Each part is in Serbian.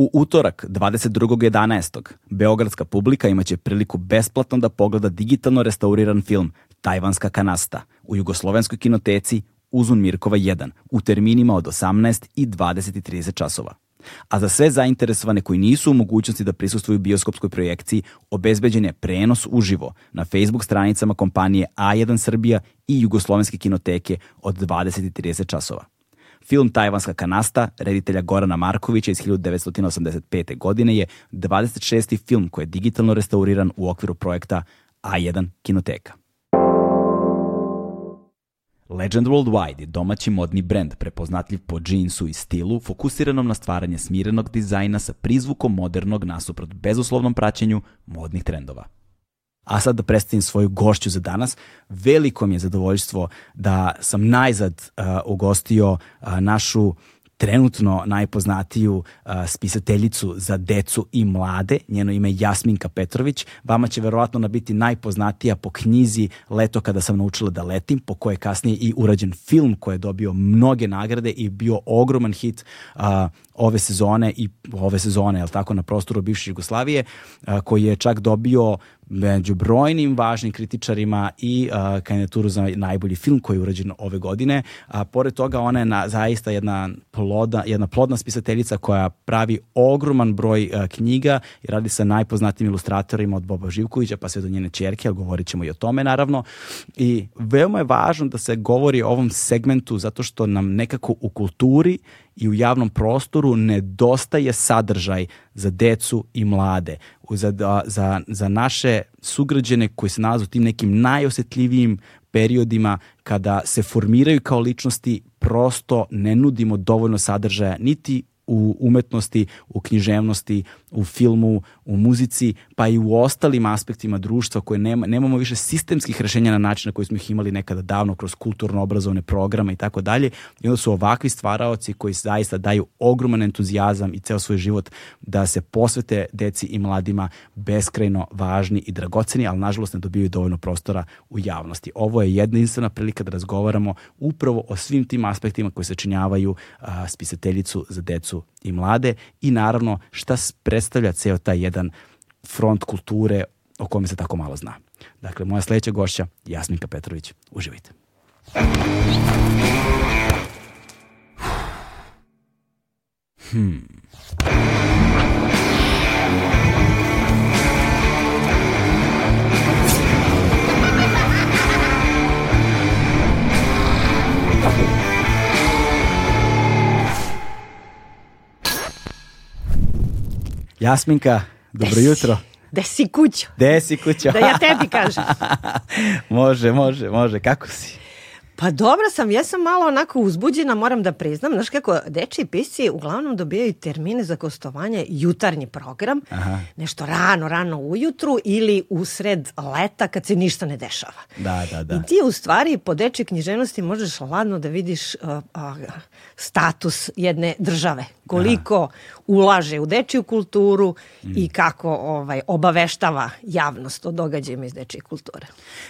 U utorak 22.11. Beogradska publika imaće priliku besplatno da pogleda digitalno restauriran film Tajvanska kanasta u jugoslovenskoj kinoteci Uzun Mirkova 1 u terminima od 18 i 20.30 časova. A za sve zainteresovane koji nisu u mogućnosti da prisustvuju bioskopskoj projekciji, obezbeđen je prenos uživo na Facebook stranicama kompanije A1 Srbija i Jugoslovenske kinoteke od 20.30 časova. Film Tajvanska kanasta, reditelja Gorana Markovića iz 1985. godine je 26. film koji je digitalno restauriran u okviru projekta A1 Kinoteka. Legend Worldwide je domaći modni brend prepoznatljiv po džinsu i stilu, fokusiranom na stvaranje smirenog dizajna sa prizvukom modernog nasuprot bezuslovnom praćenju modnih trendova. A sad da predstavim svoju gošću za danas. Veliko mi je zadovoljstvo da sam najzad uh, ugostio uh, našu trenutno najpoznatiju uh, spisateljicu za decu i mlade. Njeno ime je Jasminka Petrović. Vama će verovatno biti najpoznatija po knjizi Leto kada sam naučila da letim, po kojoj je kasnije i urađen film koji je dobio mnoge nagrade i bio ogroman hit uh, ove sezone i ove sezone, je tako, na prostoru bivše Jugoslavije, uh, koji je čak dobio među brojnim važnim kritičarima i uh, kandidaturu za najbolji film koji je urađen ove godine. A pored toga ona je na, zaista jedna ploda, jedna plodna spisateljica koja pravi ogroman broj uh, knjiga i radi sa najpoznatijim ilustratorima od Boba Živkovića pa sve do njene čerke, ali govorit ćemo i o tome naravno. I veoma je važno da se govori o ovom segmentu zato što nam nekako u kulturi i u javnom prostoru nedostaje sadržaj za decu i mlade, za, za, za naše sugrađene koji se nalaze u tim nekim najosetljivijim periodima kada se formiraju kao ličnosti, prosto ne nudimo dovoljno sadržaja niti u umetnosti, u književnosti, u filmu, u muzici, pa i u ostalim aspektima društva koje nema, nemamo više sistemskih rešenja na način na koji smo ih imali nekada davno kroz kulturno-obrazovne programe i tako dalje. I onda su ovakvi stvaraoci koji zaista daju ogroman entuzijazam i ceo svoj život da se posvete deci i mladima beskrajno važni i dragoceni, ali nažalost ne dobiju dovoljno prostora u javnosti. Ovo je jedinstvena prilika da razgovaramo upravo o svim tim aspektima koji sačinjavaju a, spisateljicu za decu i mlade i naravno šta predstavlja ceo taj jedan front kulture o kome se tako malo zna. Dakle, moja sledeća gošća, Jasminka Petrović. Uživajte. Hmm. Jasminka, dobro Desi. jutro. Gde si kućo? Gde si kućo? Da ja tebi kažem. može, može, može. Kako si? Pa dobra sam, ja sam malo onako uzbuđena, moram da priznam. Znaš kako, dečiji pisci uglavnom dobijaju termine za gostovanje jutarnji program, Aha. nešto rano, rano ujutru ili usred leta kad se ništa ne dešava. Da, da, da. I ti u stvari po dečoj književnosti možeš ladno da vidiš uh, uh, status jedne države. Koliko ulaže u dečiju kulturu Mm. i kako ovaj, obaveštava javnost o događajima iz dečije kulture.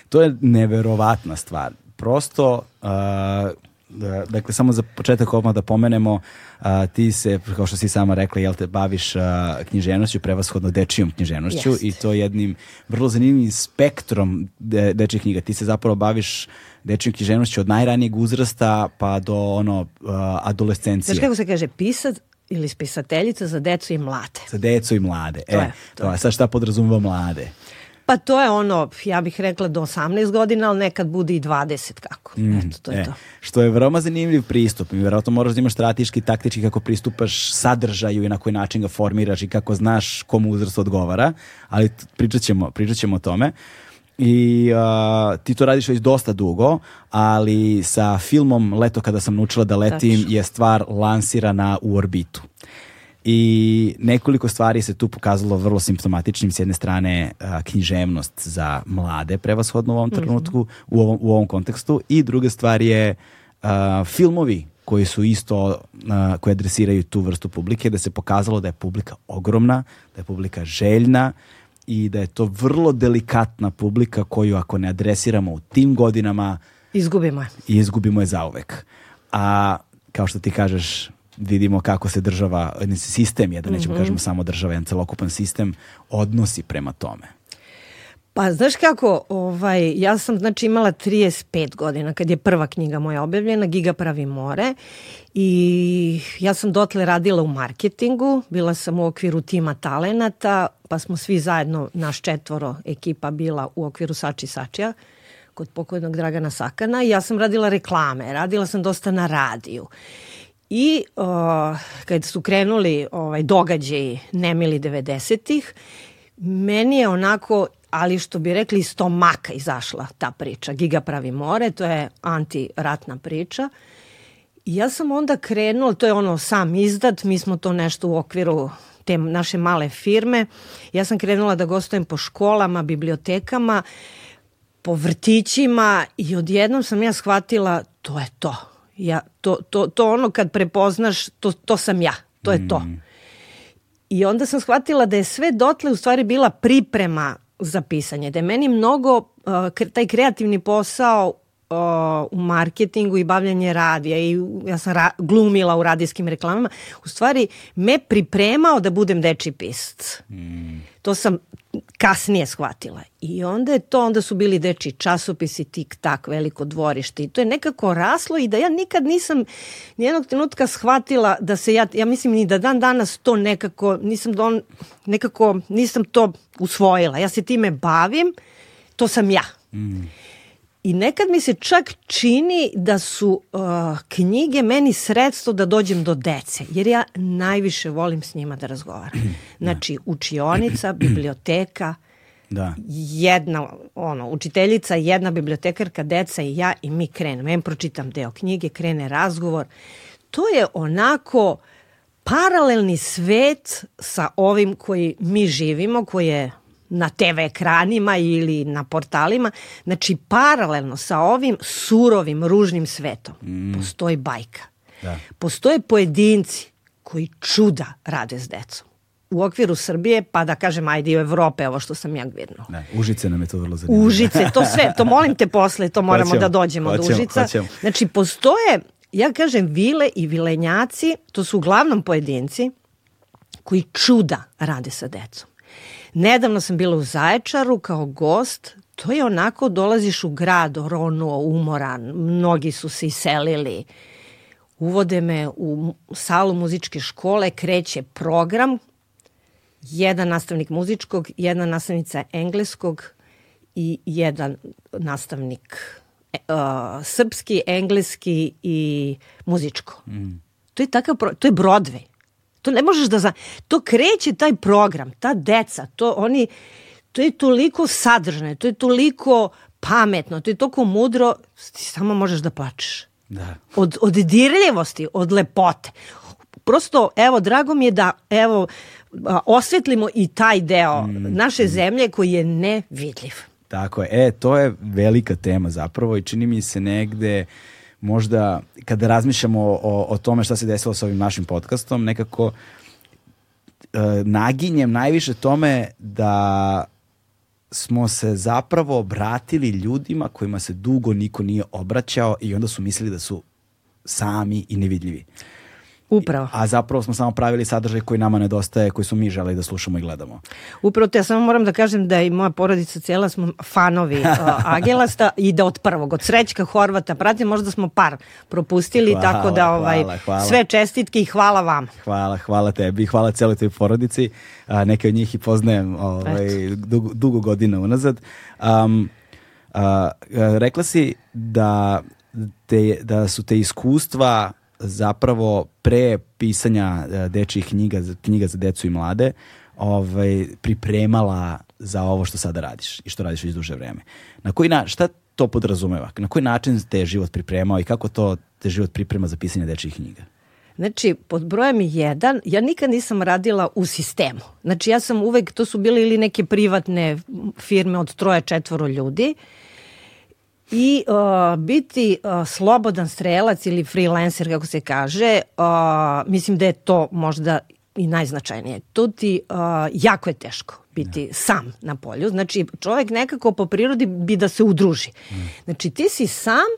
To je neverovatna stvar. Prosto, uh, da- dakle, samo za početak odmah da pomenemo, uh, ti se, kao što si sama rekla, jel te baviš uh, književnošću, prevashodno dečijom književnošću Jeste. i to jednim vrlo zanimljivim spektrom de, dečjih knjiga. Ti se zapravo baviš dečijom književnošću od najranijeg uzrasta pa do ono uh, adolescencije. Znaš kako se kaže, pisac ili spisateljica za decu i mlade. Za decu i mlade. To e, je, to to je. je. Sad šta podrazumeva mlade? Pa to je ono, ja bih rekla do 18 godina, ali nekad bude i 20 kako. Eto, to je E, to. Što je veoma zanimljiv pristup. I vjerojatno moraš da imaš strateški, taktički kako pristupaš sadržaju i na koji način ga formiraš i kako znaš komu uzrast odgovara. Ali pričat ćemo, pričat ćemo o tome. I a, ti to radiš već dosta dugo, ali sa filmom Leto kada sam naučila da letim Tačno. je stvar lansirana u orbitu. I nekoliko stvari se tu pokazalo vrlo simptomatičnim. S jedne strane a, književnost za mlade, prevashodno u ovom trenutku, u, ovom, u ovom kontekstu. I druga stvar je a, filmovi koji su isto, a, koji adresiraju tu vrstu publike, da se pokazalo da je publika ogromna, da je publika željna i da je to vrlo delikatna publika koju ako ne adresiramo u tim godinama, Izgubimo je. izgubimo je zauvek. A kao što ti kažeš, vidimo kako se država, sistem jedan, nećemo mm -hmm. kažemo samo država, jedan celokupan sistem odnosi prema tome. Pa znaš kako, ovaj, ja sam znači imala 35 godina kad je prva knjiga moja objavljena, Giga pravi more i ja sam dotle radila u marketingu, bila sam u okviru tima talenata, pa smo svi zajedno, naš četvoro ekipa bila u okviru Sači Sačija kod pokojnog Dragana Sakana i ja sam radila reklame, radila sam dosta na radiju. I uh, kad su krenuli ovaj, događaji nemili 90-ih, meni je onako ali što bi rekli iz stomaka izašla ta priča. Giga pravi more, to je antiratna priča. I ja sam onda krenula, to je ono sam izdat, mi smo to nešto u okviru te naše male firme. Ja sam krenula da gostujem po školama, bibliotekama, po vrtićima i odjednom sam ja shvatila to je to. Ja, to, to, to ono kad prepoznaš, to, to sam ja, to je to. Mm. I onda sam shvatila da je sve dotle u stvari bila priprema za pisanje. Da je meni mnogo uh, taj kreativni posao uh, u marketingu i bavljanje radija i ja sam ra glumila u radijskim reklamama, u stvari me pripremao da budem deči pisac. Mm. To sam kasnije shvatila. I onda je to, onda su bili deči časopisi, tik tak, veliko dvorište i to je nekako raslo i da ja nikad nisam nijednog trenutka shvatila da se ja, ja mislim ni da dan danas to nekako, nisam don, nekako, nisam to usvojila. Ja se time bavim, to sam ja. Mm. I nekad mi se čak čini da su uh, knjige meni sredstvo da dođem do dece, jer ja najviše volim s njima da razgovaram. Znači, učionica, biblioteka, da. jedna ono, učiteljica, jedna bibliotekarka, deca i ja i mi krenemo. Ja pročitam deo knjige, krene razgovor. To je onako paralelni svet sa ovim koji mi živimo, koji je na TV ekranima ili na portalima. Znači, paralelno sa ovim surovim, ružnim svetom mm. postoji bajka. Da. Postoje pojedinci koji čuda rade s decom u okviru Srbije, pa da kažem, ajde i u Evrope, ovo što sam ja gvirnula. Ne, Užice nam je to vrlo zanimljivo. Užice, to sve, to molim te posle, to moramo hoćemo, da dođemo hoćemo, do Užica. Hoćemo. Znači, postoje, ja kažem, vile i vilenjaci, to su uglavnom pojedinci koji čuda rade sa decom. Nedavno sam bila u Zaječaru kao gost, to je onako, dolaziš u grad, ronuo, umoran, mnogi su se iselili, uvode me u salu muzičke škole, kreće program, jedan nastavnik muzičkog, jedna nastavnica engleskog i jedan nastavnik uh, srpski, engleski i muzičko. Mm. To je takav, to je Broadway. To ne možeš da zna. To kreće taj program, ta deca, to oni to je toliko sadržne, to je toliko pametno, to je toliko mudro, ti samo možeš da plačeš. Da. Od, od dirljivosti, od lepote. Prosto, evo, drago mi je da, evo, osvetlimo i taj deo mm, naše zemlje koji je nevidljiv. Tako je. E, to je velika tema zapravo i čini mi se negde uh, možda kada razmišljamo o, o tome šta se desilo sa ovim našim podcastom, nekako e, naginjem najviše tome da smo se zapravo obratili ljudima kojima se dugo niko nije obraćao i onda su mislili da su sami i nevidljivi. Upravo. A zapravo smo samo pravili sadržaj koji nama nedostaje, koji smo mi želeli da slušamo i gledamo. Upravo te, ja samo moram da kažem da i moja porodica cijela smo fanovi uh, Agelasta i da od prvog, od Srećka Horvata pratim, možda smo par propustili, hvala, tako da ovaj, hvala, hvala. sve čestitke i hvala vam. Hvala, hvala tebi, hvala celoj toj porodici. Uh, neke od njih i poznajem ovaj, dugo, dugo godina unazad. Um, uh, rekla si da, te, da su te iskustva zapravo pre pisanja e, dečjih knjiga, knjiga za decu i mlade, ovaj, pripremala za ovo što sada radiš i što radiš već duže vreme. Na koji na, šta to podrazumeva? Na koji način te život pripremao i kako to te život priprema za pisanje dečjih knjiga? Znači, pod brojem jedan, ja nikad nisam radila u sistemu. Znači, ja sam uvek, to su bile ili neke privatne firme od troje, četvoro ljudi, uh, i uh, biti uh, slobodan strelac ili freelancer kako se kaže, uh, mislim da je to možda i najznačajnije. To ti uh, jako je teško biti ja. sam na polju. Znači čovjek nekako po prirodi bi da se udruži. Mm. Znači ti si sam,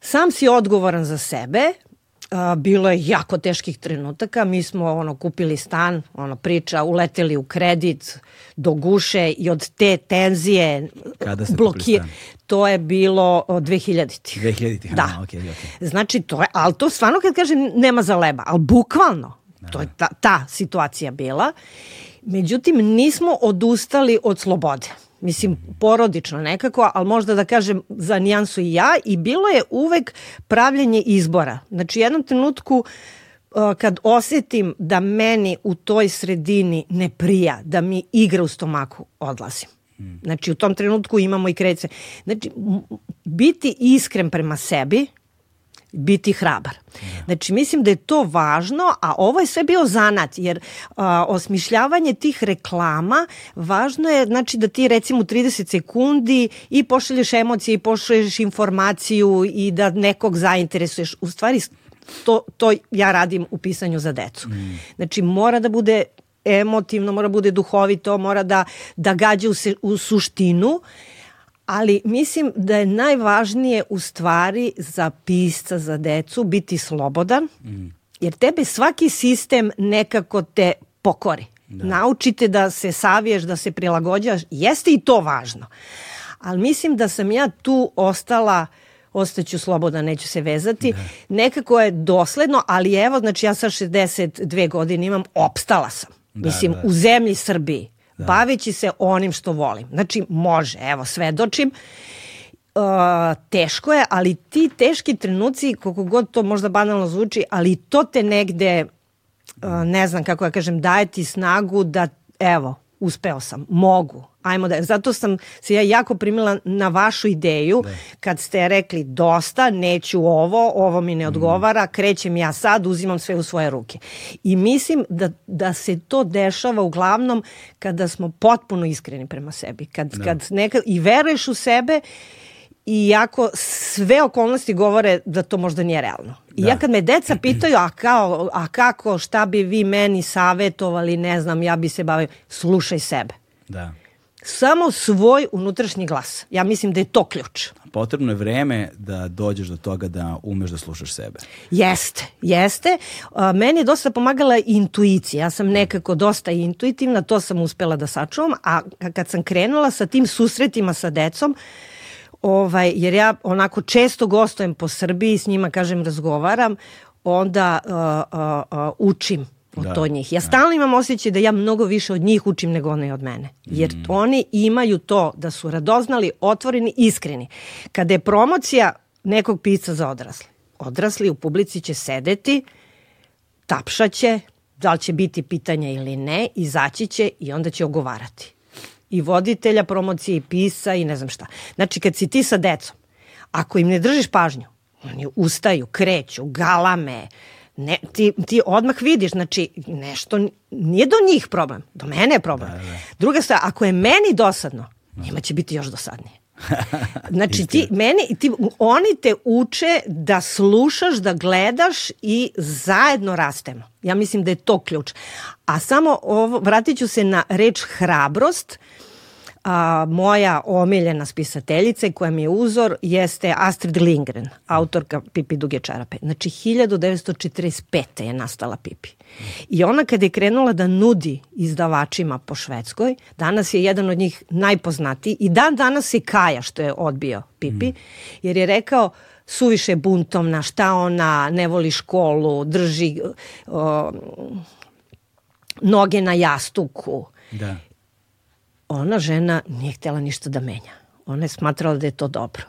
sam si odgovoran za sebe, bilo je jako teških trenutaka. Mi smo ono kupili stan, ono priča, uleteli u kredit do guše i od te tenzije Kada ste blokir... To je bilo 2000. 2000. Da. Aha, okay, okay. Znači, to je, ali to stvarno kad kažem nema za leba, ali bukvalno. Da. To je ta, ta situacija bila. Međutim, nismo odustali od slobode. Mislim, porodično nekako, ali možda da kažem za nijansu i ja. I bilo je uvek pravljenje izbora. Znači, u jednom trenutku uh, kad osetim da meni u toj sredini ne prija, da mi igra u stomaku, odlazim. Znači, u tom trenutku imamo i krece. Znači, biti iskren prema sebi, biti hrabar. Znači, mislim da je to važno, a ovo je sve bio zanat, jer a, osmišljavanje tih reklama, važno je znači, da ti recimo 30 sekundi i pošalješ emocije i pošalješ informaciju i da nekog zainteresuješ. U stvari, to, to ja radim u pisanju za decu. Znači, mora da bude emotivno, mora da bude duhovito, mora da, da gađa u, se, u suštinu, ali mislim da je najvažnije u stvari za pisca, za decu biti slobodan, mm. jer tebe svaki sistem nekako te pokori. Da. Naučite da se saviješ, da se prilagođaš, jeste i to važno. Ali mislim da sam ja tu ostala ostaću sloboda, neću se vezati. Da. Nekako je dosledno, ali evo, znači ja sa 62 godine imam, opstala sam. Da, Mislim, da. u zemlji Srbiji da. baveći se onim što volim. Znači, može, evo, svedočim. Uh, teško je, ali ti teški trenuci, koliko god to možda banalno zvuči, ali to te negde, uh, ne znam kako ja kažem, daje ti snagu da, evo, uspeo sam, mogu, ajmo da, zato sam se ja jako primila na vašu ideju da. kad ste rekli dosta, neću ovo, ovo mi ne mm. odgovara, krećem ja sad, uzimam sve u svoje ruke. I mislim da, da se to dešava uglavnom kada smo potpuno iskreni prema sebi, kad, da. kad neka, i veruješ u sebe i jako sve okolnosti govore da to možda nije realno. I da. ja kad me deca pitaju, a, kao, a kako, šta bi vi meni savetovali, ne znam, ja bi se bavio, slušaj sebe. Da samo svoj unutrašnji glas. Ja mislim da je to ključ. Potrebno je vreme da dođeš do toga da umeš da slušaš sebe. Jeste, jeste. Meni je dosta pomagala intuicija. Ja sam nekako dosta intuitivna, to sam uspela da sačuvam, a kad sam krenula sa tim susretima sa decom, ovaj, jer ja onako često gostujem po Srbiji, s njima, kažem, razgovaram, onda uh, uh, uh, učim od da, to njih. Ja da. stalno imam osjećaj da ja mnogo više od njih učim nego one od mene. Jer mm. oni imaju to da su radoznali, otvoreni, iskreni. Kada je promocija nekog pisca za odrasle, odrasli u publici će sedeti, tapšaće, da li će biti pitanja ili ne, izaći će i onda će ogovarati. I voditelja promocije, i pisa, i ne znam šta. Znači, kad si ti sa decom, ako im ne držiš pažnju, oni ustaju, kreću, galame, uh, ne, ti, ti odmah vidiš, znači nešto nije do njih problem, do mene je problem. Da, da. Druga stvar, ako je meni dosadno, njima će biti još dosadnije. Znači ti, meni, ti, oni te uče da slušaš, da gledaš i zajedno rastemo. Ja mislim da je to ključ. A samo ovo, vratit ću se na reč hrabrost. Uh, a, moja omiljena spisateljica koja mi je uzor jeste Astrid Lindgren, autorka Pipi duge čarape. Znači 1945. je nastala Pipi. I ona kad je krenula da nudi izdavačima po Švedskoj, danas je jedan od njih najpoznatiji i dan danas se kaja što je odbio Pipi, jer je rekao suviše buntovna, šta ona ne voli školu, drži o, noge na jastuku. Da ona žena nije htjela ništa da menja. Ona je smatrala da je to dobro.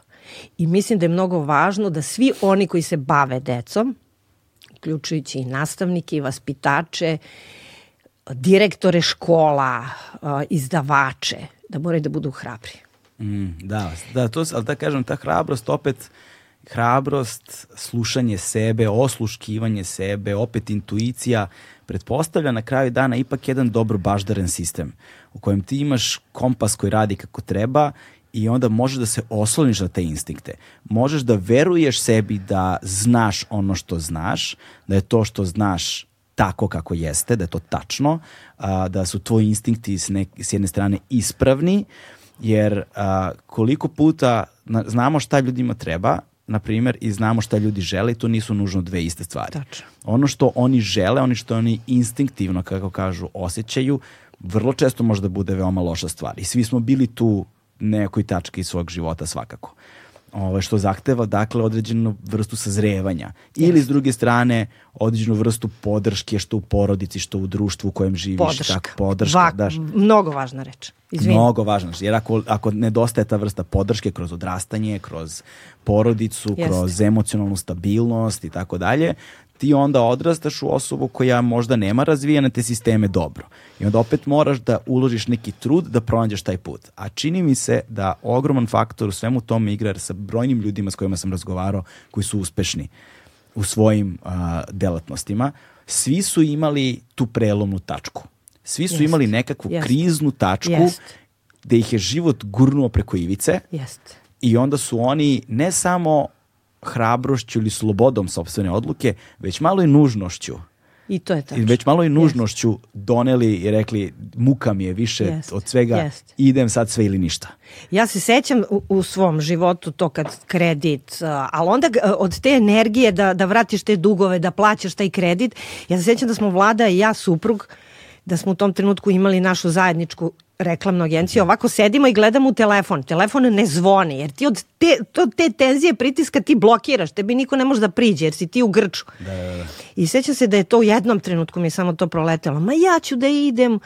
I mislim da je mnogo važno da svi oni koji se bave decom, uključujući i nastavnike i vaspitače, direktore škola, izdavače, da moraju da budu hrabri. Mm, da, da, to, ali da kažem, ta hrabrost opet hrabrost, slušanje sebe, osluškivanje sebe, opet intuicija, pretpostavlja na kraju dana ipak jedan dobro baždaren sistem u kojem ti imaš kompas koji radi kako treba i onda možeš da se osloniš na te instinkte. Možeš da veruješ sebi da znaš ono što znaš, da je to što znaš tako kako jeste, da je to tačno, a, da su tvoji instinkti s, ne, s jedne strane ispravni, jer a, koliko puta na, znamo šta ljudima treba, na primjer, i znamo šta ljudi žele i to nisu nužno dve iste stvari. Tačno. Ono što oni žele, oni što oni instinktivno, kako kažu, osjećaju, vrlo često može da bude veoma loša stvar. I svi smo bili tu nekoj tački svog života svakako. Ovo, što zahteva dakle određenu vrstu sazrevanja. Ili s druge strane određenu vrstu podrške što u porodici, što u društvu u kojem živiš. Podrška. Tako, podrška, Vak, daš. Mnogo važna reč. Izvini. Mnogo važno, jer ako, ako nedostaje ta vrsta podrške kroz odrastanje, kroz porodicu, Jeste. kroz emocionalnu stabilnost i tako dalje, ti onda odrastaš u osobu koja možda nema razvijene te sisteme dobro. I onda opet moraš da uložiš neki trud da pronađeš taj put. A čini mi se da ogroman faktor u svemu tome igra jer sa brojnim ljudima s kojima sam razgovarao koji su uspešni u svojim a, delatnostima, svi su imali tu prelomnu tačku. Svi su Jeste. imali nekakvu Jeste. kriznu tačku Jeste. gde ih je život gurnuo preko ivice Jeste. i onda su oni ne samo hrabrošću ili slobodom sopstvene odluke, već malo i nužnošću. I to je I tačno. već malo i nužnošću doneli i rekli muka mi je više Jeste, od svega, jeste. idem sad sve ili ništa. Ja se sećam u, u svom životu to kad kredit, ali onda od te energije da, da vratiš te dugove, da plaćaš taj kredit, ja se sećam da smo vlada i ja suprug, da smo u tom trenutku imali našu zajedničku reklamnu agenciju, ovako sedimo i gledamo u telefon. Telefon ne zvoni, jer ti od te, to, te tenzije pritiska ti blokiraš, tebi niko ne može da priđe, jer si ti u grču. Da, da, da. I sećam se da je to u jednom trenutku mi je samo to proletelo. Ma ja ću da idem,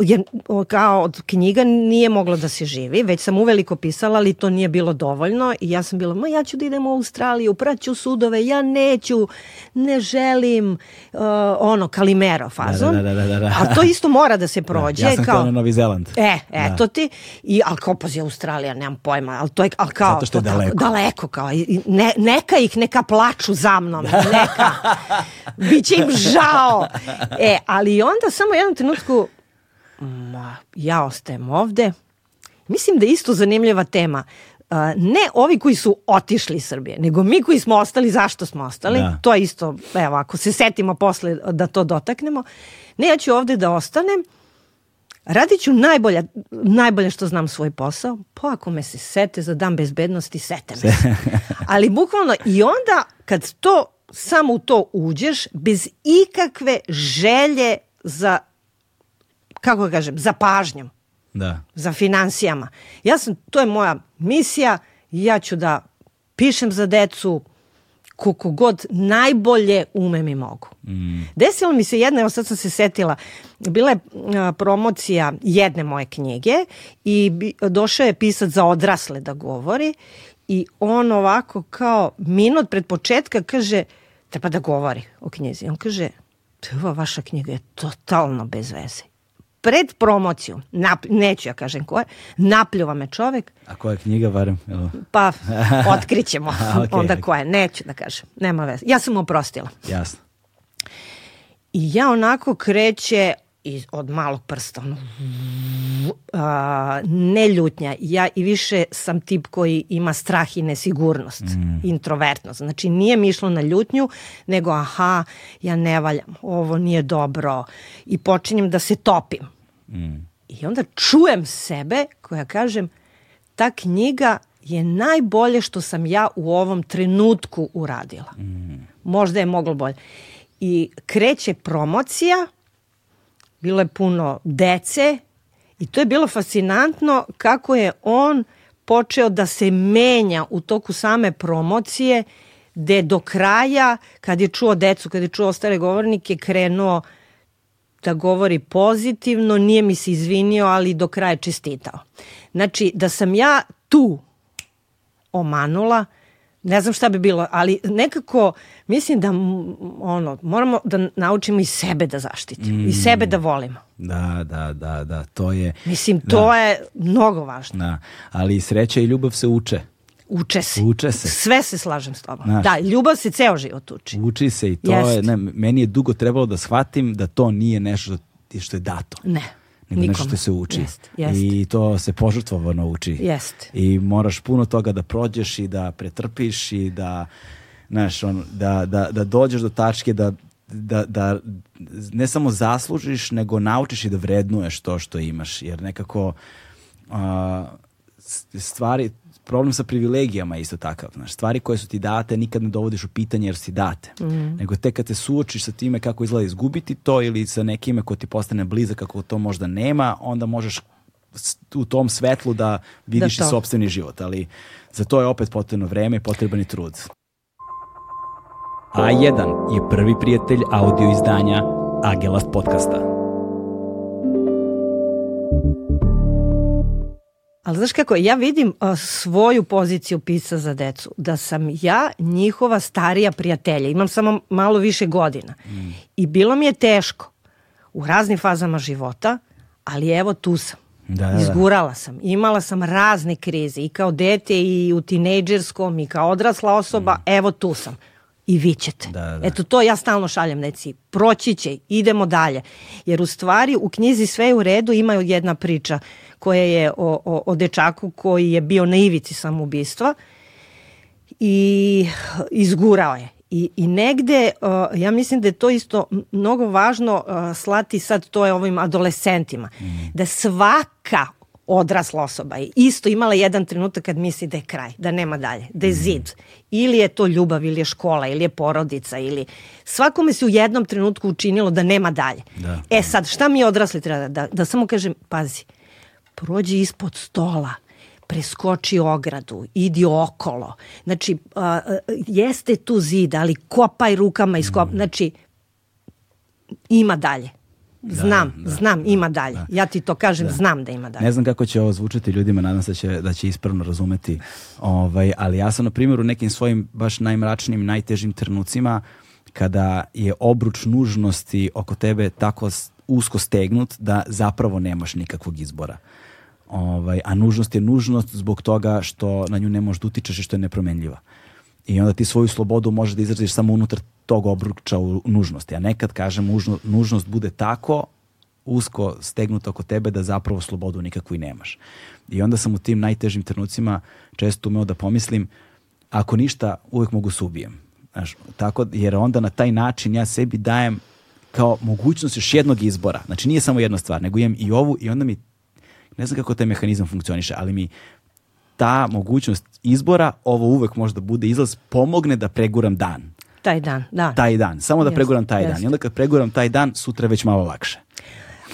jer kao od knjiga nije moglo da se živi, već sam uveliko pisala, ali to nije bilo dovoljno i ja sam bila, ma ja ću da idem u Australiju, praću sudove, ja neću, ne želim, uh, ono, kalimero fazon. Da, da, da, da, da. Ali to isto mora da se prođe. ja sam kao, na Novi Zeland. E, Da. eto ti. I, ali kao pazi Australija, nemam pojma, ali to je, ali kao, Zato što je to tako- daleko. daleko kao, i- i ne, neka ih, neka plaču za mnom, neka. Biće im žao. E, ali onda samo u jednom trenutku, ma, ja ostajem ovde. Mislim da je isto zanimljiva tema. Ne ovi koji su otišli iz Srbije, nego mi koji smo ostali, zašto smo ostali? Da. To je isto, evo, ako se setimo posle da to dotaknemo. Ne, ja ću ovde da ostanem, Radit ću najbolje, najbolje što znam svoj posao, pa ako me se sete za dan bezbednosti, sete me se. Ali bukvalno i onda kad to samo u to uđeš, bez ikakve želje za, kako ga kažem, za pažnjom, Da. za financijama. Ja sam, to je moja misija i ja ću da pišem za decu koliko god najbolje umem i mogu. Mm. Desilo mi se jedna, evo sad sam se setila, bila je promocija jedne moje knjige i došao je pisac za odrasle da govori i on ovako kao minut pred početka kaže treba da govori o knjizi. On kaže, ova vaša knjiga je totalno bez veze. Pred promocijom, nap, neću ja kažem ko je, napljuva me čovek, A koja knjiga, barem? Evo. pa otkrićemo A, okej, onda okej. ko je, neću da kažem, nema veze. Ja sam mu oprostila. Jasno. I ja onako kreće iz, od malog prsta, ono, a, ne ljutnja. Ja i više sam tip koji ima strah i nesigurnost, introvertnost. Znači nije mi išlo na ljutnju, nego aha, ja ne valjam, ovo nije dobro i počinjem da se topim. I onda čujem sebe koja kažem, ta knjiga je najbolje što sam ja u ovom trenutku uradila. Možda je moglo bolje. I kreće promocija, bilo je puno dece i to je bilo fascinantno kako je on počeo da se menja u toku same promocije gde do kraja, kad je čuo decu, kad je čuo ostale govornike, krenuo da govori pozitivno, nije mi se izvinio, ali do kraja čestitao. Znači, da sam ja tu omanula, ne znam šta bi bilo, ali nekako mislim da ono, moramo da naučimo i sebe da zaštitimo, i sebe da volimo. Da, da, da, da, to je... Mislim, to je mnogo važno. Da, ali sreća i ljubav se uče. Uče se. Uče se. Sve se slažem s tobom. Znaš. Da, ljubav se ceo život uči. Uči se i to Jest. je, ne, meni je dugo trebalo da shvatim da to nije nešto što je dato. Ne, Nego nešto nikome. što se uči. Jest, jest. I to se požrtvovano uči. Jest. I moraš puno toga da prođeš i da pretrpiš i da, znaš, on, da, da, da dođeš do tačke da, da, da ne samo zaslužiš, nego naučiš i da vrednuješ to što imaš. Jer nekako a, s- stvari, problem sa privilegijama je isto takav. Znaš, stvari koje su ti date nikad ne dovodiš u pitanje jer si date. Mm. Nego tek kad te suočiš sa time kako izgleda izgubiti to ili sa nekime ko ti postane blizak kako to možda nema, onda možeš u tom svetlu da vidiš da i sobstveni život. Ali za to je opet potrebno vreme i potreban i trud. A1 je prvi prijatelj audio izdanja Agelast podcasta. Ali znaš kako, ja vidim a, svoju poziciju pisa za decu, da sam ja njihova starija prijatelja, imam samo malo više godina. Mm. I bilo mi je teško u raznim fazama života, ali evo tu sam. Da, da, da. Izgurala sam. Imala sam razne krize i kao dete i u tinejdžerskom i kao odrasla osoba, mm. evo tu sam. I vi ćete. Da, da. Eto to ja stalno šaljem deci. Proći će, idemo dalje. Jer u stvari u knjizi sve je u redu, ima jedna priča koja je o, o, o dečaku koji je bio na ivici samoubistva i izgurao je. I, i negde, uh, ja mislim da je to isto mnogo važno uh, slati sad to je ovim adolescentima, mm. da svaka odrasla osoba je isto imala jedan trenutak kad misli da je kraj, da nema dalje, da je mm. zid. Ili je to ljubav, ili je škola, ili je porodica, ili svakome se u jednom trenutku učinilo da nema dalje. Da. E sad, šta mi odrasli treba da, da, da samo kažem, pazi, prođi ispod stola, preskoči ogradu, idi okolo. Znači, a, jeste tu zid, ali kopaj rukama iz kop... Mm. Znači, ima dalje. Da, znam, da, da, znam, ima dalje. Da. Ja ti to kažem, da. znam da ima dalje. Ne znam kako će ovo zvučati ljudima, nadam se da će, da će ispravno razumeti. Ovaj, ali ja sam, na primjer, u nekim svojim baš najmračnijim, najtežim trenucima, kada je obruč nužnosti oko tebe tako usko stegnut da zapravo nemaš nikakvog izbora. Ovaj, a nužnost je nužnost zbog toga što na nju ne možeš da utičeš i što je nepromenljiva. I onda ti svoju slobodu možeš da izraziš samo unutar tog obruča u nužnosti. A nekad, kažem, nužno, nužnost bude tako usko stegnuta oko tebe da zapravo slobodu nikakvu i nemaš. I onda sam u tim najtežim trenucima često umeo da pomislim ako ništa, uvek mogu se ubijem. Znaš, tako, jer onda na taj način ja sebi dajem kao mogućnost još jednog izbora. Znači nije samo jedna stvar, nego imam i ovu i onda mi ne znam kako taj mehanizam funkcioniše, ali mi ta mogućnost izbora, ovo uvek možda bude izlaz, pomogne da preguram dan. Taj dan, da. Taj dan, samo da jest, preguram taj jest. dan. I onda kad preguram taj dan, sutra već malo lakše.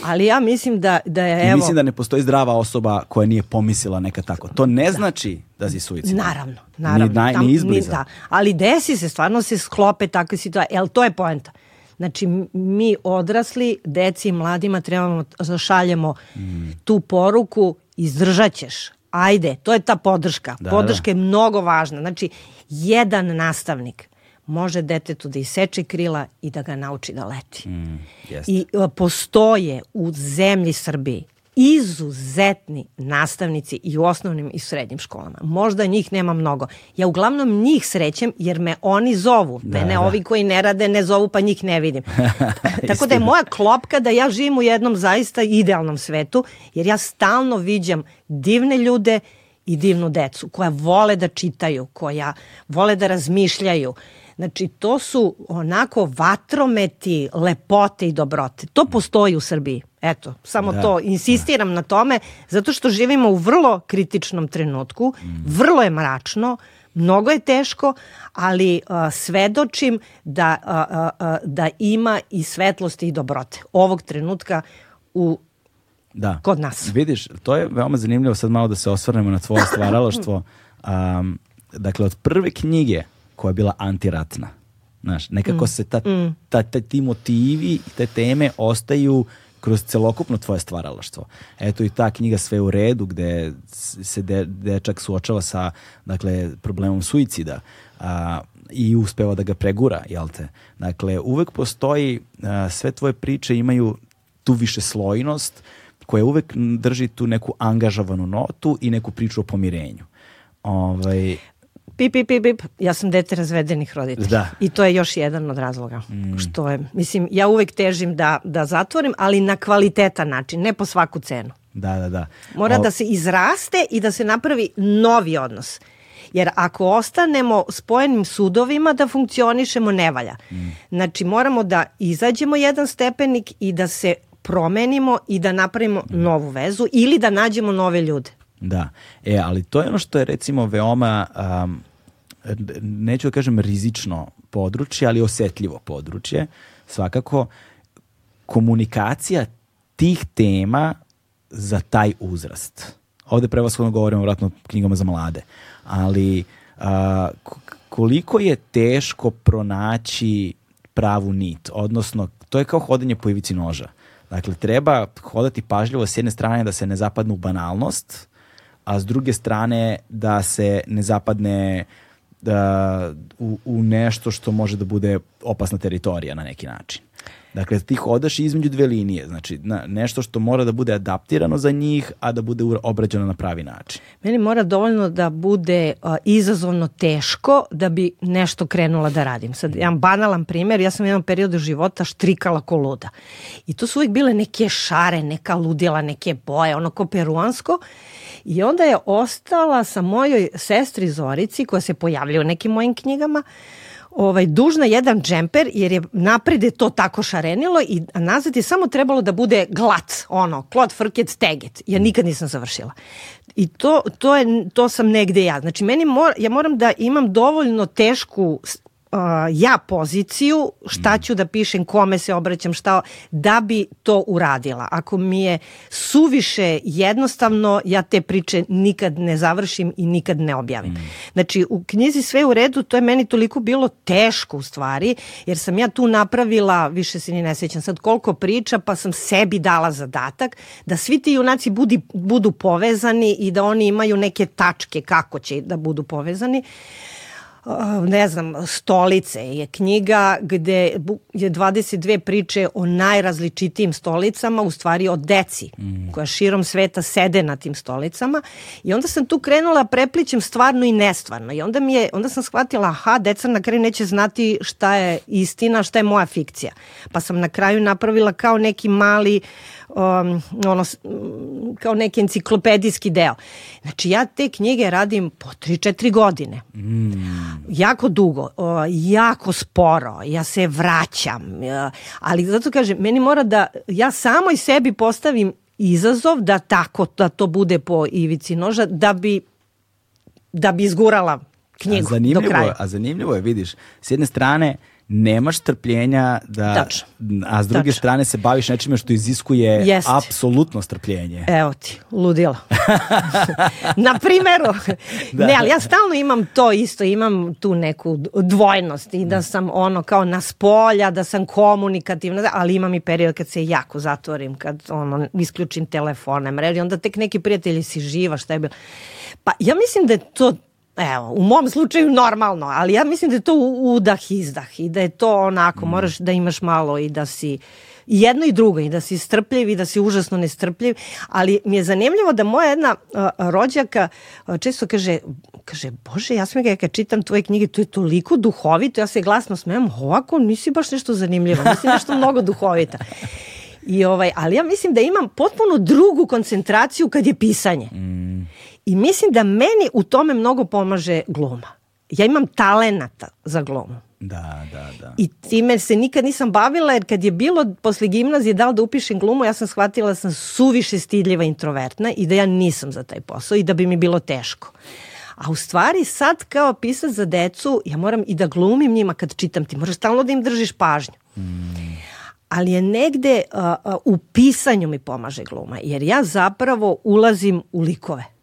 Ali ja mislim da, da je, evo... I mislim da ne postoji zdrava osoba koja nije pomislila neka tako. To ne da. znači da si suicid. Naravno, naravno. Ni, naj, ni izbliza. Ni, da. Ali desi se, stvarno se sklope takve situacije. Jel, to je poenta. Znači, mi odrasli, deci i mladima trebamo šaljemo mm. tu poruku, izdržat ćeš. Ajde, to je ta podrška. Da, Podrška da. je mnogo važna. Znači, jedan nastavnik može detetu da iseče krila i da ga nauči da leti. Mm, I a, postoje u zemlji Srbiji izuzetni nastavnici i u osnovnim i srednjim školama. Možda njih nema mnogo. Ja uglavnom njih srećem jer me oni zovu. Da, Mene da. ovi koji ne rade ne zovu pa njih ne vidim. Tako da je moja klopka da ja živim u jednom zaista idealnom svetu jer ja stalno viđam divne ljude i divnu decu koja vole da čitaju, koja vole da razmišljaju. Znači, to su onako vatrometi lepote i dobrote. To postoji u Srbiji. Eto, samo da, to, insistiram da. na tome, zato što živimo u vrlo kritičnom trenutku, mm. vrlo je mračno, mnogo je teško, ali uh, svedočim da, uh, uh, da ima i svetlosti i dobrote ovog trenutka u da. kod nas. Vidiš, to je veoma zanimljivo sad malo da se osvrnemo na tvoje stvaralaštvo. Um, dakle, od prve knjige koja je bila antiratna, znaš, nekako mm. se ta, mm. ta, ta, ti motivi i te teme ostaju kroz celokupno tvoje stvaralaštvo. Eto i ta knjiga Sve u redu gde se de, dečak suočava sa dakle, problemom suicida a, i uspeva da ga pregura, jel te? Dakle, uvek postoji, a, sve tvoje priče imaju tu više slojnost koja uvek drži tu neku angažovanu notu i neku priču o pomirenju. Ovaj, pip, pip, pip, pip, ja sam dete razvedenih roditelja. Da. I to je još jedan od razloga. Mm. Što je, mislim, ja uvek težim da, da zatvorim, ali na kvalitetan način, ne po svaku cenu. Da, da, da. Mora o... da se izraste i da se napravi novi odnos. Jer ako ostanemo spojenim sudovima da funkcionišemo, ne valja. Mm. Znači, moramo da izađemo jedan stepenik i da se promenimo i da napravimo mm. novu vezu ili da nađemo nove ljude. Da, e, ali to je ono što je recimo veoma, um, neću da kažem rizično područje, ali osetljivo područje. Svakako, komunikacija tih tema za taj uzrast. Ovde prevashodno govorimo vratno o knjigama za mlade, ali a, koliko je teško pronaći pravu nit, odnosno to je kao hodanje po ivici noža. Dakle, treba hodati pažljivo s jedne strane da se ne zapadne u banalnost, a s druge strane da se ne zapadne da, u, u nešto što može da bude opasna teritorija na neki način. Dakle, ti hodaš između dve linije, znači na, nešto što mora da bude adaptirano za njih, a da bude obrađeno na pravi način. Meni mora dovoljno da bude uh, izazovno teško da bi nešto krenula da radim. Sad, jedan banalan primer, ja sam u jednom periodu života štrikala ko luda. I to su uvijek bile neke šare, neka ludila, neke boje, ono ko peruansko. I onda je ostala sa mojoj sestri Zorici, koja se pojavlja u nekim mojim knjigama, ovaj, dužna jedan džemper jer je naprede to tako šarenilo i nazad je samo trebalo da bude glat, ono, klot, frket, teget. Ja nikad nisam završila. I to, to, je, to sam negde ja. Znači, meni mor, ja moram da imam dovoljno tešku uh, ja poziciju, šta ću da pišem, kome se obraćam, šta, da bi to uradila. Ako mi je suviše jednostavno, ja te priče nikad ne završim i nikad ne objavim. Mm. Znači, u knjizi Sve u redu, to je meni toliko bilo teško u stvari, jer sam ja tu napravila, više se ni ne sjećam sad koliko priča, pa sam sebi dala zadatak da svi ti junaci budi, budu povezani i da oni imaju neke tačke kako će da budu povezani ne znam, Stolice je knjiga gde je 22 priče o najrazličitijim stolicama, u stvari o deci mm. koja širom sveta sede na tim stolicama i onda sam tu krenula preplićem stvarno i nestvarno i onda mi je, onda sam shvatila aha, deca na kraju neće znati šta je istina, šta je moja fikcija. Pa sam na kraju napravila kao neki mali um, ono, kao neki enciklopedijski deo. Znači ja te knjige radim po 3-4 godine. Mm jako dugo, jako sporo, ja se vraćam, ali zato kažem, meni mora da, ja samoj sebi postavim izazov da tako, da to bude po ivici noža, da bi, da bi izgurala knjigu do kraja. A zanimljivo je, vidiš, s jedne strane, nemaš strpljenja da Tačno. a s druge Tačno. strane se baviš nečime što iziskuje Jest. apsolutno strpljenje. Evo ti, ludilo. Na primeru. da. Ne, ali ja stalno imam to isto, imam tu neku dvojnost i da mm. sam ono kao na spolja, da sam komunikativna, ali imam i period kad se jako zatvorim, kad ono isključim telefone, mreže, onda tek neki prijatelji si živa, šta je bilo. Pa ja mislim da je to evo, u mom slučaju normalno, ali ja mislim da je to udah, izdah i da je to onako, mm. moraš da imaš malo i da si i jedno i drugo, i da si strpljiv i da si užasno nestrpljiv, ali mi je zanimljivo da moja jedna uh, rođaka uh, često kaže, kaže, bože, ja sam ga kad čitam tvoje knjige, to je toliko duhovito, ja se glasno smijem, ovako nisi baš nešto zanimljivo, nisi nešto mnogo duhovita. I ovaj, ali ja mislim da imam potpuno drugu koncentraciju kad je pisanje. Mm. I mislim da meni u tome mnogo pomaže gluma. Ja imam talenata za glumu. Da, da, da. I time se nikad nisam bavila jer kad je bilo posle gimnazije da li da upišem glumu, ja sam shvatila da sam suviše stidljiva introvertna i da ja nisam za taj posao i da bi mi bilo teško. A u stvari sad kao pisac za decu ja moram i da glumim njima kad čitam. Ti moraš stalno da im držiš pažnju. Mm. Ali je negde uh, uh, u pisanju mi pomaže gluma jer ja zapravo ulazim u likove.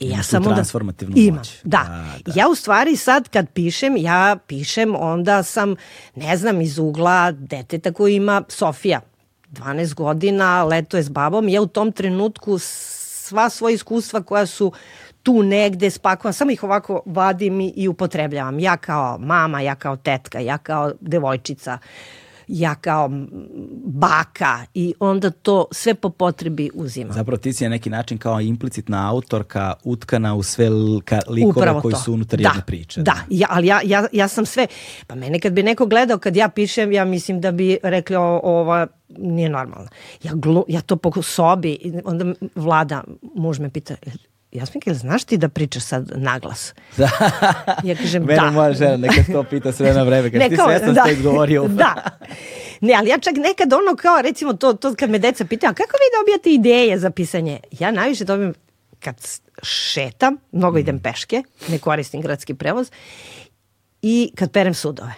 I ja sam onda transformativnu imam, moć. Da. da. da. Ja u stvari sad kad pišem, ja pišem onda sam, ne znam, iz ugla deteta koji ima Sofija, 12 godina, leto je s babom. Ja u tom trenutku sva svoja iskustva koja su tu negde spakovam, samo ih ovako vadim i upotrebljavam. Ja kao mama, ja kao tetka, ja kao devojčica. Uh, ja kao baka i onda to sve po potrebi uzimam. Zapravo ti si na neki način kao implicitna autorka utkana u sve likove Upravo koji to. su unutar da, jedne priče. Da, da. Ja, ali ja, ja, ja sam sve, pa mene kad bi neko gledao kad ja pišem, ja mislim da bi rekli o, ova nije normalno. Ja, glu, ja to po sobi, onda vlada, muž me pita, Jasmika, ili znaš ti da pričaš sad naglas? Da. Ja kažem Mene da. moja žena neka to pita sve na vreme, kad ti svesno da. ste izgovorio. da. Ne, ali ja čak nekad ono kao, recimo to, to kad me deca pitaju, kako vi dobijate ideje za pisanje? Ja najviše dobijem kad šetam, mnogo idem peške, ne koristim gradski prevoz, i kad perem sudove.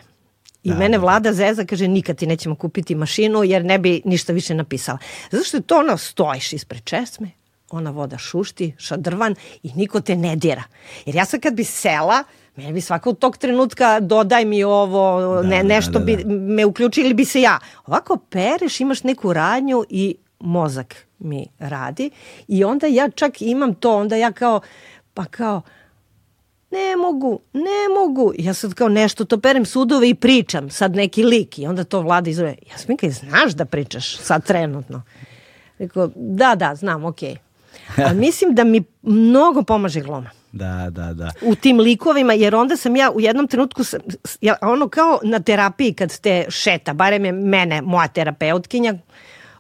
I da, mene da, da. vlada zeza, kaže, nikad ti nećemo kupiti mašinu jer ne bi ništa više napisala. Zato što je to ono, stojiš ispred česme, ona voda šušti, šadrvan i niko te ne dira. Jer ja sad kad bi sela, mene bi svakog tog trenutka dodaj mi ovo, da, ne, da, nešto da, da, da. bi me uključili bi se ja. Ovako pereš, imaš neku radnju i mozak mi radi i onda ja čak imam to, onda ja kao, pa kao, ne mogu, ne mogu. Ja sad kao nešto to perem sudove i pričam, sad neki lik i onda to vlada izove. Jasminka, znaš da pričaš sad trenutno? Rekao, da, da, znam, okej. Okay. Ali mislim da mi mnogo pomaže gluma. Da, da, da. U tim likovima, jer onda sam ja u jednom trenutku, sam, ja, ono kao na terapiji kad te šeta, barem je mene, moja terapeutkinja,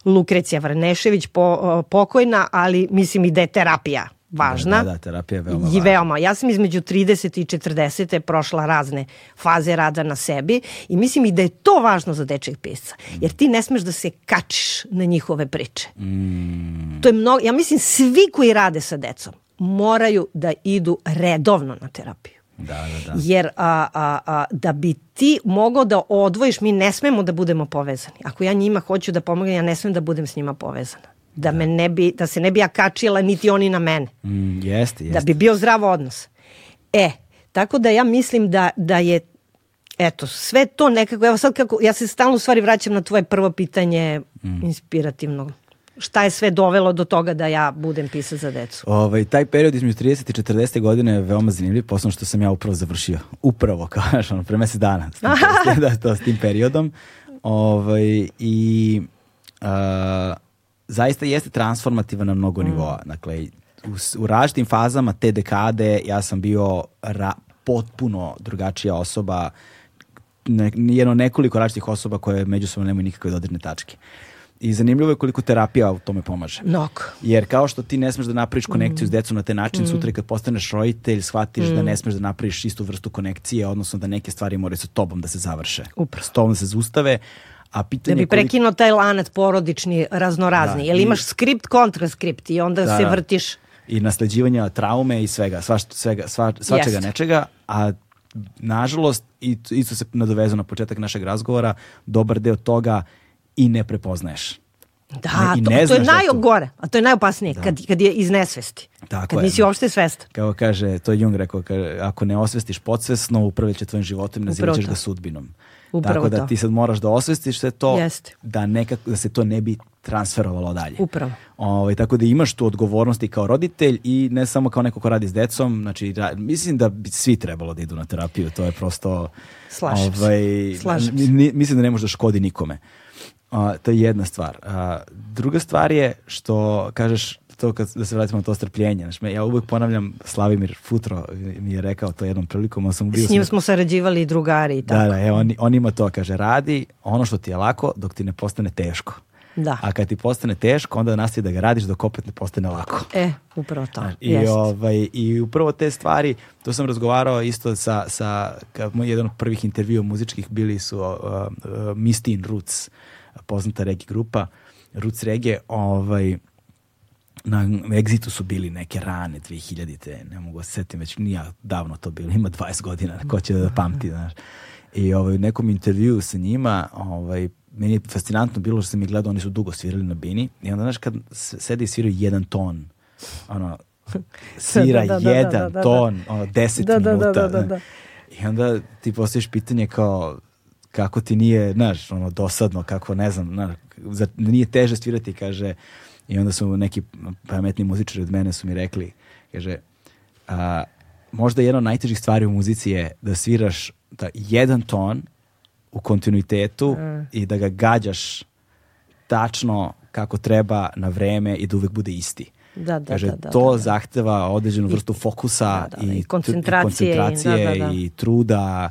Lukrecija Vrnešević, po, pokojna, ali mislim i da je terapija važna. Da, da, terapija je veoma I veoma. Ja sam između 30 i 40. prošla razne faze rada na sebi i mislim i da je to važno za dečeg pisca. Jer ti ne smeš da se kačiš na njihove priče. Mm. To je mnogo, ja mislim svi koji rade sa decom moraju da idu redovno na terapiju. Da, da, da. Jer a, a, a, da bi ti mogao da odvojiš, mi ne smemo da budemo povezani. Ako ja njima hoću da pomogam, ja ne smem da budem s njima povezana. Da, me ne bi, da se ne bi ja kačila, niti oni na mene. Mm, jeste, jeste. Da bi bio zdrav odnos. E, tako da ja mislim da, da je eto, sve to nekako, evo sad kako, ja se stalno u stvari vraćam na tvoje prvo pitanje mm. inspirativno šta je sve dovelo do toga da ja budem pisac za decu? Ovaj, taj period između 30 i 40 godine je veoma zanimljiv, posledno što sam ja upravo završio. Upravo, kao ono, pre mesec dana. S tim, da, to, s tim periodom. Ovaj, I uh, zaista jeste transformativan na mnogo mm. nivoa. Dakle, u, u različitim fazama te dekade ja sam bio ra, potpuno drugačija osoba, ne, jedno nekoliko različitih osoba koje međusobno nemaju nikakve dodirne tačke. I zanimljivo je koliko terapija u tome pomaže. Mnogo. Jer kao što ti ne smeš da napraviš konekciju mm. s decom na taj način, mm. sutra kad postaneš roditelj, shvatiš mm. da ne smeš da napraviš istu vrstu konekcije, odnosno da neke stvari moraju sa tobom da se završe. Upravo. S tobom da se zustave. A pitanje da bi prekinuo koliko... taj lanac porodični raznorazni. Da, Jel imaš skript, kontraskript i onda da, se da. vrtiš... I nasleđivanja traume i svega, sva, svega sva, svačega Jest. nečega, a nažalost, i isto se nadovezao na početak našeg razgovora, dobar deo toga i ne prepoznaješ. Da, ne, to, to je da najgore, a to je najopasnije, da. kad, kad je iz nesvesti. Tako kad je. nisi uopšte svest. Kao kaže, to je Jung rekao, kaže, ako ne osvestiš podsvesno, upravljaće tvojim životom i nazivaćeš ga sudbinom. Upravo Tako da to. ti sad moraš da osvestiš sve to, Jeste. da, nekako, da se to ne bi transferovalo dalje. Upravo. Ovaj, tako da imaš tu odgovornost i kao roditelj i ne samo kao neko ko radi s decom, znači ra, mislim da bi svi trebalo da idu na terapiju, to je prosto... Slažem ovaj, se. Slažem se. Mislim da ne može da škodi nikome. A, to je jedna stvar. A, druga stvar je što kažeš to kad da se vratimo na to strpljenje. Znači, ja uvek ponavljam Slavimir Futro mi je rekao to jednom prilikom. On sam bio S njim smo sarađivali drugari i tako. Da, da, evo, on, on ima to, kaže, radi ono što ti je lako dok ti ne postane teško. Da. A kad ti postane teško, onda nastavi da ga radiš dok opet ne postane lako. E, upravo to. I, ovaj, I upravo te stvari, to sam razgovarao isto sa, sa moj jedan od prvih intervjua muzičkih bili su uh, uh, Mistin Roots, poznata regi grupa, Roots Reggae, ovaj, na Exitu su bili neke rane 2000-te, ne mogu da se setim, već nije davno to bilo, ima 20 godina, ko će da pamti, znaš. I ovaj, u nekom intervju sa njima, ovaj, meni je fascinantno bilo što sam ih gledao, oni su dugo svirali na bini i onda, znaš, kad sede i sviraju jedan ton, ono, svira da, da, da, jedan da, da, da, ton, ono, deset da, minuta. Da, da, da, da. I onda ti postojiš pitanje kao, kako ti nije, znaš, ono, dosadno, kako, ne znam, znaš, nije teže svirati, kaže, i onda su neki pametni muzičari od mene su mi rekli, kaže, a, možda jedna od najtežih stvari u muzici je da sviraš da jedan ton u kontinuitetu mm. i da ga gađaš tačno kako treba na vreme i da uvek bude isti. Da, da, Kaže, da, da, to da, da. zahteva određenu vrstu fokusa da, da, i, i koncentracije, i, koncentracije i, da, i truda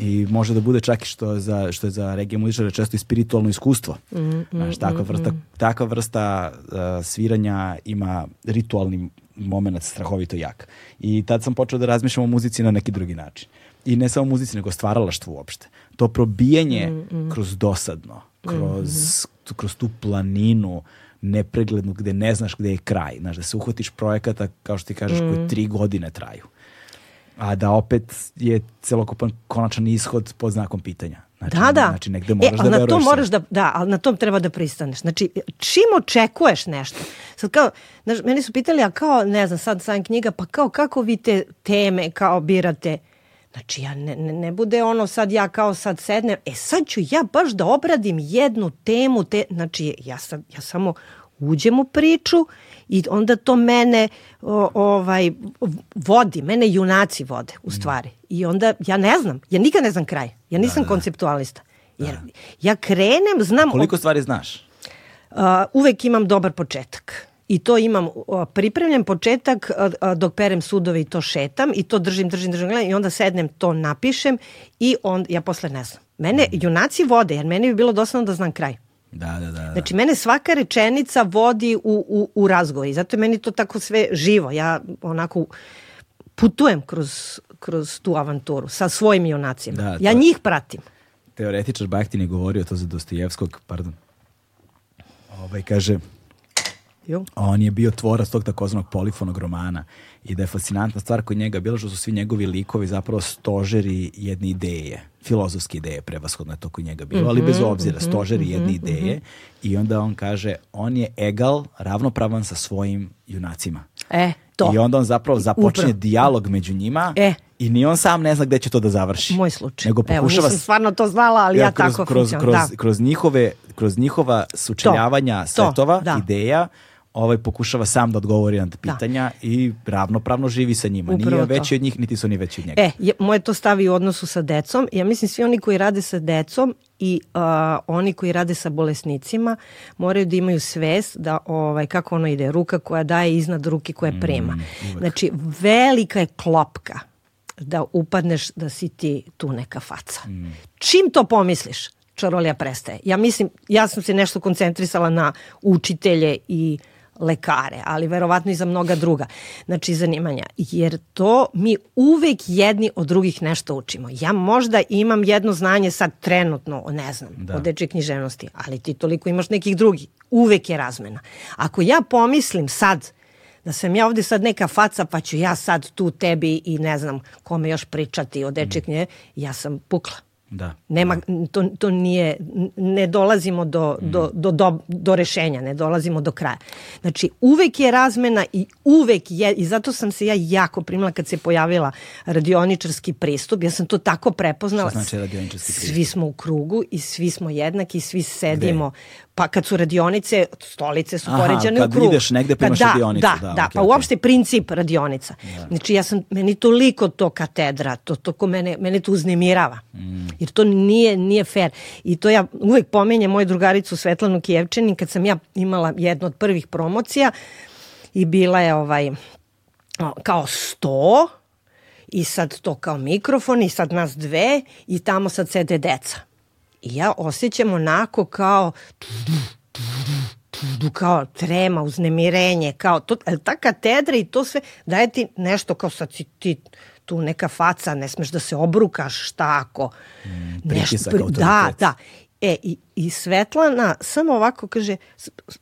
i može da bude čak i što je za, što je za regije muzičare često i spiritualno iskustvo. Mm, mm, Znaš, takva vrsta, mm, takva vrsta uh, sviranja ima ritualni moment strahovito jak. I tad sam počeo da razmišljam o muzici na neki drugi način. I ne samo muzici, nego stvaralaštvo uopšte. To probijanje mm, mm. kroz dosadno, kroz, kroz tu planinu nepreglednu gde ne znaš gde je kraj. Znaš, da se uhvatiš projekata, kao što ti kažeš, mm. koji tri godine traju. A da opet je celokupan konačan ishod pod znakom pitanja. Znači, da, da. Znači, negde moraš e, da ali na to moraš da, da, ali na tom treba da pristaneš. Znači, čim očekuješ nešto, sad kao, znaš, meni su pitali, a kao, ne znam, sad sam knjiga, pa kao, kako vi te teme kao birate? Znači, ja ne, ne, ne bude ono sad ja kao sad sednem, e sad ću ja baš da obradim jednu temu, te, znači, ja, sad, ja samo uđem u priču i onda to mene o, ovaj vodi, mene junaci vode u stvari. I onda ja ne znam, ja nikad ne znam kraj. Ja nisam konceptualista. Jer ja krenem, znam Koliko stvari znaš? Uh, uvek imam dobar početak. I to imam pripremljen početak dok perem sudove i to šetam i to držim, držim, držim gledam i onda sednem, to napišem i on, ja posle ne znam. Mene junaci vode, jer meni bi bilo dosadno da znam kraj. Da, da, da. da. Znači, mene svaka rečenica vodi u, u, u razgovor i zato je meni to tako sve živo. Ja onako putujem kroz, kroz tu avanturu sa svojim junacima. Da, ja to- njih pratim. Teoretičar Bahtin je govorio to za Dostojevskog, pardon. Ovaj kaže, Jo. on je bio tvorac tog takozvanog polifonog romana i da je fascinantna stvar kod njega bila što su svi njegovi likovi zapravo stožeri jedne ideje, filozofske ideje prevashodno je to kod njega bilo, ali Mhm, bez obzira, stožeri jedne ideje i onda on kaže, on je egal, ravnopravan sa svojim junacima. E, to. I onda on zapravo započne Upravo. dijalog među njima E. i ni on sam ne zna gde će to da završi. Moj slučaj. Nego Evo, pokušava nisam stvarno to znala, ali ja, kroz, tako kroz, funkcioniram. kroz, Da. kroz, njihove, kroz njihova sučeljavanja To, svetova, da. ideja, ovaj pokušava sam da odgovori na pitanja i ravnopravno živi sa njima. Upravo Nije to. veći od njih, niti su oni veći od njega. E, je, moje to stavi u odnosu sa decom. Ja mislim svi oni koji rade sa decom i uh, oni koji rade sa bolesnicima moraju da imaju svest da ovaj kako ono ide ruka koja daje iznad ruke koja prema. znači velika je klopka da upadneš da si ti tu neka faca. Čim to pomisliš, čarolija prestaje. Ja mislim, ja sam se nešto koncentrisala na učitelje i lekare, ali verovatno i za mnoga druga znači zanimanja, jer to mi uvek jedni od drugih nešto učimo. Ja možda imam jedno znanje sad trenutno, ne znam, Da. od dečje književnosti, ali ti toliko imaš nekih drugih. Uvek je razmena. Ako ja pomislim sad da sam ja ovde sad neka faca pa ću ja sad tu tebi i ne znam kome još pričati o dečje knjige, ja sam pukla. Da. Nema, to, to nije, ne dolazimo do, do, do, do, do rešenja, ne dolazimo do kraja. Znači, uvek je razmena i uvek je, i zato sam se ja jako primila kad se pojavila radioničarski pristup, ja sam to tako prepoznala. Šta znači radioničarski pristup? Svi smo u krugu i svi smo jednaki i svi sedimo. Pa kad su radionice, stolice su Aha, poređane kad u krug. ideš negde pa Kad imaš da, radionicu, Da, da, da, okej, pa okej. uopšte princip radionica. Znači ja sam, meni toliko to katedra, to, to ko mene, mene to uznemirava. Jer to nije, nije fair. I to ja uvek pomenjem moju drugaricu Svetlanu Kijevčanin kad sam ja imala jednu od prvih promocija i bila je ovaj kao sto i sad to kao mikrofon i sad nas dve i tamo sad sede deca. I ja osjećam onako kao kao trema, uznemirenje, kao to, ta katedra i to sve daje ti nešto kao sad si ti tu neka faca, ne smeš da se obrukaš, šta ako. Mm, pritisak, da, autoritet. da. E, i, i Svetlana samo ovako kaže,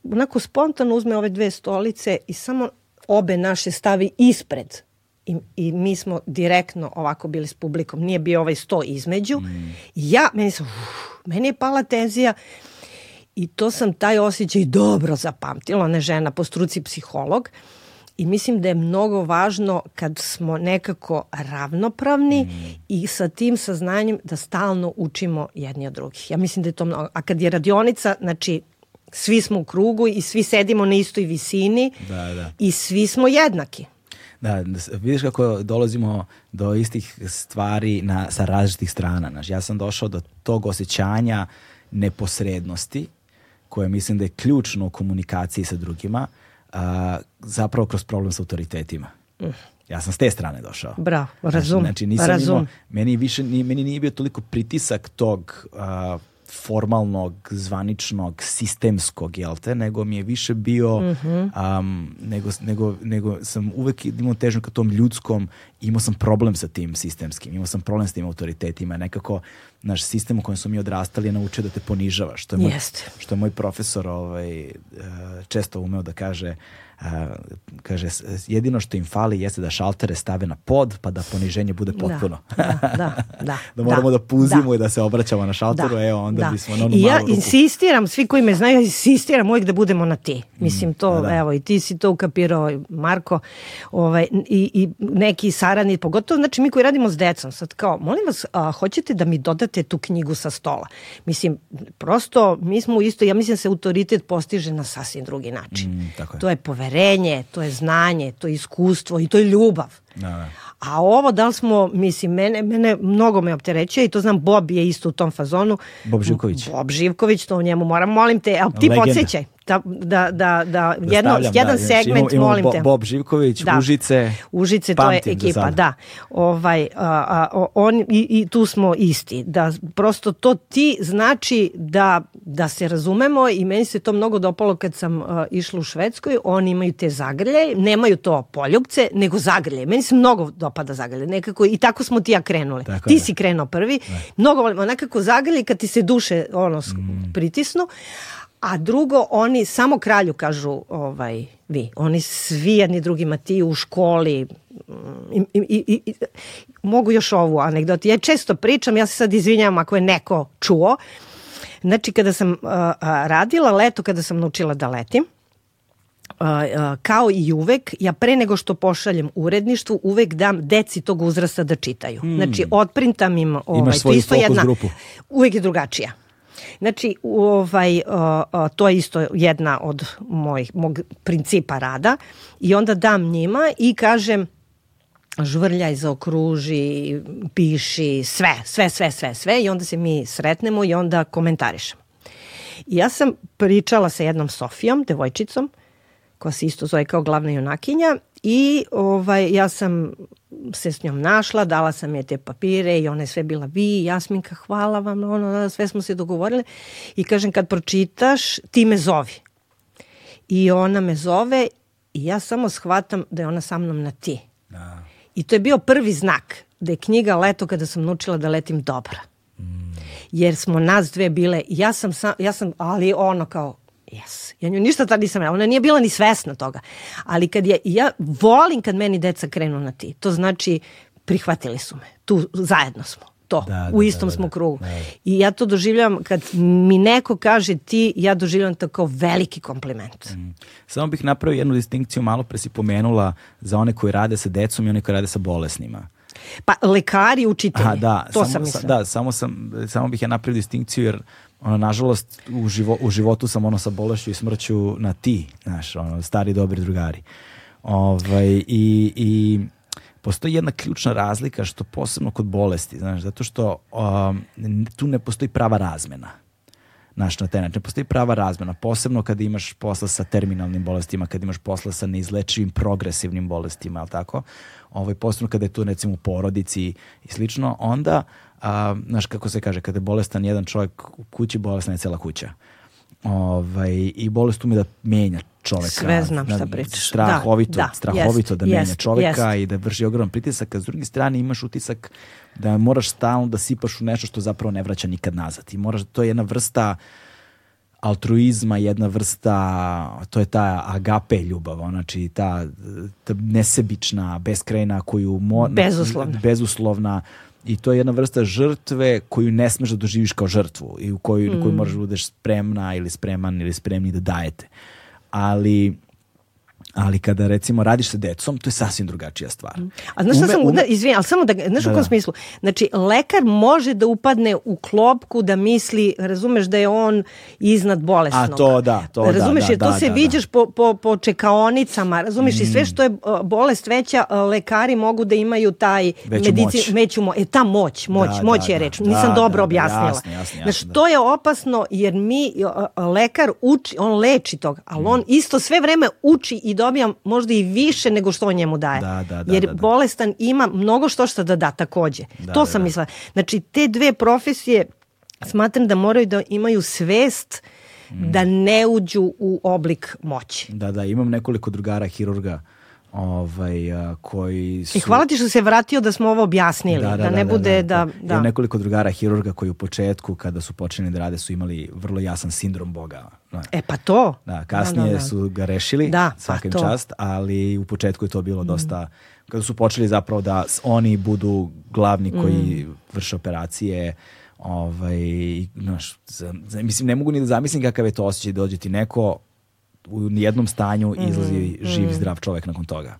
onako spontano uzme ove dve stolice i samo obe naše stavi ispred. I, I mi smo direktno ovako bili s publikom. Nije bio ovaj sto između. I ja, meni sam, uf, meni je pala tenzija i to sam taj osjećaj dobro zapamtila. Ona je žena po struci psiholog. I mislim da je mnogo važno kad smo nekako ravnopravni i sa tim saznanjem da stalno učimo jedni od drugih. Ja mislim da je to mnogo. A kad je radionica, znači svi smo u krugu i svi sedimo na istoj visini Da, da. i svi smo jednaki. Da, da vidiš kako dolazimo do istih stvari na, sa različitih strana. Znaš, ja sam došao do tog osjećanja neposrednosti, koje mislim da je ključno u komunikaciji sa drugima, a, zapravo kroz problem sa autoritetima. Ja sam s te strane došao. Bravo, razum, Znači, nisam razum. imao, meni, više, ni, meni nije bio toliko pritisak tog a, formalnog, zvaničnog, sistemskog, jel te, nego mi je više bio, Mhm. am, nego, nego, nego sam uvek imao težnju ka tom ljudskom, imao sam problem sa tim sistemskim, imao sam problem sa tim autoritetima, nekako naš sistem u kojem smo mi odrastali je naučio da te ponižava, što je moj, što je moj profesor ovaj, eh, često umeo da kaže a, kaže, jedino što im fali jeste da šaltere stave na pod, pa da poniženje bude potpuno. Da, da, da. da moramo da, puzimo i da se obraćamo na šalteru, evo onda bismo na onu I ja insistiram, svi koji me znaju, insistiram uvijek da budemo na ti. Mislim, to, da, da. evo, i ti si to ukapirao, Marko, ovaj, i, i neki sarani, pogotovo, znači mi koji radimo s decom, sad kao, molim vas, a, hoćete da mi dodate tu knjigu sa stola? Mislim, prosto, mi smo isto, ja mislim da se autoritet postiže na sasvim drugi način. Mm, tako je. To je poverenje, to je znanje, to je iskustvo i to je ljubav. Da, da. A ovo da li smo, mislim, mene, mene mnogo me opterećuje i to znam, Bob je isto u tom fazonu. Bob Živković. Bob Živković, to o njemu moram, molim te, a ti Legenda. podsjećaj. Da, da, da, da, Da jedno, stavljam, jedan da, znači, segment, imamo, molim imamo te. Bo- Bob Živković, Užice. Užice, to je ekipa, da. Ovaj, a, a, on, i, I tu smo isti. Da, prosto to ti znači da, da se razumemo i meni se to mnogo dopalo kad sam a, išla u Švedskoj. Oni imaju te zagrlje, nemaju to poljubce, nego zagrlje. Meni se mnogo dopada zagrlje. Nekako, I tako smo ti ja krenuli. Tako ti je. si krenuo prvi. Mnogo volim, nekako zagrlje kad ti se duše ono, Mm. pritisnu. A drugo, oni samo kralju kažu ovaj, vi. Oni svi jedni drugima ti u školi. mm, I, i, i, i, mogu još ovu anegdotu. Ja često pričam, ja se sad izvinjam ako je neko čuo. Znači, kada sam a, radila leto, kada sam naučila da letim, a, a, kao i uvek, ja pre nego što pošaljem uredništvu, uvek dam deci tog uzrasta da čitaju. Znači, otprintam im... Ovaj, to svoju fokus jedna, grupu. Uvek je drugačija. Znači, ovaj, a, a, to je isto jedna od mojih, mog principa rada i onda dam njima i kažem žvrljaj, zaokruži, piši, sve, sve, sve, sve, sve i onda se mi sretnemo i onda komentarišemo. I ja sam pričala sa jednom Sofijom, devojčicom, koja se isto zove kao glavna junakinja i ovaj, ja sam se s njom našla, dala sam je te papire i ona je sve bila vi, Jasminka, hvala vam, ono, da, sve smo se dogovorili i kažem kad pročitaš, ti me zovi. I ona me zove i ja samo shvatam da je ona sa mnom na ti. Da. I to je bio prvi znak da je knjiga Leto kada sam naučila da letim dobra. Jer smo nas dve bile, ja sam, sam, ja sam ali ono kao, Yes. Ja nju ništa tad nisam, ona nije bila ni svesna toga. Ali kad je, ja volim kad meni deca krenu na ti. To znači, prihvatili su me. Tu, zajedno smo. To, Da, da, u istom da, da, smo da. krugu. Da, da. I ja to doživljavam, kad mi neko kaže ti, ja doživljavam to kao veliki kompliment. Samo bih napravio jednu distinkciju, malo pre si pomenula za one koji rade sa decom i one koji rade sa bolesnima. Pa lekari, učitelji, Aha, da, to samo, sam sa- mislila. da, samo, sam, samo bih ja napravio distinkciju jer ono, nažalost u, živo, u životu sam ono sa bolešću i smrću na ti, znaš, ono, stari dobri drugari. Ovaj, i, I postoji jedna ključna razlika što posebno kod bolesti, znaš, zato što um, tu ne postoji prava razmena. Znaš, na taj način. Ne postoji prava razmena, posebno kada imaš posla sa terminalnim bolestima, kada imaš posla sa neizlečivim progresivnim bolestima, ali tako? Ovaj, posebno kada je tu recimo u porodici i slično, onda, a, znaš kako se kaže, kada je bolestan jedan čovjek u kući, bolesna je cela kuća. Ovaj, I bolest ume da menja čoveka. Sve znam šta pričaš. Strahovito, Da, da, strahovito jest, da menja jest, čoveka jest. i da vrši ogroman pritisak, a s druge strane imaš utisak da moraš stalno da sipaš u nešto što zapravo ne vraća nikad nazad. I moraš, to je jedna vrsta altruizma, jedna vrsta, to je ta agape ljubav, znači ta, ta nesebična, beskrajna koju mo, Bezuslovna. bezuslovna i to je jedna vrsta žrtve koju ne smeš da doživiš kao žrtvu i u koju, mm. koju moraš da budeš spremna ili spreman ili spremni da dajete. Ali ali kada recimo radiš sa decom, to je sasvim drugačija stvar. A znaš šta Ume- sam, ume- da, izvini, ali samo da, znaš Da, u kom da. smislu? Znači, lekar može da upadne u klopku da misli, razumeš da je on iznad bolesnog. A, to da, to da, Razumeš, da, jer to da, se da, Mm. viđaš po, po, po čekaonicama, razumeš, i sve što je bolest veća, lekari mogu da imaju taj Veću moć. veću mo, e, ta moć, moć, Da, moć da, je reč, da, nisam da, dobro da, objasnila. jasno, Znaš, jasno, da. to je opasno jer mi, lekar uči, on leči toga, ali on isto sve vreme uči i dobija možda i više nego što on njemu daje. Da, da, da, jer da, da. bolestan ima mnogo što što da da takođe. Da, to da, sam da. mislila. Znači, te dve profesije smatram da moraju da imaju svest Mm. da ne uđu u oblik moći. Da, da, imam nekoliko drugara hirurga ovaj, a, koji su... I hvala ti što se vratio da smo ovo objasnili, da, da, da ne da, bude da... da, da. nekoliko drugara hirurga koji u početku, kada su počeli da rade, su imali vrlo jasan sindrom Boga. Da. E pa to. Da, kasnije da, da, da. su ga rešili, da, svakim pa čast, ali u početku je to bilo mm. dosta... Kada su počeli zapravo da oni budu glavni koji mm. vrše operacije, ovaj, znaš, mislim, ne mogu ni da zamislim kakav je to osjećaj da dođe ti neko u jednom stanju mm, izlazi mm, živ, zdrav čovek nakon toga.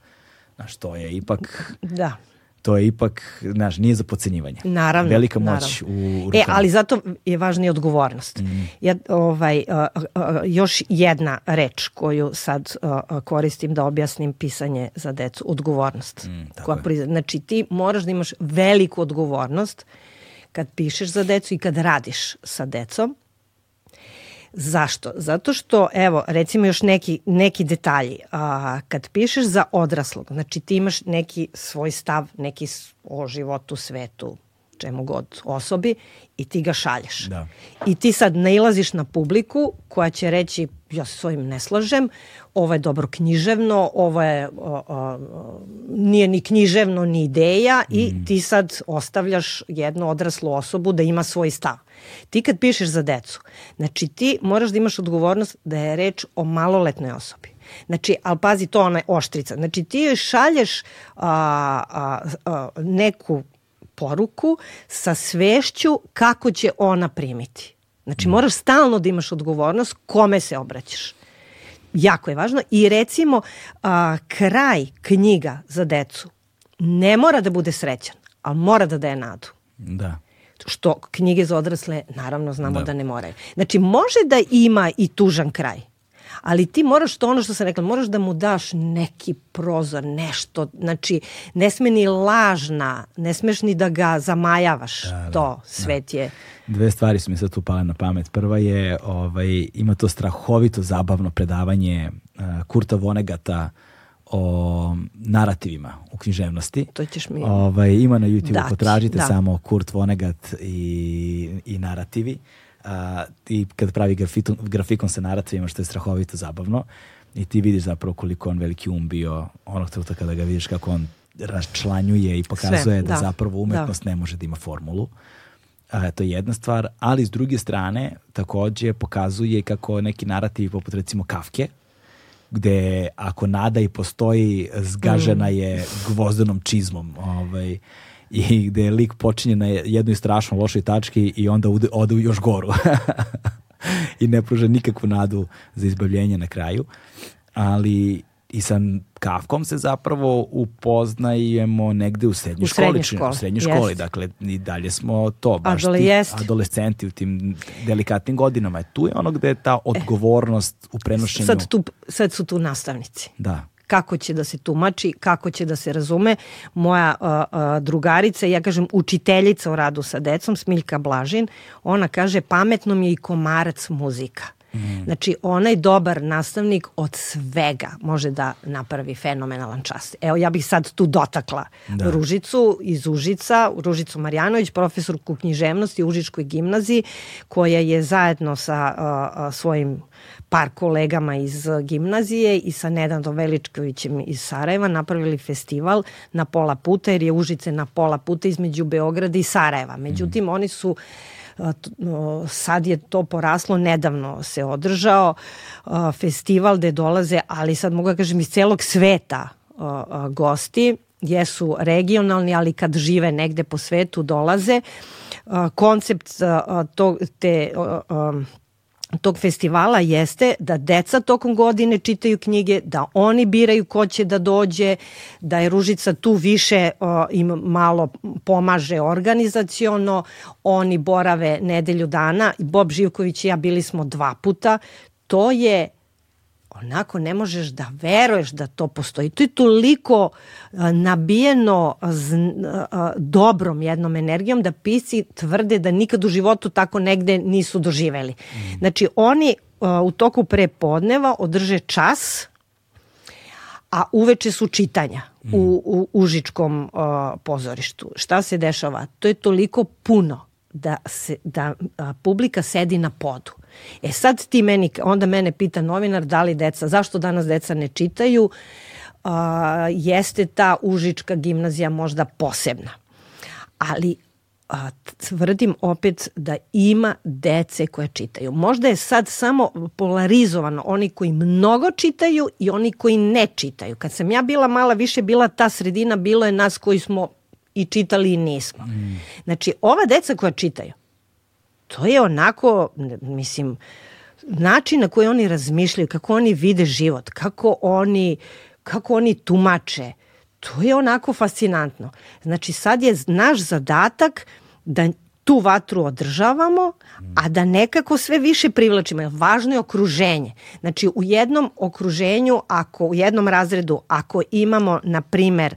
Znaš, to je ipak... Da. To je ipak, znaš, nije za pocenjivanje. Naravno. Velika moć naravno. u rukama. E, ali zato je važna i odgovornost. Mm. Ja, ovaj, još jedna reč koju sad koristim da objasnim pisanje za decu. Odgovornost. Mm, koja je. Znači, ti moraš da imaš veliku odgovornost kad pišeš za decu i kad radiš sa decom Zašto? Zato što, evo, recimo još neki, neki detalji. A, kad pišeš za odraslog, znači ti imaš neki svoj stav, neki o životu, svetu, čemu god osobi i ti ga šalješ. Da. I ti sad nailaziš na publiku koja će reći ja se s ovim ne slažem, ovo je dobro književno, ovo je o, o, nije ni književno ni ideja mm. i ti sad ostavljaš jednu odraslu osobu da ima svoj stav. Ti kad pišeš za decu, znači ti moraš da imaš odgovornost da je reč o maloletnoj osobi. Znači, ali pazi, to ona je oštrica. Znači, ti joj šalješ a, a, a, neku poruku sa svešću kako će ona primiti. Znači, mm. moraš stalno da imaš odgovornost kome se obraćaš. Jako je važno. I recimo, a, kraj knjiga za decu ne mora da bude srećan, ali mora da daje nadu. Da što knjige za odrasle naravno znamo da. da ne moraju. Znači može da ima i tužan kraj, ali ti moraš to ono što sam rekla, moraš da mu daš neki prozor, nešto, znači ne sme ni lažna, ne smeš ni da ga zamajavaš, da, da, to svet da. je. Dve stvari su mi sad tu pale na pamet. Prva je, ovaj, ima to strahovito zabavno predavanje uh, Kurta Vonegata o narativima u književnosti. To ćeš mi... Ovaj, ima na YouTube, potražite da. samo Kurt Vonnegut i, i narativi. Uh, I kad pravi grafiton, grafikon sa narativima, što je strahovito zabavno, i ti vidiš zapravo koliko on veliki um bio onog trenutka kada ga vidiš kako on raščlanjuje i pokazuje Sve, da, da zapravo da. umetnost da. ne može da ima formulu. A, to je jedna stvar, ali s druge strane takođe pokazuje kako neki narativi poput recimo Kafke, gde ako nada i postoji, zgažena mm. je gvozdenom čizmom. Ovaj, i gde lik počinje na jednoj strašno lošoj tački i onda ode, ode u još goru. I ne pruža nikakvu nadu za izbavljenje na kraju. Ali i sa Kafkom se zapravo upoznajemo negde u srednjoj u školi. Školi. U srednjoj školi, dakle i dalje smo to, baš Adole, ti jest. adolescenti u tim delikatnim godinama. Tu je ono gde je ta odgovornost u prenošenju. Sad, tu, sad su tu nastavnici. Da kako će da se tumači, kako će da se razume. Moja uh, uh, drugarica, ja kažem učiteljica u radu sa decom, Smiljka Blažin, ona kaže pametno mi je i komarac muzika. Mm. Znači, onaj dobar nastavnik od svega može da napravi fenomenalan čast. Evo, ja bih sad tu dotakla da. Ružicu iz Užica, Ružicu Marjanović, profesorku književnosti u Užičkoj gimnaziji, koja je zajedno sa uh, svojim par kolegama iz gimnazije i sa Nedandom Veličkovićem iz Sarajeva napravili festival na pola puta, jer je Užice na pola puta između Beograda i Sarajeva. Međutim, mm. oni su sad je to poraslo, nedavno se održao festival gde dolaze, ali sad mogu da kažem iz celog sveta gosti, jesu regionalni, ali kad žive negde po svetu dolaze. Koncept to, te tog festivala jeste da deca tokom godine čitaju knjige, da oni biraju ko će da dođe, da je Ružica tu više o, im malo pomaže organizaciono, oni borave nedelju dana, Bob Živković i ja bili smo dva puta, to je onako ne možeš da veruješ da to postoji. To je toliko nabijeno dobrom jednom energijom da pisci tvrde da nikad u životu tako negde nisu doživeli. Mm. Znači oni u toku prepodneva održe čas a uveče su čitanja mm. u, u Užičkom uh, pozorištu. Šta se dešava? To je toliko puno da, se, da a, publika sedi na podu. E sad ti meni, onda mene pita novinar da li deca, zašto danas deca ne čitaju, a, jeste ta Užička gimnazija možda posebna. Ali a, tvrdim opet da ima dece koje čitaju. Možda je sad samo polarizovano oni koji mnogo čitaju i oni koji ne čitaju. Kad sam ja bila mala, više bila ta sredina, bilo je nas koji smo i čitali i nismo. Mm. Znači, ova deca koja čitaju, to je onako, mislim, način na koji oni razmišljaju, kako oni vide život, kako oni, kako oni tumače, to je onako fascinantno. Znači sad je naš zadatak da tu vatru održavamo, a da nekako sve više privlačimo. Važno je okruženje. Znači u jednom okruženju, ako u jednom razredu, ako imamo, na primer,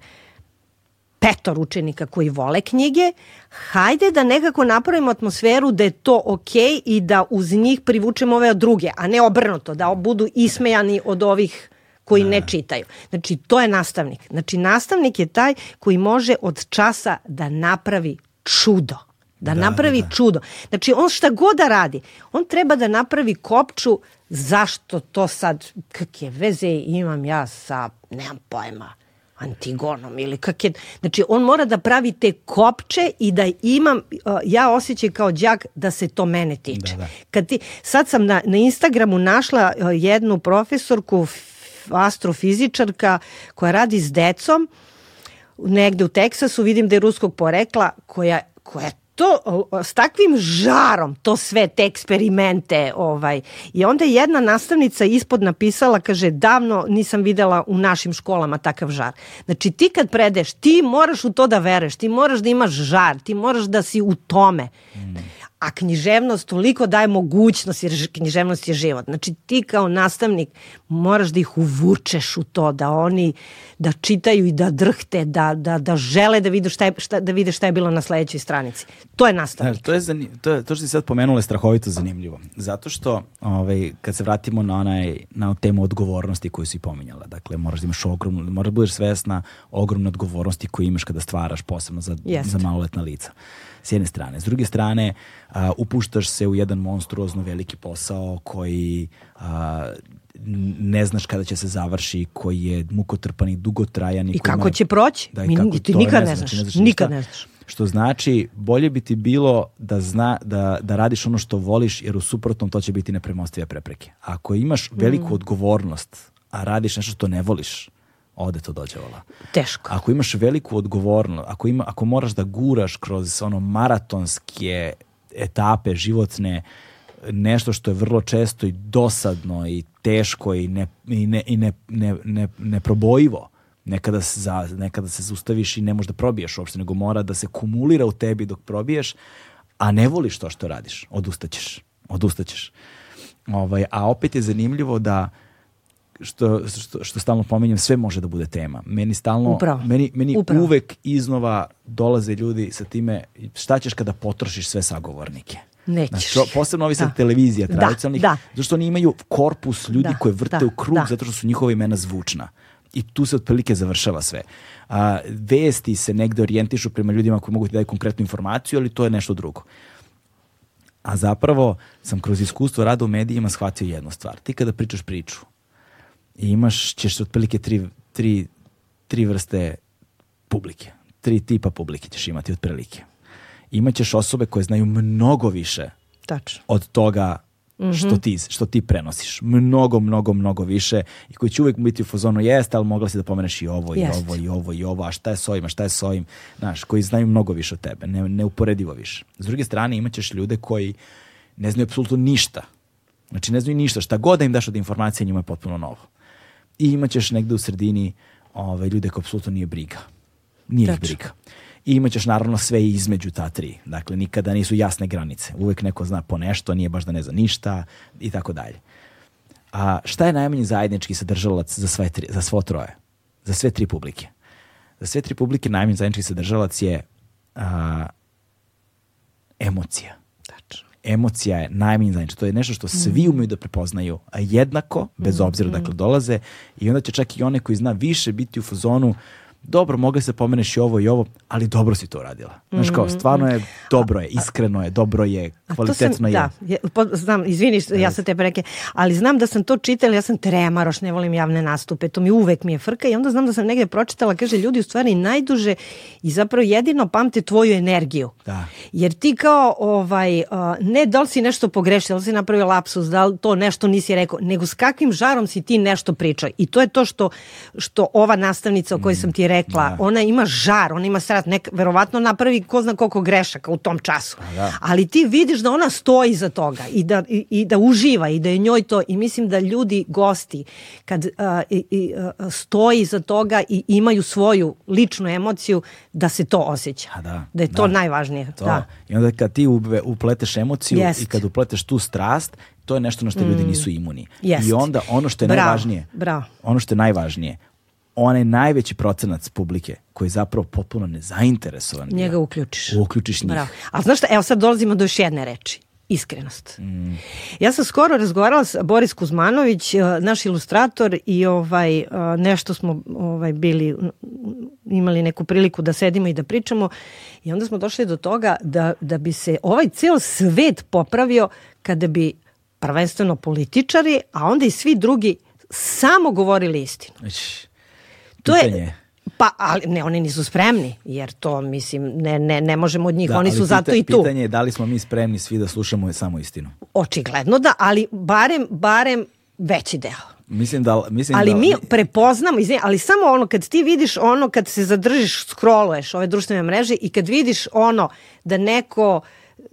petor učenika koji vole knjige, hajde da nekako napravimo atmosferu da je to okej okay i da uz njih privučemo ove druge, a ne obrnuto, da budu ismejani od ovih koji ne da. čitaju. Znači, to je nastavnik. Znači, nastavnik je taj koji može od časa da napravi čudo. Da, da napravi da, da. čudo. Znači, on šta god da radi, on treba da napravi kopču zašto to sad, kakve veze imam ja sa, nemam pojma, Antigonom ili kak je, znači on mora da pravi te kopče i da imam, ja osjećaj kao đak da se to mene tiče. Da, da. Kad ti, sad sam na, na Instagramu našla jednu profesorku, astrofizičarka koja radi s decom, negde u Teksasu, vidim da je ruskog porekla, koja, koja to s takvim žarom to sve te eksperimente ovaj i onda je jedna nastavnica ispod napisala kaže davno nisam videla u našim školama takav žar. Znači ti kad predeš ti moraš u to da veruješ, ti moraš da imaš žar, ti moraš da si u tome. Mm a književnost toliko daje mogućnost, jer književnost je život. Znači ti kao nastavnik moraš da ih uvučeš u to, da oni da čitaju i da drhte, da, da, da žele da vide šta, je, šta, da vide šta je bilo na sledećoj stranici. To je nastavnik. To, je to, je, to što si sad pomenula je strahovito zanimljivo. Zato što ovaj, kad se vratimo na, onaj, na temu odgovornosti koju si pominjala, dakle moraš da imaš ogromnu, moraš da budeš svesna ogromne odgovornosti koju imaš kada stvaraš posebno za, Jest. za maloletna lica s jedne strane. S druge strane, a, upuštaš se u jedan monstruozno veliki posao koji a, ne znaš kada će se završi, koji je mukotrpan i dugotrajan. I, I kako ima, će proći? Da, Mi, kako ti nikad ne znaš. Ne znaš nikad ne znaš. Što znači, bolje bi ti bilo da, zna, da, da radiš ono što voliš, jer u suprotnom to će biti nepremostive prepreke. Ako imaš veliku mm. odgovornost, a radiš nešto što ne voliš, ode to dođevala. Teško. Ako imaš veliku odgovornost, ako, ima, ako moraš da guraš kroz ono maratonske etape životne, nešto što je vrlo često i dosadno i teško i, ne, i, ne, i ne, ne, ne, neprobojivo, nekada se, za, nekada se zustaviš i ne možeš da probiješ uopšte, nego mora da se kumulira u tebi dok probiješ, a ne voliš to što radiš, odustaćeš. Odustaćeš. Ovaj, a opet je zanimljivo da što, što, što stalno pominjem, sve može da bude tema. Meni stalno, Upravo. meni, meni Upravo. uvek iznova dolaze ljudi sa time šta ćeš kada potrošiš sve sagovornike. Nećeš. Znači, posebno ovi sad da. televizija da, tradicionalnih, da, zato što oni imaju korpus ljudi da, koje vrte da, u krug da. zato što su njihova imena zvučna. I tu se otprilike završava sve. A, vesti se negde orijentišu prema ljudima koji mogu ti dati konkretnu informaciju, ali to je nešto drugo. A zapravo sam kroz iskustvo rada u medijima shvatio jednu stvar. Ti kada pričaš priču, i imaš, ćeš otprilike tri, tri, tri vrste publike. Tri tipa publike ćeš imati otprilike. Imaćeš osobe koje znaju mnogo više Tačno. od toga Mm što, ti, što ti prenosiš. Mnogo, mnogo, mnogo više i koji će uvijek biti u fazonu jeste, ali mogla si da pomeneš i ovo, i ovo, i ovo, i ovo, a šta je s ovim, a šta je s ovim, znaš, koji znaju mnogo više od tebe, ne, neuporedivo više. S druge strane imaćeš ljude koji ne znaju apsolutno ništa. Znači ne znaju ništa, šta god da im daš od informacije njima je potpuno novo i imaćeš negde u sredini ovaj, ljude koji apsolutno nije briga. Nije Tačno. ih briga. I imaćeš naravno sve između ta tri. Dakle, nikada nisu jasne granice. Uvek neko zna po nešto, nije baš da ne zna ništa i tako dalje. A šta je najmanji zajednički sadržalac za, sve tri, za svo troje? Za sve tri publike. Za sve tri publike najmanji zajednički sadržalac je a, emocija emocija je najmanji znači to je nešto što svi mhm. umeju da prepoznaju jednako bez mhm. obzira dakle dolaze i onda će čak i one koji zna više biti u fazonu dobro, mogli se pomeneš i ovo i ovo, ali dobro si to uradila. Znaš kao, stvarno je, dobro je, iskreno je, dobro je, kvalitetno sam, je. Da, je, po, znam, izvini, što ja sam te preke, ali znam da sam to čitala, ja sam tremaroš, ne volim javne nastupe, to mi uvek mi je frka i onda znam da sam negde pročitala, kaže, ljudi u stvari najduže i zapravo jedino pamte tvoju energiju. Da. Jer ti kao, ovaj, ne da li si nešto pogrešio, da li si napravio lapsus, da li to nešto nisi rekao, nego s kakvim žarom si ti nešto pričao. I to je to što, što ova nastavnica o kojoj sam ti rekla, Da. ona ima žar, ona ima strat, nek, verovatno napravi ko zna koliko grešaka u tom času. da. Ali ti vidiš da ona stoji za toga i da, i, i da uživa i da je njoj to i mislim da ljudi, gosti, kad a, i, i, a, stoji za toga i imaju svoju ličnu emociju, da se to osjeća. A da, da je to da. najvažnije. To. Da. I onda kad ti upleteš emociju Jest. i kad upleteš tu strast, to je nešto na što ljudi nisu imuni. Jest. I onda ono što je Bravo, najvažnije, bravo. ono što je najvažnije, onaj najveći procenac publike koji je zapravo potpuno nezainteresovan. Njega uključiš. Uključiš njih. Bravo. A znaš šta, evo sad dolazimo do još jedne reči. Iskrenost. Mm. Ja sam skoro razgovarala sa Boris Kuzmanović, eh, naš ilustrator i ovaj eh, nešto smo ovaj bili imali neku priliku da sedimo i da pričamo i onda smo došli do toga da, da bi se ovaj ceo svet popravio kada bi prvenstveno političari, a onda i svi drugi samo govorili istinu. Već, To pitanje je Pa, ali ne, oni nisu spremni, jer to, mislim, ne, ne, ne možemo od njih, Da, oni su zato pita- i tu. Pitanje je da li smo mi spremni svi da slušamo samo istinu. Očigledno da, ali barem, barem veći deo. Mislim da... Mislim Ali da, mi prepoznamo, izvini, ali samo ono kad ti vidiš ono kad se zadržiš, scrolluješ ove društvene mreže i kad vidiš ono da neko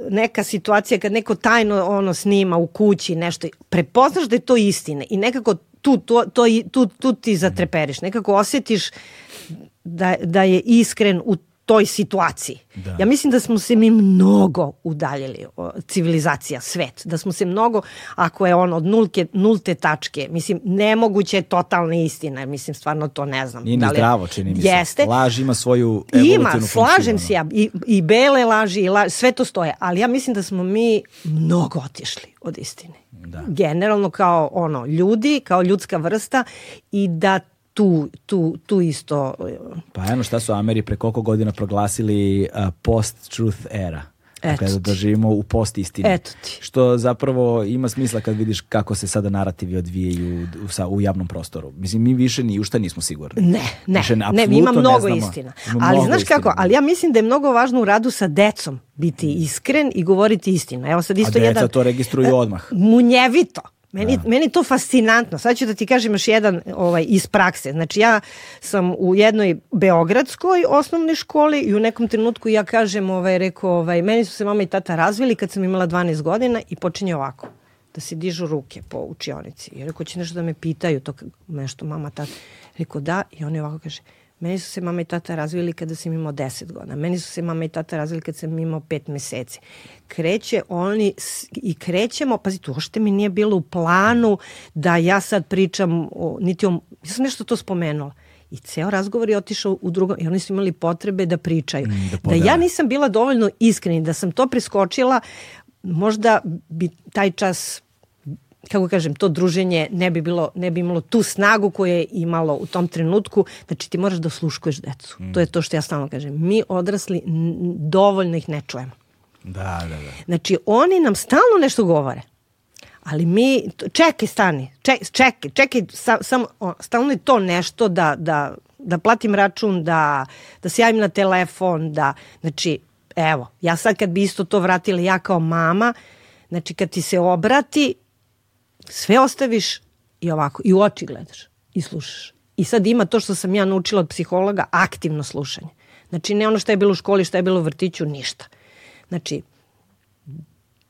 neka situacija kad neko tajno ono snima u kući nešto prepoznaš da je to istina i nekako tu, to, to, tu, tu ti zatreperiš nekako osjetiš da, da je iskren u toj situaciji. Da. Ja mislim da smo se mi mnogo udaljili civilizacija, svet, da smo se mnogo, ako je on od nulke, nulte tačke, mislim, nemoguće je totalna istina, mislim, stvarno to ne znam. Nije ni Da li zdravo, čini mi se. Jeste. Laž ima svoju evolucijnu Ima, funkciju, slažem se ja, i, i bele laži, i laži, sve to stoje, ali ja mislim da smo mi mnogo otišli od istine. Da. Generalno kao ono, ljudi, kao ljudska vrsta i da tu, tu, tu isto Pa eno šta su Ameri pre koliko godina proglasili uh, post-truth era. Dakle, Eto da, da živimo u post istini. Eto ti. Što zapravo ima smisla kad vidiš kako se sada narativi odvijaju u, sa, u javnom prostoru. Mislim, mi više ni u šta nismo sigurni. Ne, ne, Više ne, ima mnogo znamo. istina. Ima Ali mnogo znaš istina. kako, ali ja mislim da je mnogo važno u radu sa decom biti iskren i govoriti istinu. Evo sad isto deca jedan... to registruju odmah. Munjevito. Meni, meni je to fascinantno. Sad ću da ti kažem još jedan ovaj, iz prakse. Znači ja sam u jednoj beogradskoj osnovnoj školi i u nekom trenutku ja kažem, ovaj, rekao, ovaj, meni su se mama i tata razvili kad sam imala 12 godina i počinje ovako da se dižu ruke po učionici. I rekao, će nešto da me pitaju, to nešto mama, tata. Rekao, da, i on je ovako kaže, meni su se mama i tata razvili kada sam imao 10 godina, meni su se mama i tata razvili kad sam imao 5 meseci. Kreće oni i krećemo, pazi, to uopšte mi nije bilo u planu da ja sad pričam, o, niti o, ja sam nešto to spomenula. I ceo razgovor je otišao u drugo, i oni su imali potrebe da pričaju. Mm, da da ja nisam bila dovoljno iskreni, da sam to preskočila, možda bi taj čas kako kažem, to druženje ne bi, bilo, ne bi imalo tu snagu koju je imalo u tom trenutku. Znači ti moraš da sluškuješ decu. To je to što ja stalno kažem. Mi odrasli dovoljno ih ne čujemo. Da, da, da. Znači oni nam stalno nešto govore. Ali mi, čekaj, stani, čekaj, čekaj, čekaj sa, samo, stalno je to nešto da, da, da platim račun, da, da se javim na telefon, da, znači, evo, ja sad kad bi isto to vratila ja kao mama, znači kad ti se obrati, sve ostaviš i ovako, i u oči gledaš i slušaš. I sad ima to što sam ja naučila od psihologa, aktivno slušanje. Znači ne ono što je bilo u školi, što je bilo u vrtiću, ništa. Znači,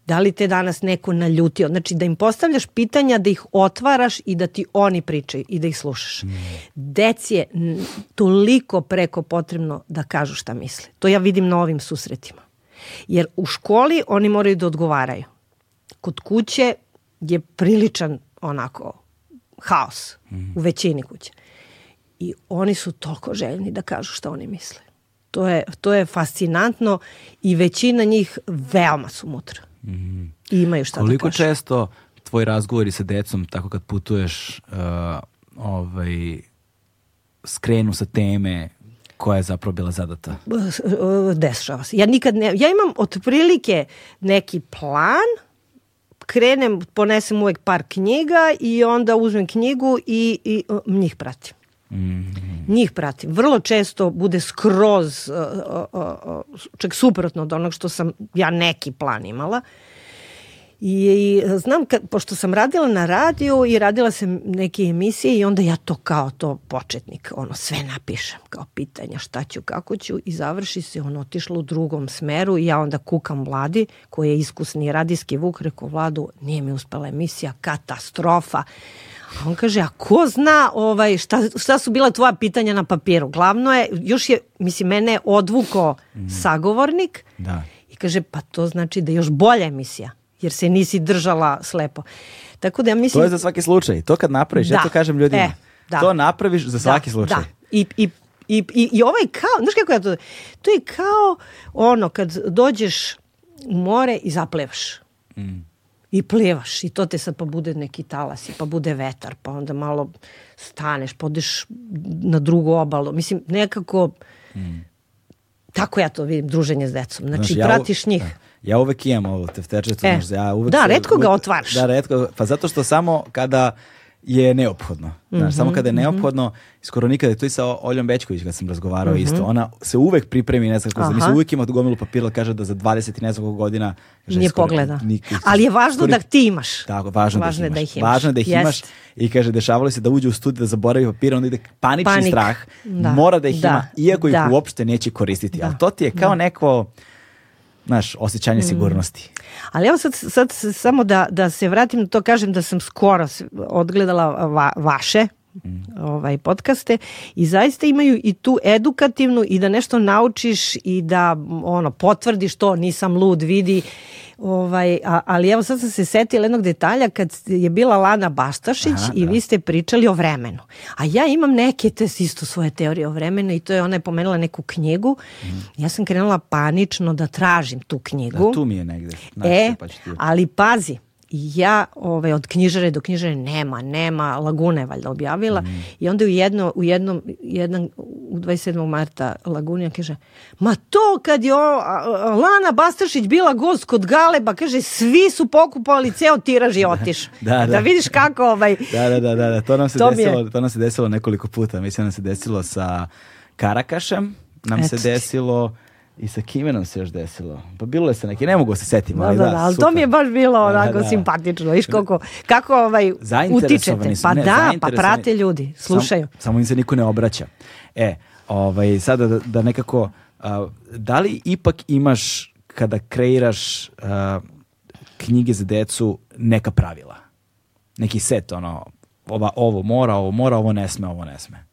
da li te danas neko naljutio? Znači da im postavljaš pitanja, da ih otvaraš i da ti oni pričaju i da ih slušaš. Deci je toliko preko potrebno da kažu šta misle. To ja vidim na ovim susretima. Jer u školi oni moraju da odgovaraju. Kod kuće je priličan onako haos u većini kuće. I oni su toliko željni da kažu šta oni misle. To je, to je fascinantno i većina njih veoma su mutra. I imaju šta Koliko da kažu. često tvoji razgovori sa decom, tako kad putuješ, uh, ovaj, skrenu sa teme Koja je zapravo bila zadata? Dešava se. Ja nikad ne, ja imam otprilike neki plan, krenem, ponesem uvek par knjiga i onda uzmem knjigu i, i njih pratim. Mm. Njih pratim. Vrlo često bude skroz uh, uh, uh, čak suprotno od onog što sam ja neki plan imala. I znam, kad, pošto sam radila na radiju i radila sam neke emisije i onda ja to kao to početnik, ono sve napišem kao pitanja šta ću, kako ću i završi se ono otišlo u drugom smeru i ja onda kukam vladi koji je iskusni radijski vuk, rekao vladu nije mi uspela emisija, katastrofa. A on kaže, a ko zna ovaj, šta, šta su bila tvoja pitanja na papiru? Glavno je, još je, mislim, mene odvuko mm. sagovornik da. i kaže, pa to znači da je još bolja emisija jer se nisi držala slepo. Tako da ja mislim... To je za svaki slučaj. To kad napraviš, da. ja to kažem ljudima. E, da. To napraviš za svaki da, slučaj. Da. I, i, i, i, i ovaj kao, znaš kako ja to... To je kao ono kad dođeš u more i zaplevaš. Mm. I plivaš i to te sad pa bude neki talas i pa bude vetar pa onda malo staneš, podeš na drugu obalu. Mislim, nekako mm. tako ja to vidim, druženje s decom. Znači, Znaš, ja, pratiš njih. Da ja uvek imam ovo tefterčicu. E, ja uvek da, redko ga otvaraš. Da, redko, pa zato što samo kada je neophodno. Znaš, mm -hmm, samo kada je mhm. neophodno, mm -hmm. skoro nikada, to i sa Oljom Bečković kad sam razgovarao mm -hmm. isto, ona se uvek pripremi, ne znam kako, mislim, uvek ima gomilu papira, kaže da za 20 i ne znam godina kaže, nije skoro, pogleda. Nik, Ali je važno skoro, da ti imaš. Tako, važno, važno da, ih da ih imaš. Važno da ih Jest. imaš i kaže, dešavalo se da uđe u studiju da zaboravi papir, onda ide panični Panik. strah, da. mora da ih da. ima, iako da. ih uopšte neće koristiti. Da. Ali to ti je kao da. neko znaš, osjećanje mm. sigurnosti. Ali evo sad, sad samo da, da se vratim na to, kažem da sam skoro odgledala va, vaše mm. Ovaj podcaste i zaista imaju i tu edukativnu i da nešto naučiš i da ono potvrdiš to nisam lud vidi Ovaj, a, ali evo sad sam se setila jednog detalja kad je bila Lana Bastašić Aha, i da. vi ste pričali o vremenu. A ja imam neke te isto svoje teorije o vremenu i to je ona je pomenula neku knjigu. Mm. Ja sam krenula panično da tražim tu knjigu. Da, tu mi je negde. Znači, e, pa ali pazi, ja ovaj, od knjižare do knjižare nema, nema, Laguna je valjda objavila mm. i onda u, jedno, u jednom, jedan, u 27. marta Lagunija kaže, ma to kad je o, Lana Bastašić bila gost kod Galeba, kaže, svi su pokupali ceo tiraž i otiš. da, da, da. vidiš kako ovaj... Da, da, da, da, da. to nam se, to desilo, je... to nam se desilo nekoliko puta, mislim da nam se desilo sa Karakašem, nam Eto. se desilo I sa kime nam se još desilo? Pa bilo je sa neki, ne mogu se setiti. ali da, da, da, ali to mi je baš bilo da, onako da, da. simpatično. Viš kako, kako ovaj, utičete. Pa ne, da, pa prate ljudi, slušaju. Sam, samo im se niko ne obraća. E, ovaj, sada da, da nekako, a, da li ipak imaš kada kreiraš a, knjige za decu neka pravila? Neki set, ono, ova, ovo mora, ovo mora, ovo ne sme, ovo ne sme.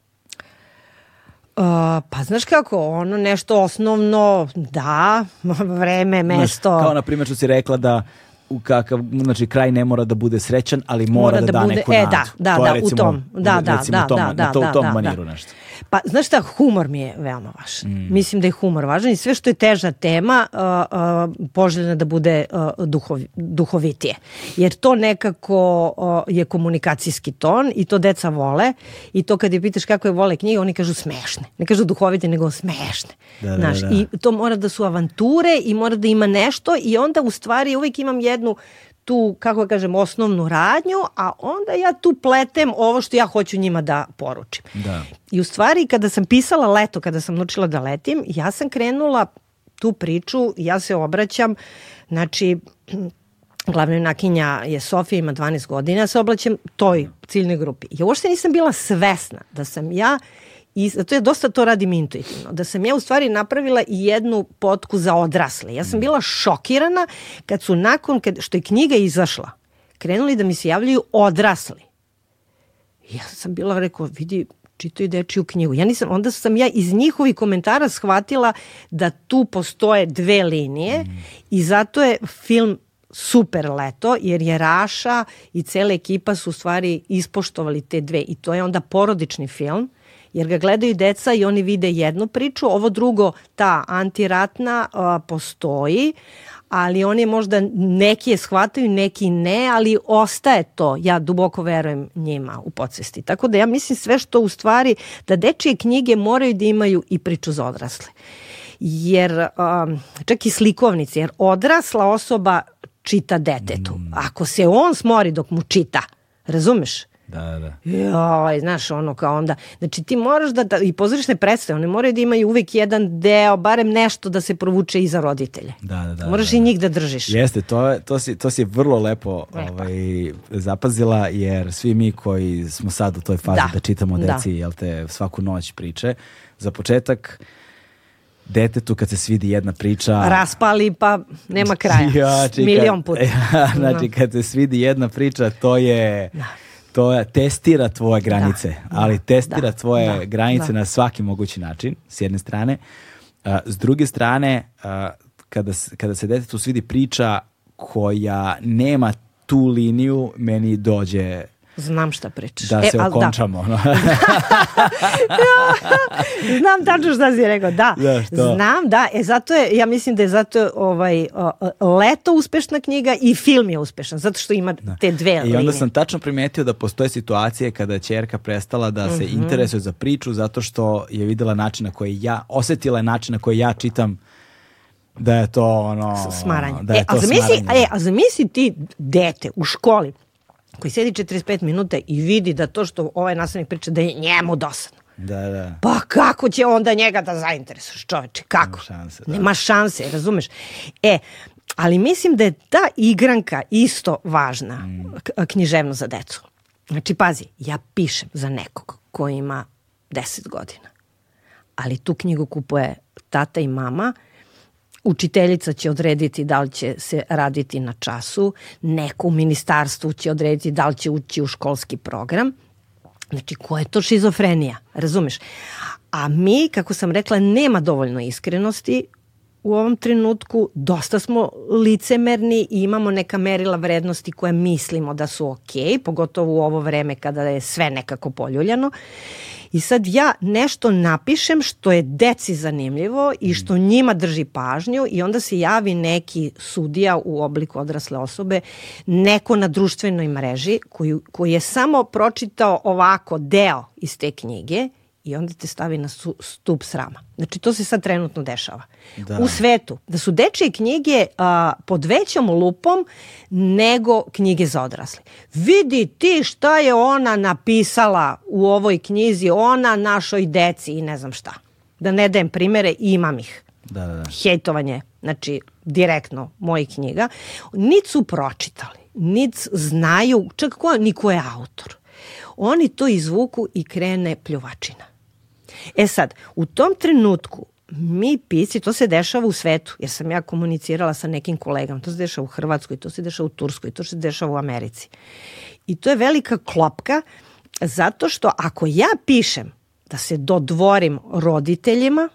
Uh, pa znaš kako, ono nešto osnovno, da, vreme, mesto. Znaš, kao na primjer što si rekla da u kakav, znači kraj ne mora da bude srećan, ali mora, mora da, da, da bude, neku e, nadu. Da, da, to da, recimo, u tom, da, da, recimo, da, tom, da, da, to, da, u tom da, maniru da. nešto. Pa, znaš šta, humor mi je veoma važan. Mm. Mislim da je humor važan i sve što je teža tema uh, uh, poželjena da bude uh, duhov, duhovitije. Jer to nekako uh, je komunikacijski ton i to deca vole i to kad je pitaš kako je vole knjige, oni kažu smešne. Ne kažu duhovite, nego smešne. Da, da, znaš, da, da. I to mora da su avanture i mora da ima nešto i onda u stvari uvijek imam jednu tu, kako da kažem, osnovnu radnju, a onda ja tu pletem ovo što ja hoću njima da poručim. Da. I u stvari, kada sam pisala leto, kada sam naučila da letim, ja sam krenula tu priču, ja se obraćam, znači, glavna junakinja je Sofija, ima 12 godina, ja se obraćam toj ciljnoj grupi. Ja uopšte nisam bila svesna da sam ja I zato je dosta to radim intuitivno. Da sam ja u stvari napravila i jednu potku za odrasle. Ja sam bila šokirana kad su nakon kad, što je knjiga izašla, krenuli da mi se javljaju odrasli. Ja sam bila rekao, vidi, čitaju dečiju knjigu. Ja nisam, onda sam ja iz njihovih komentara shvatila da tu postoje dve linije mm. i zato je film super leto, jer je Raša i cela ekipa su u stvari ispoštovali te dve i to je onda porodični film jer ga gledaju deca i oni vide jednu priču, ovo drugo, ta antiratna postoji, ali oni možda neki je shvataju, neki ne, ali ostaje to, ja duboko verujem njima u podsvesti. Tako da ja mislim sve što u stvari, da dečije knjige moraju da imaju i priču za odrasle. Jer, čak i slikovnici, jer odrasla osoba čita detetu. Ako se on smori dok mu čita, razumeš? Da, da. Joj, znaš, ono kao onda, znači ti moraš da, da i pozorišne predstave, one moraju da imaju uvek jedan deo, barem nešto da se provuče iza roditelje. Da, da, da. Moraš da, i njih da držiš. Jeste, to, je, to, si, to si vrlo lepo Lepo. ovaj, zapazila, jer svi mi koji smo sad u toj fazi da, Da, čitamo da. deci, jel te, svaku noć priče, za početak, detetu kad se svidi jedna priča... Raspali pa nema kraja. Ja, čekaj, Milion puta. Ja, znači, kad se svidi jedna priča, to je... To je, testira tvoje granice, Da, ali da, testira da, tvoje da, granice da. na svaki mogući način, s jedne strane. A, s druge strane, a, kada, kada se detetu svidi priča koja nema tu liniju, meni dođe Znam šta pričaš. da se E, al okončamo. ono. Znam tačno šta si rekao, da. Da, što? Znam, da. E, zato je, ja mislim da je zato ovaj, o, Leto uspešna knjiga i film je uspešan, zato što ima te dve I onda linije. sam tačno primetio da postoje situacije kada je čerka prestala da se Mhm. interesuje za priču zato što je videla način na koji ja, osetila je način na koji ja čitam da je to ono... smaranje. Da je e, to a zamisli, smaranje. e, a zamisli ti dete u školi koji sedi 45 minuta i vidi da to što ovaj nastavnik priča da je njemu dosadno. Da, da. Pa kako će onda njega da zainteresuješ čoveče? Kako? Nema šanse, da. Nema šanse, razumeš? E, ali mislim da je ta igranka isto važna Mm. književno za decu. Znači, pazi, ja pišem za nekog ko ima 10 godina. Ali tu knjigu kupuje tata i mama, učiteljica će odrediti da li će se raditi na času, neko u ministarstvu će odrediti da li će ući u školski program. Znači, ko je to šizofrenija, razumeš? A mi, kako sam rekla, nema dovoljno iskrenosti u ovom trenutku, dosta smo licemerni i imamo neka merila vrednosti koje mislimo da su ok, pogotovo u ovo vreme kada je sve nekako poljuljano. I sad ja nešto napišem što je deci zanimljivo i što njima drži pažnju i onda se javi neki sudija u obliku odrasle osobe, neko na društvenoj mreži koji, koji je samo pročitao ovako deo iz te knjige i onda te stavi na stup srama. Znači to se sad trenutno dešava. Da. U svetu. Da su dečije knjige a, pod većom lupom nego knjige za odrasle. Vidi ti šta je ona napisala u ovoj knjizi, ona našoj deci i ne znam šta. Da ne dajem primere, imam ih Da, da, da. hejtovanje, znači direktno mojih knjiga, nit su pročitali, nit znaju, čak ko, ni ko je autor. Oni to izvuku i krene pljuvačina. E sad, u tom trenutku mi pisci, to se dešava u svetu, jer sam ja komunicirala sa nekim kolegama, to se dešava u Hrvatskoj, to se dešava u Turskoj, to se dešava u Americi. I to je velika klopka, zato što ako ja pišem da se dodvorim roditeljima,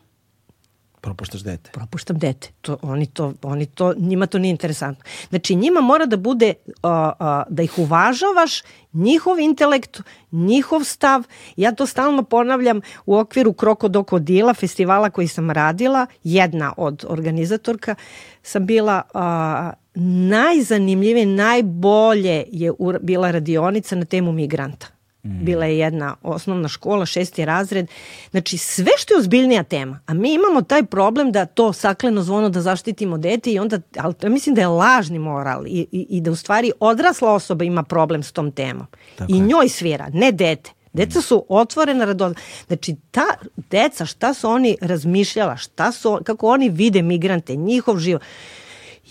Propuštaš dete. propuštam dete. To, oni to, oni to, njima to nije interesantno. Znači njima mora da bude, a, a, da ih uvažavaš, njihov intelekt, njihov stav. Ja to stalno ponavljam u okviru Krokodokodila, festivala koji sam radila, jedna od organizatorka, sam bila a, najzanimljivije, najbolje je ur- bila radionica na temu migranta. Bila je jedna osnovna škola, šesti razred. Znači, sve što je ozbiljnija tema. A mi imamo taj problem da to sakleno zvono da zaštitimo dete i onda, ali to mislim da je lažni moral i, i, i da u stvari odrasla osoba ima problem s tom temom. Tako I je. njoj svira, ne dete. Deca su otvorena radoza. Znači, ta deca, šta su oni razmišljala, šta su, kako oni vide migrante, njihov život.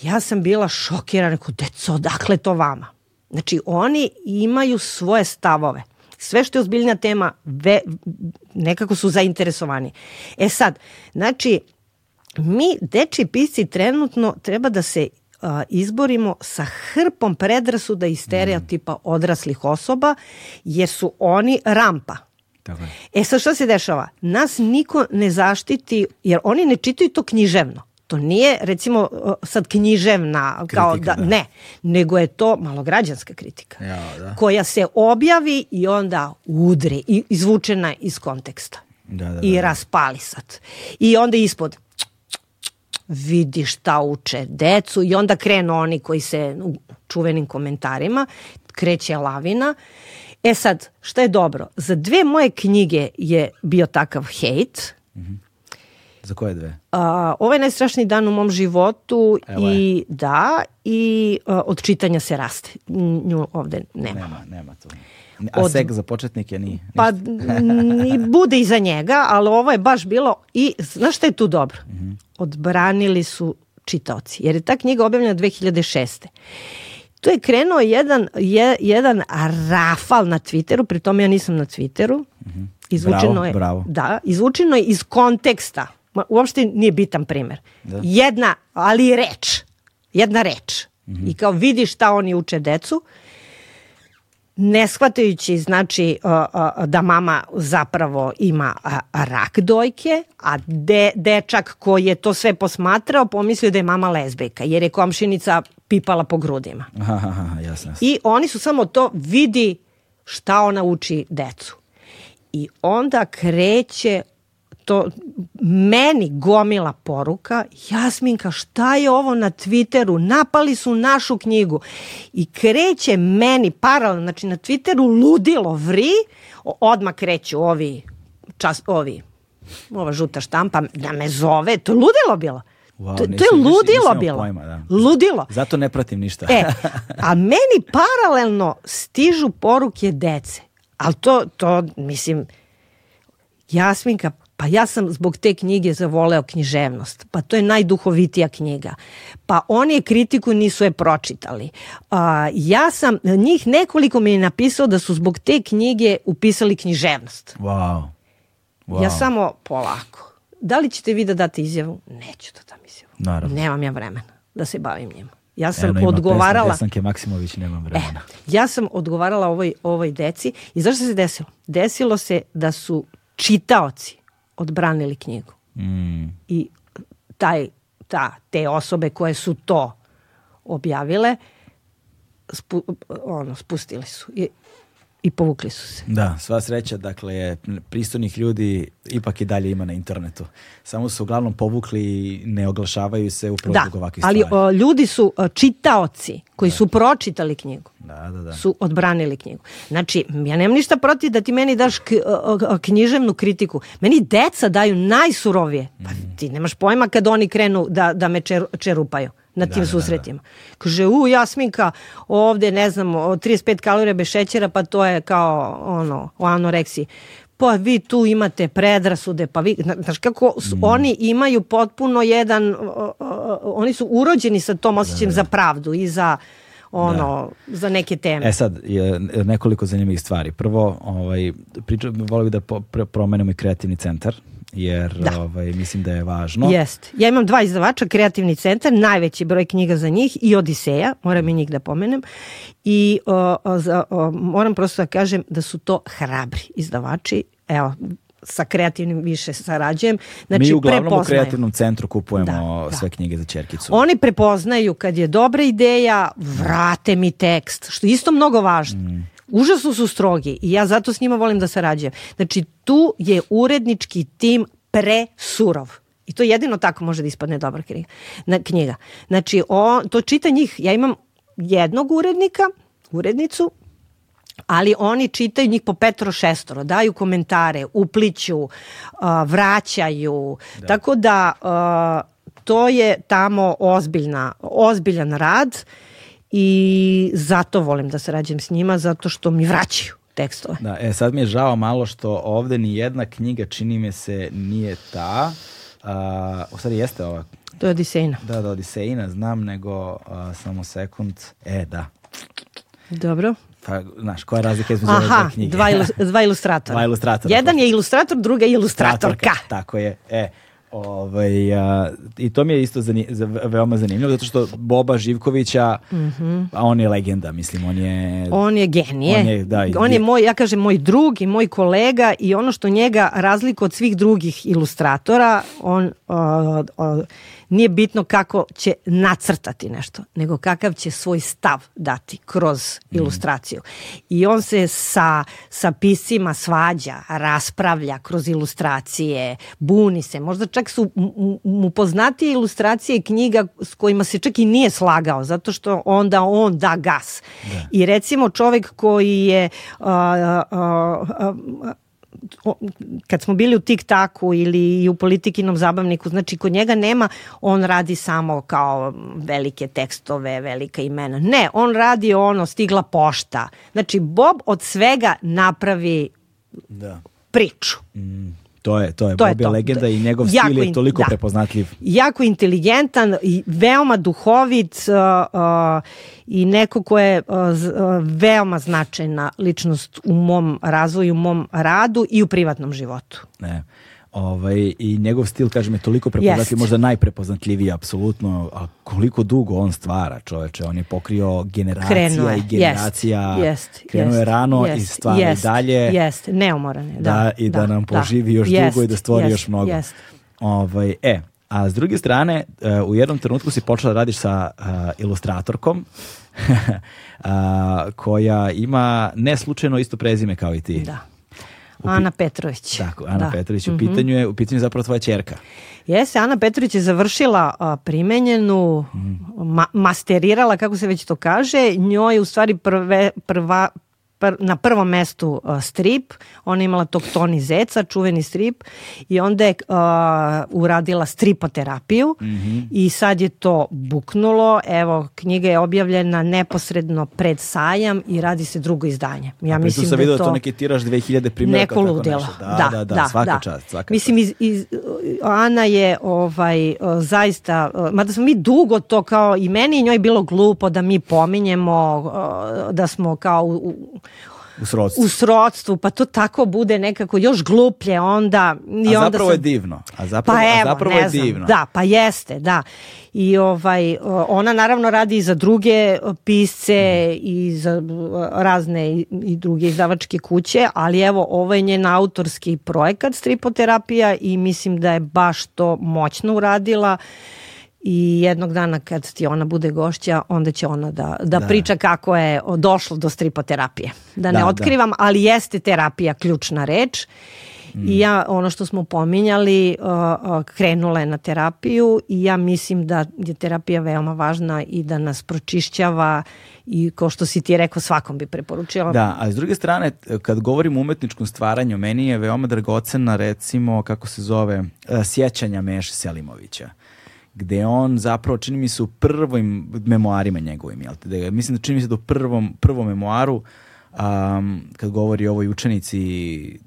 Ja sam bila šokirana, rekao, deco, odakle to vama? Znači, oni imaju svoje stavove. Sve što je ozbiljna tema, ve, nekako su zainteresovani. E sad, znači, mi, deči pisci, trenutno treba da se izborimo sa hrpom predrasuda i stereotipa odraslih osoba, jer su oni rampa. Tako je. E sad šta se dešava? Nas niko ne zaštiti, jer oni ne čitaju to književno. To nije, recimo, sad književna, kao Kritika, da, da. ne, nego je to malograđanska kritika. Ja, da. Koja se objavi i onda udri, i izvučena iz konteksta. Da, da, I da. raspali sad. I onda ispod, vidi šta uče decu i onda krenu oni koji se u čuvenim komentarima, kreće lavina. E sad, šta je dobro? Za dve moje knjige je bio takav hejt. Za koje dve? A, ovo je najstrašniji dan u mom životu Evo i da, i a, od čitanja se raste. Nju ovde nema. Nema, nema tu. A Od- sek za početnike nije. Pa ni bude iza njega, ali ovo je baš bilo i znaš šta je tu dobro? Odbranili su čitaoci, jer je ta knjiga objavljena 2006. Tu je krenuo jedan, je, jedan rafal na Twitteru, pri tome ja nisam na Twitteru. Izvučeno Bravo, je, bravo. Da, izvučeno je iz konteksta. Ma, Uopšte nije bitan primer. Da. Jedna, ali reč. Jedna reč. I kao vidi šta oni uče decu ne shvatajući znači da mama zapravo ima rak dojke, a de, dečak koji je to sve posmatrao pomislio da je mama lezbejka, jer je komšinica pipala po grudima. Aha, aha, aha, jasno. jasno. I oni su samo to vidi šta ona uči decu. I onda kreće to meni gomila poruka, Jasminka, šta je ovo na Twitteru? Napali su našu knjigu. I kreće meni paralelno, znači na Twitteru ludilo vri, odmah kreću ovi, čas, ovi ova žuta štampa da me zove, to je ludilo bilo. Wow, to, to nisam- je nisam- ludilo bilo. pojma, da. Ludilo. Zato ne pratim ništa. E, a meni paralelno stižu poruke dece. Ali to, to, mislim, Jasminka, pa ja sam zbog te knjige zavoleo književnost. Pa to je najduhovitija knjiga. Pa oni je kritiku nisu je pročitali. A, ja sam, njih nekoliko mi je napisao da su zbog te knjige upisali književnost. Wow. wow. Ja samo polako. Da li ćete vi da date izjavu? Neću da dam izjavu. Naravno. Nemam ja vremena da se bavim njima. Ja sam Eno, odgovarala... Pesma, Desanke Maksimović, nemam E, vremena. ja sam odgovarala ovoj, ovoj deci i zašto se desilo? Desilo se da su čitaoci odbranili knjigu Mm. i taj, ta, te osobe koje su to objavile spu, ono, spustili su i, i povukli su se. Da, sva sreća, dakle, pristojnih ljudi ipak i dalje ima na internetu. Samo su uglavnom povukli i ne oglašavaju se upravo Da, zbog ovakvih ali stvari. o, ljudi su o, čitaoci koji su pročitali knjigu. Da, da, da. su odbranili knjigu. Znači, ja nemam ništa protiv da ti meni daš književnu kritiku. Meni deca daju najsurovije. Pa Mhm. ti nemaš pojma kad oni krenu da, da me čer, čerupaju na tim da, da, susretima. Kaže, u, Jasminka, ovde, ne znam, o 35 kalorija bez šećera, pa to je kao, ono, o anoreksiji. Pa vi tu imate predrasude, pa vi, zna- znaš kako, s- Mhm. oni imaju potpuno jedan, o, o, o, oni su urođeni sa tom osjećajem za pravdu i za, ono, za neke teme. E sad, je nekoliko zanimljivih stvari. Prvo, ovaj, priča, volio bih da po, pre- promenimo i kreativni centar, jer Da. ovaj, mislim da je važno. Jeste. Ja imam dva izdavača, Kreativni centar, najveći broj knjiga za njih i Odiseja, moram i njih da pomenem. I o, o, za, o, moram prosto da kažem da su to hrabri izdavači. Evo, sa kreativnim više sarađujem. Znači, Mi uglavnom u prepoznaju. kreativnom centru kupujemo Da, da. sve knjige za čerkicu. Oni prepoznaju kad je dobra ideja, vrate mi tekst, što je isto mnogo važno. Užasno su strogi i ja zato s njima volim da sarađujem. Znači, tu je urednički tim presurov. I to jedino tako može da ispadne dobra knjiga. Na, knjiga. Znači, o, to čita njih, ja imam jednog urednika, urednicu, ali oni čitaju njih po petro šestoro, daju komentare, upliću, vraćaju, tako da to je tamo ozbiljna, ozbiljan rad i zato volim da sarađujem s njima, zato što mi vraćaju tekstove. Da, e, sad mi je žao malo što ovde ni jedna knjiga, čini mi se, nije ta. A, u stvari jeste ova. To je Odisejna. Da, da, Odisejina, znam, nego a, samo sekund. E, da. Dobro. Pa, znaš, koja je razlika između ove Aha, dve knjige? dva, ilus- dva ilustratora. Dva ilustratora, Jedan je ilustrator, druga je ilustratorka. Tako je. E, ovaj, a, I to mi je isto zani, za, veoma zanimljivo, zato što Boba Živkovića, a on je legenda, mislim, on je... On je genije. On je, da, on je moj, ja kažem, moj drug i moj kolega i ono što njega razliku od svih drugih ilustratora, on uh, uh, nije bitno kako će nacrtati nešto, nego kakav će svoj stav dati kroz mm. ilustraciju. I on se sa, sa piscima svađa, raspravlja kroz ilustracije, buni se. Možda čak su mu poznatije ilustracije knjiga s kojima se čak i nije slagao, zato što onda on da gas. Da. I recimo čovek koji je uh, uh, uh, kad smo bili u tik-taku ili u politikinom zabavniku, znači kod njega nema, on radi samo kao velike tekstove, velika imena. Ne, on radi ono, stigla pošta. Znači, Bob od svega napravi da. priču. Mm. To je, to je, to Bob je, to. legenda i njegov jako stil je toliko da. prepoznatljiv. Jako inteligentan i veoma duhovit uh, uh, i neko ko je uh, uh, veoma značajna ličnost u mom razvoju, u mom radu i u privatnom životu. Ne. Ovaj, I njegov stil, kažem, je toliko prepoznatljiv, možda najprepoznatljiviji, apsolutno. A koliko dugo on stvara, čoveče. On je pokrio generacija i generacija. Jest, Krenuo je rano jest, i stvara jest, i dalje. Jeste, neumoran je. Da, da, I da, da nam da. poživi još jest, dugo i da stvori jest, još mnogo. Jest. Ovaj, e, a s druge strane, uh, u jednom trenutku si počela da radiš sa uh, ilustratorkom, uh, koja ima ne slučajno isto prezime kao i ti. Da. Ana Petrović. Tako, Ana da. Petrović. U mhm. pitanju je, u pitanju je zapravo tvoja čerka. Jeste, Ana Petrović je završila a, primenjenu, mm. ma, masterirala, kako se već to kaže. Njoj u stvari prve, prva, pr, na prvom mestu uh, strip, ona je imala tog Toni Zeca, čuveni strip i onda je uh, uradila stripoterapiju mm -hmm. i sad je to buknulo, evo knjiga je objavljena neposredno pred sajam i radi se drugo izdanje. Ja A mislim sam da vidio da to neki tiraž 2000 primjeraka. Neko ludilo. Da, da, da, da, da, svaka da. čast. Svaka mislim, iz, iz, Ana je ovaj, zaista, mada smo mi dugo to kao i meni i njoj bilo glupo da mi pominjemo da smo kao u, u srodstvu. U srodstvu, pa to tako bude nekako još gluplje onda. I a onda zapravo sam... je divno. A zapravo, pa evo, a zapravo ne je znam, divno. Da, pa jeste, da. I ovaj, ona naravno radi i za druge pisce mm. i za razne i, i druge izdavačke kuće, ali evo, ovo je njen autorski projekat stripoterapija i mislim da je baš to moćno uradila i jednog dana kad ti ona bude gošća, onda će ona da, da, da. priča kako je došlo do stripoterapije. Da, da ne otkrivam, da. ali jeste terapija ključna reč. Mm. I ja, ono što smo pominjali, uh, uh, krenula je na terapiju i ja mislim da je terapija veoma važna i da nas pročišćava i ko što si ti rekao, svakom bi preporučila. Da, a s druge strane, kad govorim o umetničkom stvaranju, meni je veoma dragocena, recimo, kako se zove, uh, sjećanja Meše Selimovića gde on zapravo čini mi se u prvim memoarima njegovim, jel te, da, mislim da čini mi se da u prvom, prvom memoaru um, kad govori o ovoj učenici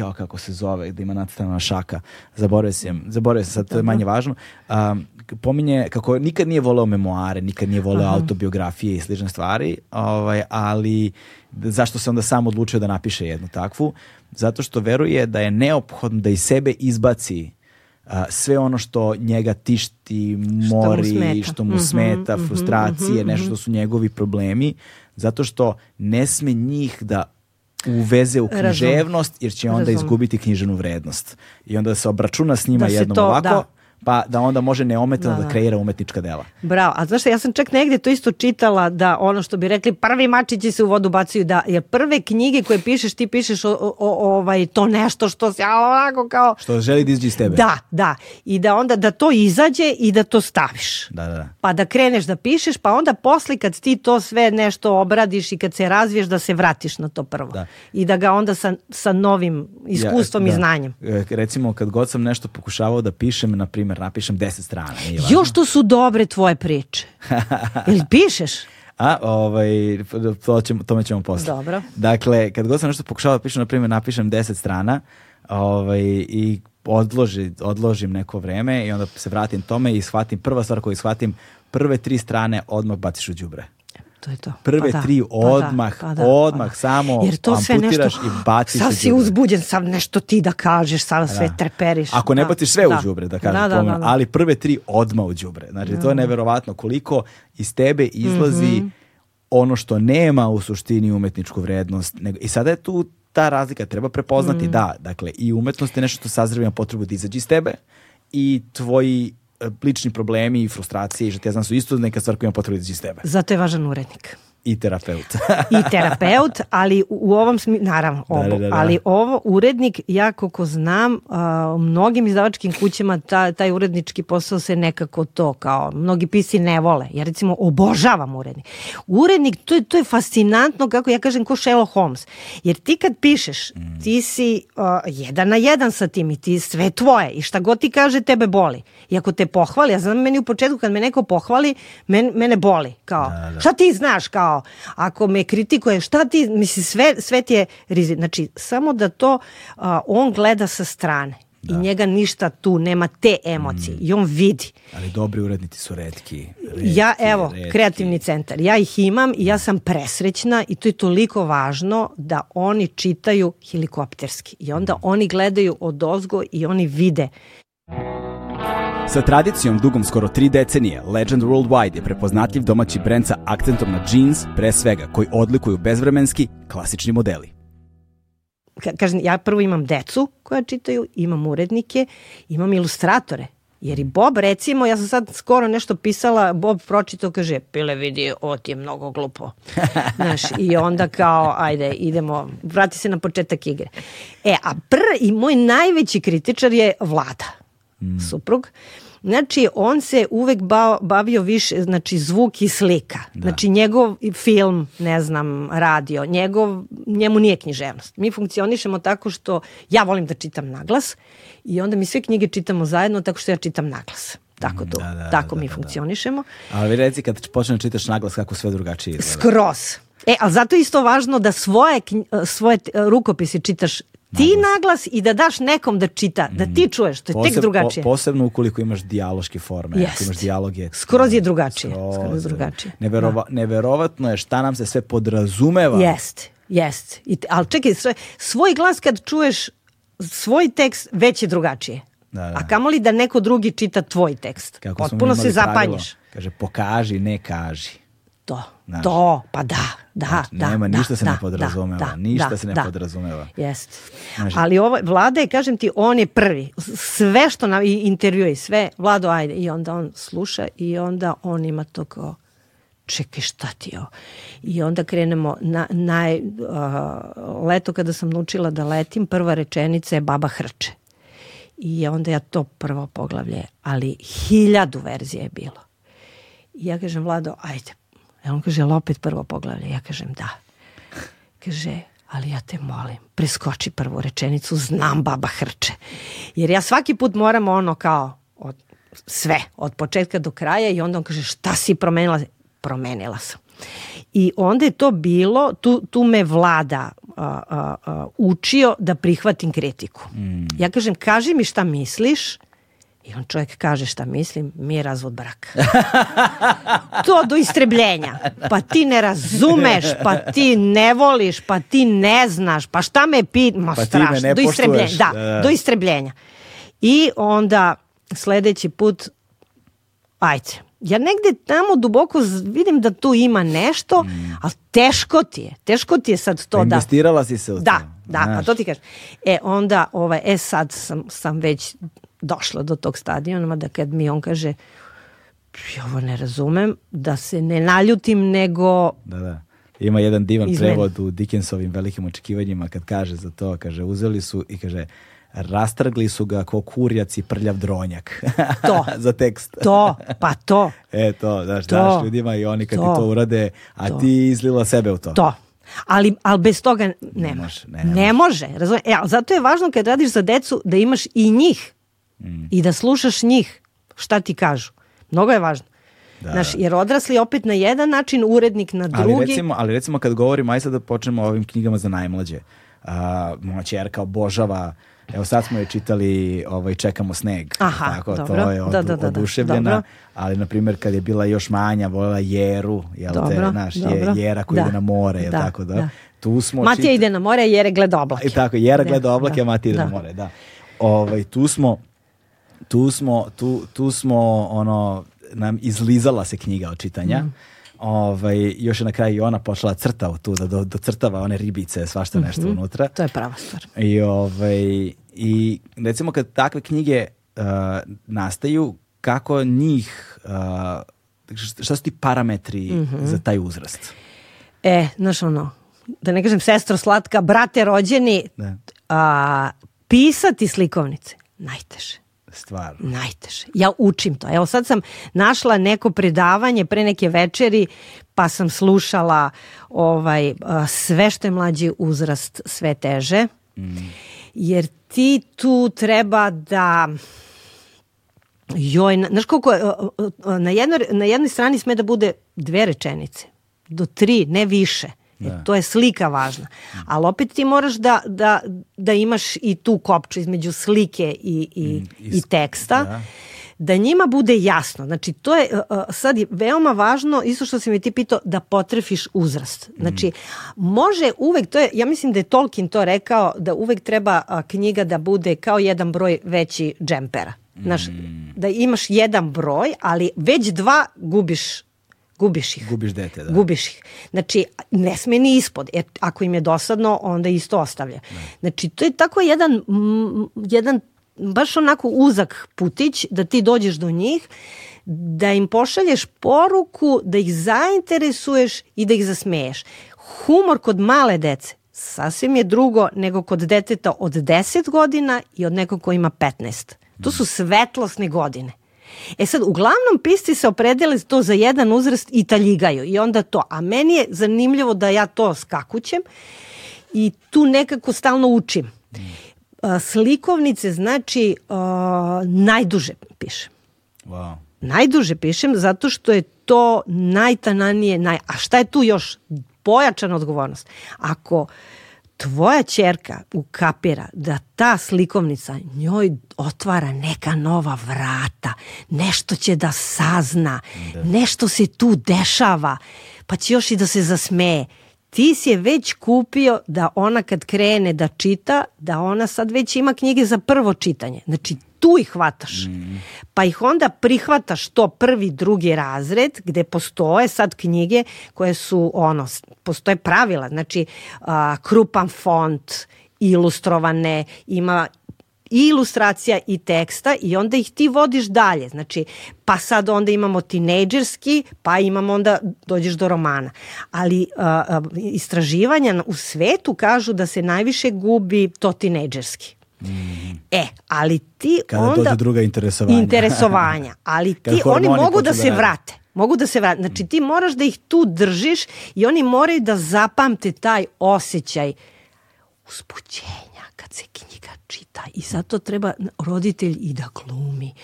uh, kako se zove, da ima nacrtana šaka, zaboravio sam, zaboravio sam sad, to je manje važno, um, pominje kako nikad nije voleo memoare, nikad nije voleo Aha. autobiografije i slične stvari, ovaj, ali zašto se onda sam odlučio da napiše jednu takvu? Zato što veruje da je neophodno da iz sebe izbaci sve ono što njega tišti, mori, što mu smeta, što mu mm -hmm, smeta frustracije, mm -hmm, nešto što su njegovi problemi, zato što ne sme njih da uveze u književnost jer će onda Razum. izgubiti književnu vrednost. I onda se obračuna s njima da jednom to, ovako, da pa da onda može neometano da, da. da kreira umetnička dela. Bravo, a znaš šta, ja sam čak negde to isto čitala da ono što bi rekli prvi mačići se u vodu bacaju da jer prve knjige koje pišeš ti pišeš o, o, o ovaj to nešto što se ovako kao što želi da izađe iz tebe. Da, da. I da onda da to izađe i da to staviš. Da, da, da. Pa da kreneš da pišeš, pa onda posle kad ti to sve nešto obradiš i kad se razviješ da se vratiš na to prvo. Da. I da ga onda sa, sa novim iskustvom ja, da. i znanjem. E, recimo kad god sam nešto pokušavao da pišem, na primjer primer, napišem 10 strana. Još to su dobre tvoje priče. Ili pišeš? A, ovaj, to ćemo, tome ćemo posle. Dobro. Dakle, kad god sam nešto pokušao da pišem, na primjer, napišem 10 strana ovaj, i odloži, odložim neko vreme i onda se vratim tome i shvatim, prva stvar koju shvatim, prve tri strane odmah baciš u đubre to je to. Prve pa da, tri odmah, pa da, pa da, odmah pa da. samo Jer to sve nešto, i baciš Sad si uzbuđen, sad nešto ti da kažeš, sad sve da. treperiš. Ako ne da. baciš sve da. u đubre, da kažem, da, da, da, ali prve tri odmah u đubre. Znači, to je neverovatno koliko iz tebe izlazi mm -hmm. ono što nema u suštini umetničku vrednost. Nego, I sada je tu ta razlika, treba prepoznati mm. da, dakle, i umetnost je nešto što sazrevima potrebu da izađe iz tebe i tvoji lični problemi i frustracije i žetezan su isto neka stvar koja ima potrebu iz tebe. Zato je važan urednik i terapeut. I terapeut, ali u ovom smislu, naravno, obo, da, da, da, ali ovo urednik, ja koliko znam, a, u mnogim izdavačkim kućama ta, taj urednički posao se nekako to kao, mnogi pisi ne vole. Ja recimo obožavam urednik. Urednik, to je, to je fascinantno, kako ja kažem, ko Sherlock Holmes. Jer ti kad pišeš, mm. ti si a, jedan na jedan sa tim i ti sve tvoje i šta god ti kaže tebe boli. I ako te pohvali, ja znam meni u početku kad me neko pohvali, men, mene boli. Kao, da, da. šta ti znaš, kao, kao ako me kritikuje šta ti misli sve sve ti je rizik znači samo da to a, on gleda sa strane da. i njega ništa tu nema te emocije mm. i on vidi ali dobri urednici su redki, redki ja evo redki. kreativni centar ja ih imam i ja sam presrećna i to je toliko važno da oni čitaju helikopterski i onda mm. oni gledaju od ozgo i oni vide Sa tradicijom dugom skoro tri decenije, Legend Worldwide je prepoznatljiv domaći brend sa akcentom na jeans, pre svega, koji odlikuju bezvremenski, klasični modeli. Kažem, ja prvo imam decu koja čitaju, imam urednike, imam ilustratore. Jer i Bob, recimo, ja sam sad skoro nešto pisala, Bob pročitao, kaže, pile vidi, ovo ti je mnogo glupo. Znaš, i onda kao, ajde, idemo, vrati se na početak igre. E, a pr, i moj najveći kritičar je Vlada mm. suprug. Znači, on se uvek bavio više, znači, zvuk i slika. Da. Znači, njegov film, ne znam, radio, njegov, njemu nije književnost. Mi funkcionišemo tako što ja volim da čitam naglas i onda mi sve knjige čitamo zajedno tako što ja čitam naglas. Tako to, da, da, tako da, mi da, da. funkcionišemo. Ali vi reci kad počneš da čitaš naglas kako sve drugačije izgleda. Skroz. E, ali zato je isto važno da svoje, svoje rukopise čitaš ti naglas i da daš nekom da čita, da ti mm. čuješ, to je Poseb, tek drugačije. Po, posebno ukoliko imaš dijaloške forme, Jest. ako imaš dijaloge. Skroz je drugačije. Skroz, skroz drugačije. Neverova, da. Neverovatno je šta nam se sve podrazumeva. Jest, jest. I, ali čekaj, svoj, svoj glas kad čuješ svoj tekst već je drugačije. Da, da. A kamoli da neko drugi čita tvoj tekst. Kako Potpuno se zapanjiš. Kaže, pokaži, ne kaži. To, Znaš, to, pa da, da, znači, da. Nema, da, ništa se da, ne podrazumeva, da, ništa da, se ne da. podrazumeva. Jeste. Znači, Ali ovo, Vlada je, kažem ti, on je prvi. Sve što na intervju i sve, Vlado, ajde. I onda on sluša i onda on ima to kao, čekaj šta ti ovo? I onda krenemo, na, naj, uh, leto kada sam naučila da letim, prva rečenica je baba hrče. I onda ja to prvo poglavlje, ali hiljadu verzije je bilo. I ja kažem, Vlado, ajde, E on kaže, ali opet prvo poglavlje? Ja kažem, da. Kaže, ali ja te molim, preskoči prvu rečenicu, znam baba hrče. Jer ja svaki put moram ono kao, od, sve, od početka do kraja i onda on kaže, šta si promenila? Promenila sam. I onda je to bilo, tu, tu me vlada a, a, a, učio da prihvatim kritiku. Mm. Ja kažem, kaži mi šta misliš, I on čovjek kaže šta mislim, mi je razvod braka. to do istrebljenja. Pa ti ne razumeš, pa ti ne voliš, pa ti ne znaš, pa šta me pi... Ma pa strašno, do istrebljenja. Da, da, do istrebljenja. I onda sledeći put, ajde, ja negde tamo duboko vidim da tu ima nešto, mm. ali teško ti je. Teško ti je sad to da... Investirala si se u to. Da, da, Znaš. pa to ti kažem. E, onda, ovaj, e sad sam, sam već došla do tog stadiona, da kad mi on kaže ja ovo ne razumem, da se ne naljutim, nego... Da, da. Ima jedan divan izmen. prevod u Dickensovim velikim očekivanjima kad kaže za to, kaže uzeli su i kaže rastrgli su ga ko kurjac i prljav dronjak. To. za tekst. To, pa to. E to, znaš, to, daš ljudima i oni kad to, ti to urade, a to. ti izlila sebe u to. To. Ali, ali bez toga nema. Ne može. Ne, ne, ne može. može. E, zato je važno kad radiš za decu da imaš i njih mm. i da slušaš njih šta ti kažu. Mnogo je važno. Da. Znaš, jer odrasli opet na jedan način, urednik na drugi. Ali recimo, ali recimo kad govorimo, aj sad da počnemo o ovim knjigama za najmlađe. Uh, moja čerka obožava Evo sad smo je čitali ovaj, Čekamo sneg. Aha, tako, dobro. To je od, da, da, da, oduševljena. Dobro. Ali, na primjer, kad je bila još manja, voljela Jeru, jel dobro, te, naš, je, Jera koji da. ide na more, jel da, tako da? da. Tu smo Matija čita... ide na more, Jere gleda oblake. I tako, Jera gleda oblake, da, a Matija ide da. na more, da. Ovaj, tu smo tu smo, tu, tu smo ono, nam izlizala se knjiga od čitanja. Mm. Ovaj, još je na kraju i ona počela crta tu, da do, docrtava one ribice, svašta nešto mm -hmm. unutra. To je prava stvar. I, ovaj, I recimo kad takve knjige uh, nastaju, kako njih, uh, šta su ti parametri mm -hmm. za taj uzrast? E, znaš ono, da ne kažem sestro slatka, brate rođeni, da. a, pisati slikovnice, najteže. Stvarno. Najteže. Ja učim to. Evo sad sam našla neko predavanje pre neke večeri, pa sam slušala ovaj, sve što je mlađi uzrast, sve teže. Mm. Jer ti tu treba da joj, znaš koliko, na jednoj, na jednoj strani sme da bude dve rečenice, do tri, ne više. E, da. to je slika važna. Ali opet ti moraš da, da, da imaš i tu kopču između slike i, i, mm, i teksta. Da da njima bude jasno. Znači, to je uh, sad je veoma važno, isto što si mi ti pitao, da potrefiš uzrast. Znači, može uvek, to je, ja mislim da je Tolkien to rekao, da uvek treba knjiga da bude kao jedan broj veći džempera. Znaš, mm. da imaš jedan broj, ali već dva gubiš Gubiš ih. Gubiš dete, da. Gubiš ih. Znači, ne sme ni ispod, jer ako im je dosadno, onda isto ostavlja. Da. Znači, to je tako jedan, m, jedan baš onako uzak putić da ti dođeš do njih, da im pošalješ poruku, da ih zainteresuješ i da ih zasmeješ. Humor kod male dece sasvim je drugo nego kod deteta od 10 godina i od nekog ko ima 15. To su svetlosne godine. E sad, uglavnom pisci se opredele to za jedan uzrast i taljigaju i onda to. A meni je zanimljivo da ja to skakućem i tu nekako stalno učim. Slikovnice znači uh, najduže pišem. Wow. Najduže pišem zato što je to najtananije, naj... a šta je tu još pojačana odgovornost? Ako uh, tvoja čerka ukapira da ta slikovnica njoj otvara neka nova vrata, nešto će da sazna, da. nešto se tu dešava, pa će još i da se zasmeje. Ti si je već kupio da ona kad krene da čita, da ona sad već ima knjige za prvo čitanje. Znači tu ih hvataš. Mm. Pa ih onda prihvataš to prvi, drugi razred gde postoje sad knjige koje su ono, postoje pravila, znači a, krupan font, ilustrovane, ima i ilustracija i teksta i onda ih ti vodiš dalje. Znači, pa sad onda imamo tinejdžerski, pa imamo onda, dođeš do romana. Ali a, istraživanja u svetu kažu da se najviše gubi to tinejdžerski. Mm. E, ali ti Kada onda... Kada druga interesovanja. Interesovanja, ali ti, oni mogu da se da vrate. Mogu da se vrate. Znači ti moraš da ih tu držiš i oni moraju da zapamte taj osjećaj uspućenja kad se knjiga čita i zato treba roditelj i da glumi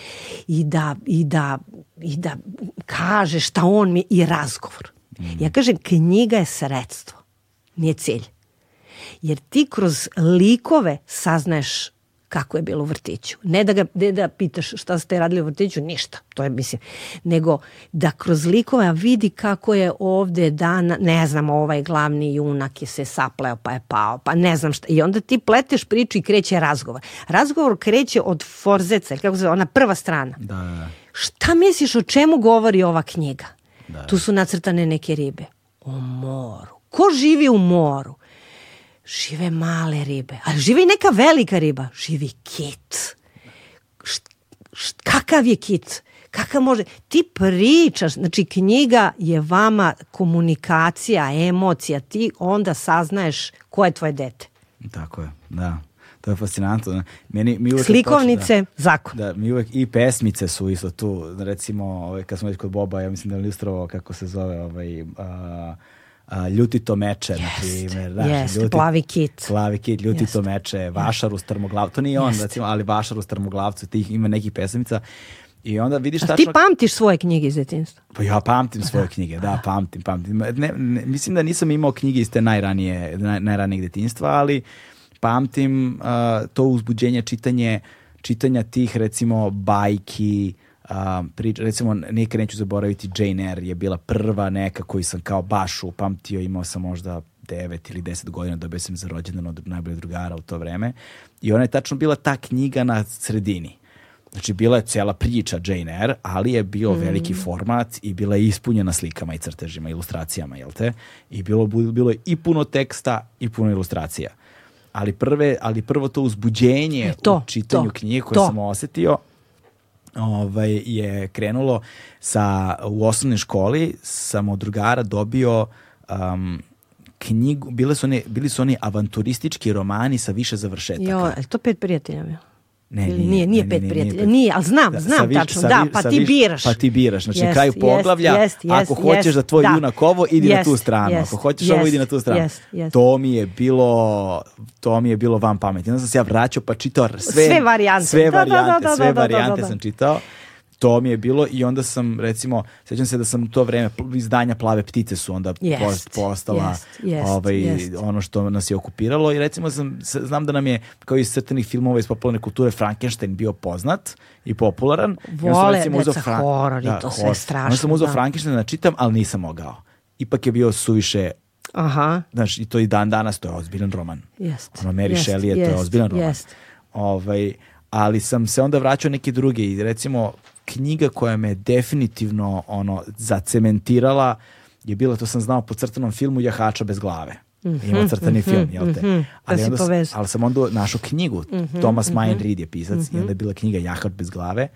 i da, i da, i da kaže šta on mi i razgovor. Mm. Ja kažem knjiga je sredstvo, nije cilj jer ti kroz likove saznaješ kako je bilo u vrtiću. Ne da ga ne da pitaš šta ste radili u vrtiću, ništa. To je mislim, nego da kroz likove vidi kako je ovde dan, ne znam, ovaj glavni junak je se sapleo pa je pao, pa ne znam šta. I onda ti pleteš priču i kreće razgovor. Razgovor kreće od forzeca, kako se ona prva strana. Da, da, da. Šta misliš o čemu govori ova knjiga? Da. Tu su nacrtane neke ribe. O moru. Ko živi u moru? Žive male ribe, ali žive i neka velika riba, živi kit. Št, št, kakav je kit? Kakav može? Ti pričaš, znači knjiga je vama komunikacija, emocija, ti onda saznaješ ko je tvoje dete. Tako je, da. To je fascinantno. Meni, mi uvek Slikovnice, da, zakon. Da, mi uvek, i pesmice su isto tu. Recimo, ovaj, kad smo već kod Boba, ja mislim da je ilustrovao kako se zove ovaj, uh, a, ljutito meče, na primjer. Znaš, yes, ljuti, plavi kit. Plavi kit, ljutito yes. meče, vašar u strmoglavcu, to nije on, recimo, ali vašar u strmoglavcu, tih ima nekih pesamica. I onda vidiš A tačno... ti pamtiš svoje knjige iz detinstva? Pa ja pamtim svoje da. knjige, da, pamtim, pamtim. Ne, ne, mislim da nisam imao knjige iz te najranije, naj, najranijeg detinstva, ali pamtim uh, to uzbuđenje čitanje, čitanja tih, recimo, bajki, Um, prič, recimo, nikad neću zaboraviti Jane Eyre je bila prva neka koju sam kao baš upamtio, imao sam možda 9 ili 10 godina, dobio sam za rođendan od najboljeg drugara u to vreme i ona je tačno bila ta knjiga na sredini. Znači, bila je cela priča Jane Eyre, ali je bio mm. veliki format i bila je ispunjena slikama i crtežima, ilustracijama, jel te? I bilo, bilo je i puno teksta i puno ilustracija. Ali, prve, ali prvo to uzbuđenje e, to, u čitanju to, knjige koje to. sam osetio ovaj, je krenulo sa, u osnovnoj školi, sam od drugara dobio um, knjigu, bile su oni, bili su oni avanturistički romani sa više završetaka. Jo, to pet prijatelja bio? Ne, Ili nije, nije, nije pet prijatelja. Nije, ali znam, Da, znam sa više- tačno. sa Da, pa sa ti više- biraš. Pa ti biraš. Znači, na Jest, kraju poglavlja, jest, ako jest, hoćeš da tvoj da. junak ovo, idi na tu stranu. ako hoćeš ovo, idi na tu stranu. To mi je bilo, to mi je bilo van pameti. Onda sam se ja vraćao pa čitao sve, Sve varijante. Sve Da, da, varijante, sve varijante sam čitao. To mi je bilo i onda sam, recimo, sećam se da sam u to vreme, izdanja Plave ptice su onda Jest, post- postala jest, jest, ovaj, jest. ono što nas je okupiralo i recimo sam, znam da nam je kao iz crtenih filmova iz popularne kulture Frankenstein bio poznat i popularan. I Vole recimo, uzeo deca Fra- horor i to sve horor. strašno, Onda sam uzeo da. Frankensteina da čitam, ali nisam mogao. Ipak je bio suviše Aha, Znaš, i to i dan danas, to je ozbiljan roman. Jest, Ono, Mary jest, Shelley je, to je ozbiljan roman. jest. Ovaj, ali sam se onda vraćao neke druge i recimo knjiga koja me definitivno ono zacementirala je bila, to sam znao po crtanom filmu Jahača bez glave. Ima crtani film, jel te? mhm. Pa si onda, s- povezao. ali sam onda našao knjigu, Thomas Mayan Reed je pisac i onda je bila knjiga Jahač bez glave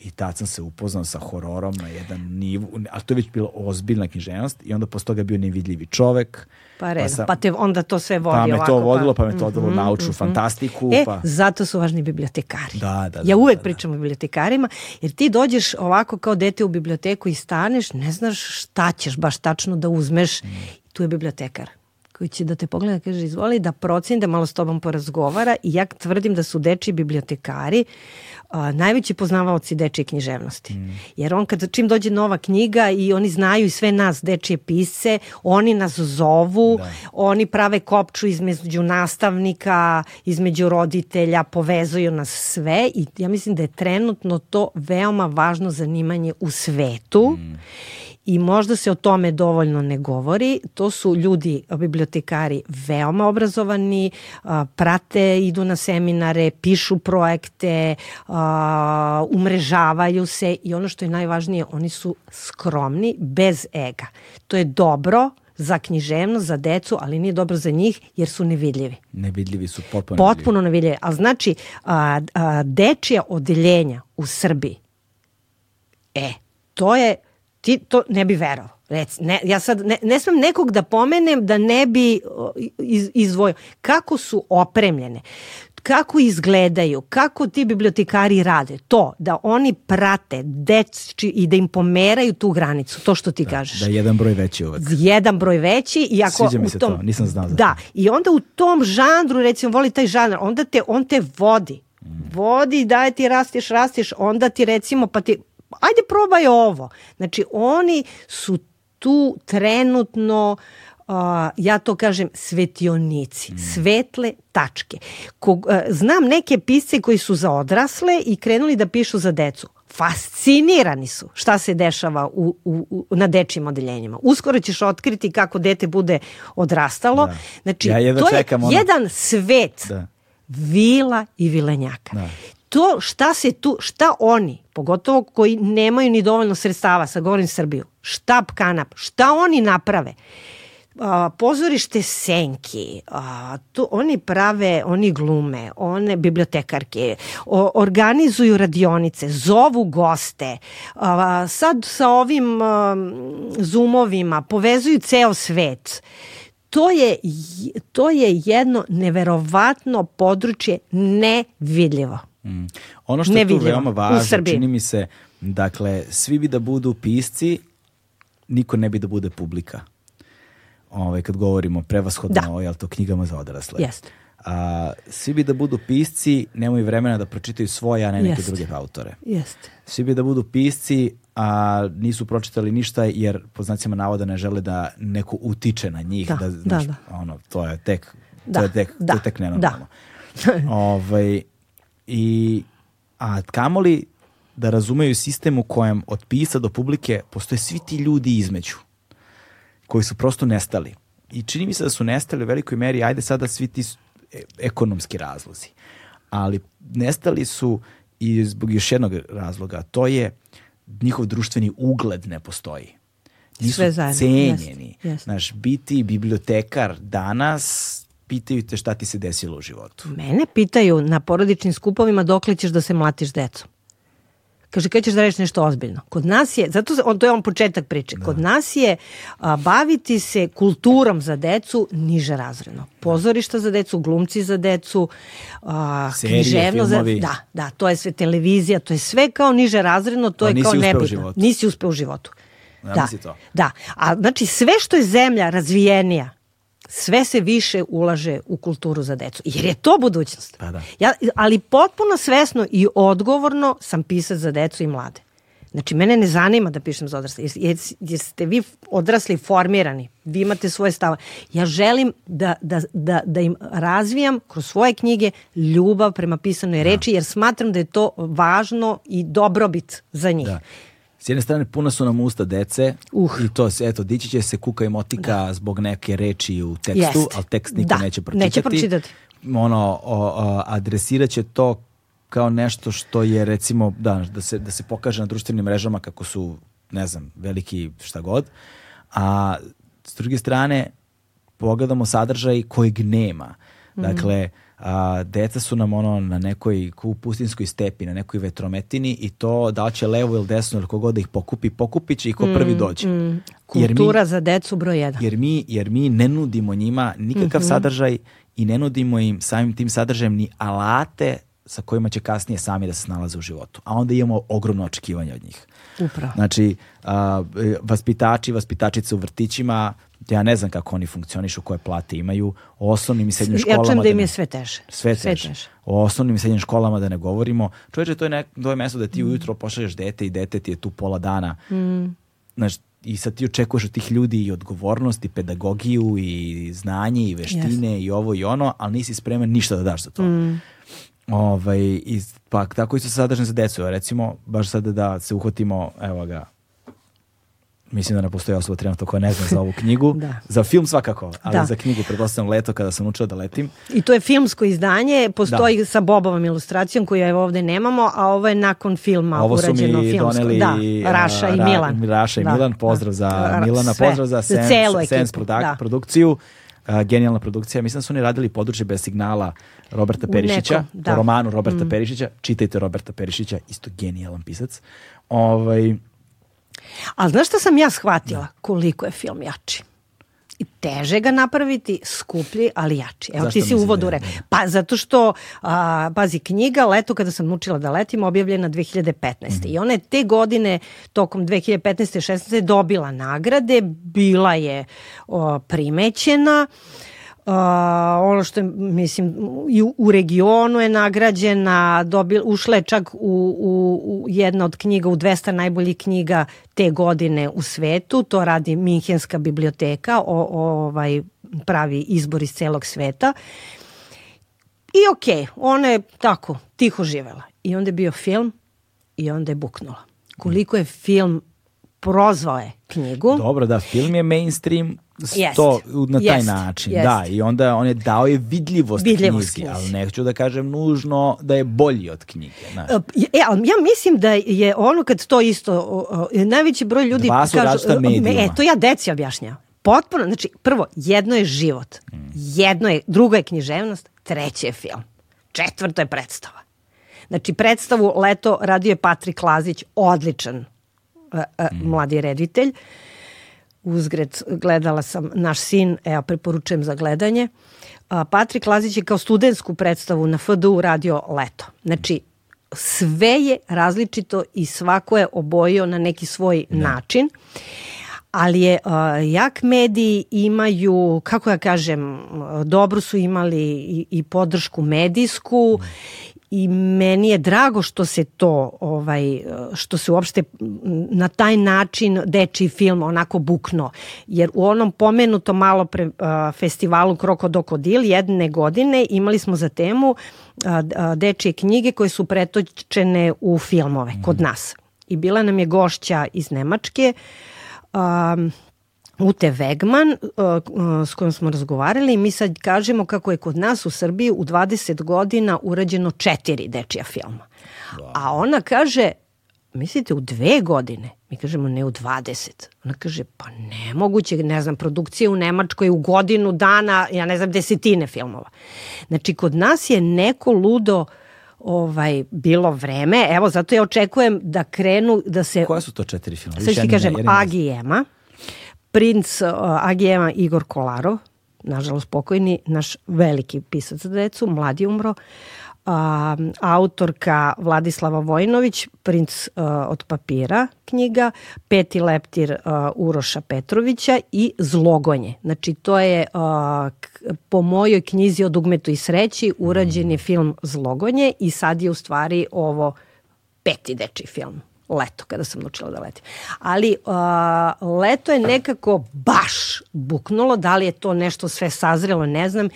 i tad sam se upoznao sa hororom na jedan nivu, ali to je već bila ozbiljna književnost i onda posle toga je bio nevidljivi čovek. pa redom. sam- Pa, te onda to sve vodi pa me ovako. to vodilo, pa. pa me to odalo u naučnu fantastiku. E, pa... zato su važni bibliotekari. Da, da, ja da, uvek da, da. pričam o bibliotekarima, jer ti dođeš ovako kao dete u biblioteku i staneš, ne znaš šta ćeš baš tačno da uzmeš. Mm. Tu je bibliotekar koji će da te pogleda kaže izvoli da proceni da malo s tobom porazgovara i ja tvrdim da su dečiji bibliotekari a, najveći poznavaoci dečije književnosti. Mm. Jer on kad čim dođe nova knjiga i oni znaju i sve nas dečije pisce, oni nas zovu, Da. oni prave kopču između nastavnika, između roditelja, povezuju nas sve i ja mislim da je trenutno to veoma važno zanimanje u svetu. I možda se o tome dovoljno ne govori. To su ljudi, bibliotekari, veoma obrazovani, a, prate, idu na seminare, pišu projekte, a, umrežavaju se i ono što je najvažnije, oni su skromni, bez ega. To je dobro za književnost, za decu, ali nije dobro za njih jer su nevidljivi. Nevidljivi su potpuno Potpuno nevidljivi. Ali znači, a, a, dečija odeljenja u Srbiji, e, to je, ti to ne bi verovao. Rec, ne, ja sad ne, ne smem nekog da pomenem da ne bi iz, izdvojio. Kako su opremljene, kako izgledaju, kako ti bibliotekari rade, to da oni prate deči i da im pomeraju tu granicu, to što ti kažeš Da je jedan broj veći uvek. jedan broj veći i ako Sviđa mi se tom, to, nisam znao Da, to. i onda u tom žanru, recimo voli taj žanr, onda te, on te vodi. Vodi, daje ti rastiš, rastiš, onda ti recimo, pa ti, ajde probaj ovo. Znači, oni su tu trenutno a, ja to kažem svetionici, svetle tačke. Kog, a, znam neke pisce koji su za odrasle i krenuli da pišu za decu. Fascinirani su šta se dešava u, u, u, na dečijim odeljenjima. Uskoro ćeš otkriti kako dete bude odrastalo. Da. Znači, Ja to je ono- jedan svet Da. vila i vilenjaka. Da. To šta se tu, šta oni, pogotovo koji nemaju ni dovoljno sredstava, sad govorim Srbiju, štab kanap, šta oni naprave? A, pozorište senki, a, tu, oni prave, oni glume, one bibliotekarke, o, organizuju radionice, zovu goste, a, sad sa ovim a, zoomovima povezuju ceo svet. To je, to je jedno neverovatno područje nevidljivo. Mm. Ono što je tu veoma važno, čini mi se, dakle, svi bi da budu pisci, niko ne bi da bude publika. Ovaj, kad govorimo prevashodno Da. o jel, to, knjigama za odrasle. Jeste. A, svi bi da budu pisci, nemaju vremena da pročitaju svoje, a ne neke Jeste. druge autore. Jeste. Svi bi da budu pisci, a nisu pročitali ništa jer po znacima navoda ne žele da neko utiče na njih. Da, da, da, znaš, da. Ono, to je tek, to Da, je tek, to da, je tek nenormalno. da. ovaj, i, a kamoli da razumeju sistem u kojem od pisa do publike postoje svi ti ljudi između koji su prosto nestali. I čini mi se da su nestali u velikoj meri, ajde sada svi ti e- ekonomski razlozi. Ali nestali su i zbog još jednog razloga, to je njihov društveni ugled ne postoji. Nisu Sve zajedno, cenjeni. jeste, jeste. Znaš, biti bibliotekar danas, pitaju te šta ti se desilo u životu. Mene pitaju na porodičnim skupovima dokle ćeš da se mlatiš decom. Kaže, kada ćeš da reći nešto ozbiljno? Kod nas je, zato on, to je on početak priče, da. kod nas je a, baviti se kulturom za decu niže razredno. Pozorišta za decu, glumci za decu, a, Serije, književno za filmovi. Da, da, to je sve televizija, to je sve kao niže razredno, to A je nisi kao uspeo u nebitno. Nisi uspeo u životu. Ja da, to. da. A znači sve što je zemlja razvijenija, sve se više ulaže u kulturu za decu. Jer je to budućnost. Pa da. Ja, ali potpuno svesno i odgovorno sam pisac za decu i mlade. Znači, mene ne zanima da pišem za odrasle, jer, jer, ste vi odrasli formirani, vi imate svoje stave. Ja želim da, da, da, da im razvijam kroz svoje knjige ljubav prema pisanoj reči, jer smatram da je to važno i dobrobit za njih. Da. S jedne strane puna su nam usta dece Uh. i to, se, eto, dići će se kuka i motika zbog neke reči u tekstu, Jest. ali tekst niko Da, neće pročitati. neće pročitati. Ono, o, o, adresirat će to kao nešto što je recimo, da, da se, da se pokaže na društvenim mrežama kako su, ne znam, veliki šta god, a s druge strane pogledamo sadržaj kojeg nema. Dakle, a, deca su nam ono na nekoj pustinskoj stepi, na nekoj vetrometini i to da li će levo ili desno ili kogod da ih pokupi, pokupit će i ko prvi dođe. Mi- Kultura za decu broj jedan. jer mi, jer mi ne nudimo njima nikakav Mhm. sadržaj i ne nudimo im samim tim sadržajem ni alate sa kojima će kasnije sami da se snalaze u životu. A onda imamo ogromno očekivanje od njih. Upravo. Znači, a, vaspitači, vaspitačice u vrtićima, ja ne znam kako oni funkcionišu, koje plate imaju, o osnovnim i srednjim Ja školama. čujem da im ne- je sve teže. sve Sve teže. teže. O osnovnim i srednjim školama da ne govorimo. Čovječe, to je, nek, to je mesto da ti ujutro pošalješ dete i dete ti je tu pola dana. Mm. Znaš, I sad ti očekuješ od tih ljudi i odgovornost i pedagogiju i znanje i veštine i ovo i ono, ali nisi spreman ništa da daš za to. Mm. Ovaj, i, pa tako isto sadržan za decu. Recimo, baš sada da se uhvatimo, evo ga, mislim da ne postoji osoba trenutno koja ne zna za ovu knjigu. Da. Za film svakako, ali Da. za knjigu pretpostavljam leto kada sam učio da letim. I to je filmsko izdanje, postoji sa Bobovom ilustracijom koju evo ovde nemamo, a ovo je nakon filma Ovo su urađeno mi filmsko. doneli da, Raša i a, Ra- Milan. Raša i Da, Milan, pozdrav da. za Ra- Milana, pozdrav za Sense, celu Sense ekipu, produk- da. A, genijalna produkcija. Mislim da su oni radili područje bez signala Roberta Perišića, da. po romanu Roberta Perišića. Čitajte Roberta Perišića, isto genijalan pisac. Ovaj, Ali znaš šta sam ja shvatila? Koliko je film jači. I teže ga napraviti, skuplji, ali jači. Evo Zašto ti si da je- rekao. Pa zato što, a, pazi, knjiga Leto kada sam učila da letim objavljena 2015. Mhm. I ona je te godine, tokom 2015. i 16. dobila nagrade, bila je o, primećena, Uh, ono što je, mislim, i u, u regionu je nagrađena, dobil, ušla je čak u, u, u jedna od knjiga, u 200 najboljih knjiga te godine u svetu, to radi Minhenska biblioteka, o, o, ovaj, pravi izbor iz celog sveta. I okej, okay, ona je tako, tiho živela. I onda je bio film i onda je buknula. Koliko je film prozvao je knjigu. dobro, da, film je mainstream To, na taj jest, način. jest. Da, i onda on je dao je vidljivost, Vidljivost knjizi. ali neću da kažem nužno da je bolji od knjige. znaš. E, ali ja mislim da je ono kad to isto, o, o, najveći broj ljudi Dva su različita medijuma. e, to ja deci objašnjam. Potpuno, znači, prvo, jedno je život, jedno je, drugo je književnost, treće je film, četvrto je predstava. Znači, predstavu Leto radio je Patrik Lazić, odličan e, e, mladi reditelj. Uzgred gledala sam Naš sin, evo preporučujem za gledanje. A, Patrik Lazić je kao studentsku predstavu na FDU radio Leto. Znači, sve je različito i svako je obojio na neki svoj način. Ali je uh, jak mediji imaju, kako ja kažem, dobro su imali i, i podršku medijsku i meni je drago što se to ovaj što se uopšte na taj način dečiji film onako bukno. Jer u onom pomenutom malo pre festivalu Krokodil jedne godine imali smo za temu dečije knjige koje su pretočene u filmove kod nas. I bila nam je gošća iz Nemačke um, Ute Vegman uh, uh, s kojom smo razgovarali i mi sad kažemo kako je kod nas u Srbiji u 20 godina urađeno četiri dečija filma. A ona kaže, mislite u dve godine? Mi kažemo ne u 20. Ona kaže, pa nemoguće, ne znam, produkcija u Nemačkoj u godinu dana, ja ne znam, desetine filmova. Znači, kod nas je neko ludo ovaj, bilo vreme. Evo, zato ja očekujem da krenu, da se... Koja su to četiri filma? Sad ću ti kažem, Agi Ema, princ Agi Ema Igor Kolarov, nažalost pokojni, naš veliki pisac za decu, mladi umro, a, autorka Vladislava Vojnović, Princ a, od papira knjiga, Peti leptir a, Uroša Petrovića i Zlogonje. Znači to je a, k, po mojoj knjizi o dugmetu i sreći urađen je film Zlogonje i sad je u stvari ovo peti deči film leto, kada sam naučila da letim. Ali uh, leto je nekako baš buknulo, da li je to nešto sve sazrelo, ne znam.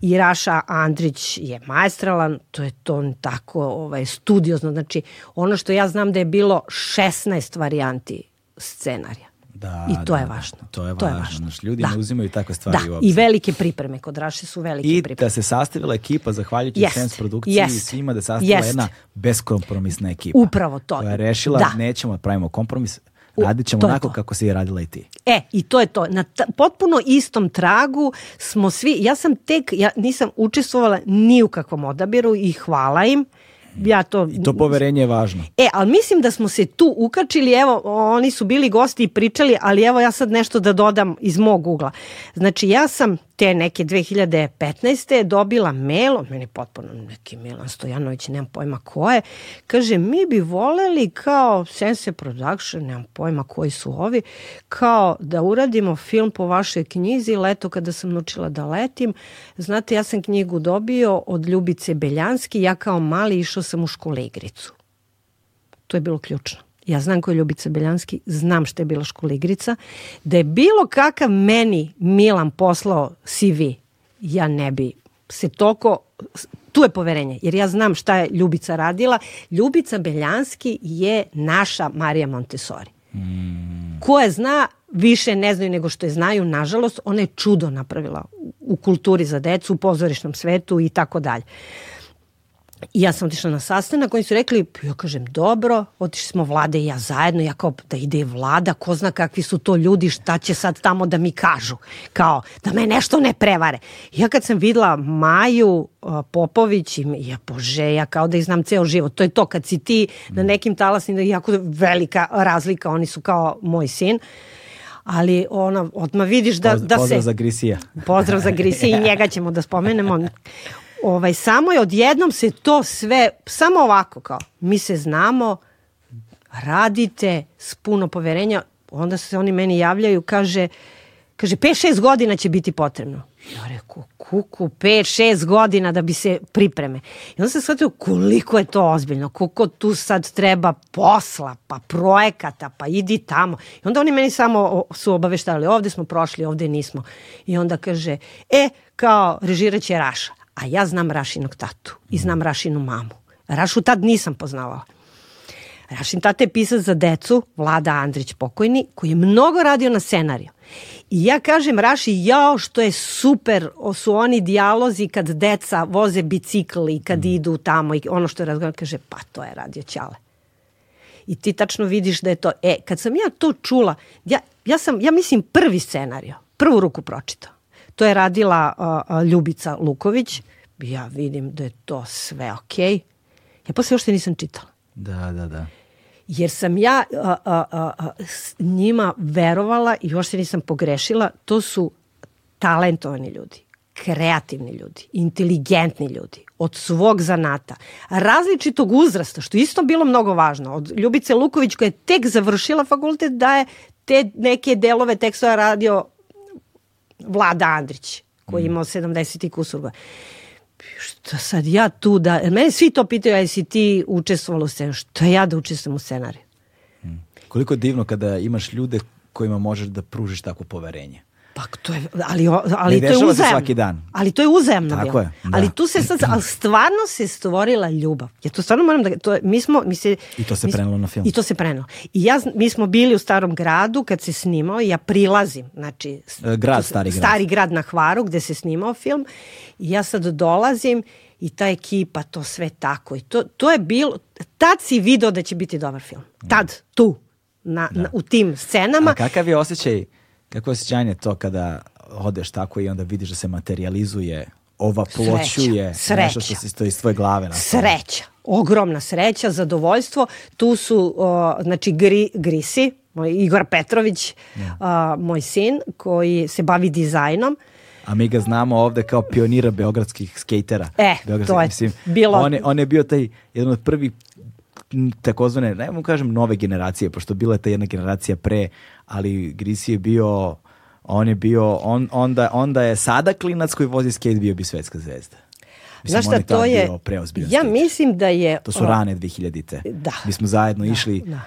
I Raša Andrić je majstralan, to je to tako ovaj, studiozno. Znači, ono što ja znam da je bilo 16 varijanti scenarija. Da, I to da, je da. važno. To je To je važno. važno. Znaš, ljudi Da. ne uzimaju takve stvari u Da, obzir. i velike pripreme. Kod Raše su velike I pripreme. da se sastavila ekipa, zahvaljujući Jest, Sense produkciji i jest, svima, da se sastavila jest. jedna beskompromisna ekipa. Upravo to. Koja je rešila, Da. nećemo da pravimo kompromis, U- radit ćemo onako to. kako si je radila i ti. E, i to je to. Na potpuno istom tragu smo svi, ja sam tek, ja nisam učestvovala ni u kakvom odabiru i hvala im. Ja to... I to poverenje je važno. E, ali mislim da smo se tu ukačili, evo, oni su bili gosti i pričali, ali evo ja sad nešto da dodam iz mog ugla. Znači, ja sam te neke 2015. dobila mail, od meni potpuno neki Milan Stojanović, nemam pojma ko je, kaže, mi bi voleli kao Sense Production, nemam pojma koji su ovi, kao da uradimo film po vašoj knjizi, leto kada sam naučila da letim. Znate, ja sam knjigu dobio od Ljubice Beljanski, ja kao mali išao sam u škole igricu. To je bilo ključno. Ja znam ko je Ljubica Beljanski, znam šta je bila škola igrica. Da je bilo kakav meni Milan poslao CV, ja ne bi se toliko... Tu je poverenje, jer ja znam šta je Ljubica radila. Ljubica Beljanski je naša Marija Montessori. Ko je zna, više ne znaju nego što je znaju, nažalost, ona je čudo napravila u kulturi za decu, u pozorišnom svetu i tako dalje. I ja sam otišla na sastanak, oni su rekli, ja kažem, dobro, otišli smo vlade i ja zajedno, ja kao da ide vlada, ko zna kakvi su to ljudi, šta će sad tamo da mi kažu, kao da me nešto ne prevare. Ja kad sam videla Maju Popović, i ja bože, ja kao da ih znam ceo život, to je to kad si ti na nekim talasnim, jako velika razlika, oni su kao moj sin, ali ona, odmah vidiš da, Poz- da se... pozdrav za Grisija. Pozdrav za Grisi i njega ćemo da spomenemo. Ovaj, samo je odjednom se to sve, samo ovako kao, mi se znamo, radite s puno poverenja, onda se oni meni javljaju, kaže, kaže 5-6 godina će biti potrebno. Ja rekao, kuku, 5-6 godina da bi se pripreme. I onda sam shvatio koliko je to ozbiljno, koliko tu sad treba posla, pa projekata, pa idi tamo. I onda oni meni samo su obaveštavali, ovde smo prošli, ovde nismo. I onda kaže, e, kao režiraće Raša. A ja znam Rašinog tatu i znam Rašinu mamu. Rašu tad nisam poznavala. Rašin tata je pisac za decu, Vlada Andrić pokojni, koji je mnogo radio na scenariju. I ja kažem Raši, jao što je super, o, su oni dijalozi kad deca voze bicikl i kad idu tamo i ono što je razgovarano, kaže, pa to je radio Ćale. I ti tačno vidiš da je to, e, kad sam ja to čula, ja, ja sam, ja mislim prvi scenario, prvu ruku pročitao. To je radila a, Ljubica Luković, ja vidim da je to sve okej. Ja posle uopšte nisam čitala Da, da, da. jer sam ja a, a, a, njima verovala i još se nisam pogrešila, to su talentovani ljudi, kreativni ljudi, inteligentni ljudi, od svog zanata, različitog uzrasta, što isto bilo mnogo važno. Od Ljubice Luković koja je tek završila fakultet da je te neke delove tekstova radio Vlada Andrić, koji je imao 70 i kusur godina. Šta sad ja tu da... Mene svi to pitaju, a jesi ti učestvovala u scenariju? Šta ja da učestvujem u scenariju? Koliko je divno kada imaš ljude kojima možeš da pružiš takvo poverenje. Pa to je, ali, ali Ne to je uzajemno. svaki dan. Ali to je uzajemno Tako bilo. je, da. Ali tu se sad, ali stvarno se stvorila ljubav. Ja to stvarno moram da, to, je- mi smo, mi se, I to se mi prenelo na film. I to se prenelo. I ja, mi smo bili u starom gradu kad se snimao, i ja prilazim, znači... E, grad, se- stari grad. Stari grad na Hvaru gde se snimao film. I ja sad dolazim i ta ekipa, to sve tako. I to, to je bilo, tad si video da će biti dobar film. Tad, tu, na, na, u tim scenama. A kakav je osjećaj, kako je osjećanje to kada odeš tako i onda vidiš da se materializuje ovaploćuje Sreća. nešto što se stoji iz tvoje glave. nastalo. Sreća, ogromna sreća, zadovoljstvo. Tu su, o, znači, gri, Grisi, moj Igor Petrović, a, moj sin, koji se bavi dizajnom. A mi ga znamo ovde kao pionira beogradskih skejtera. E, to je bilo- On je, on je bio taj jedan od prvih takozvane, ne mogu kažem nove generacije, pošto bila je ta jedna generacija pre, ali Grisi je bio, on je bio, on, onda, onda je sada klinac koji vozi skate bio bi svetska zvezda. Mislim, Znaš šta, to je, ja mislim da je... To su o, rane 2000-te. Da. Mi smo zajedno išli, da.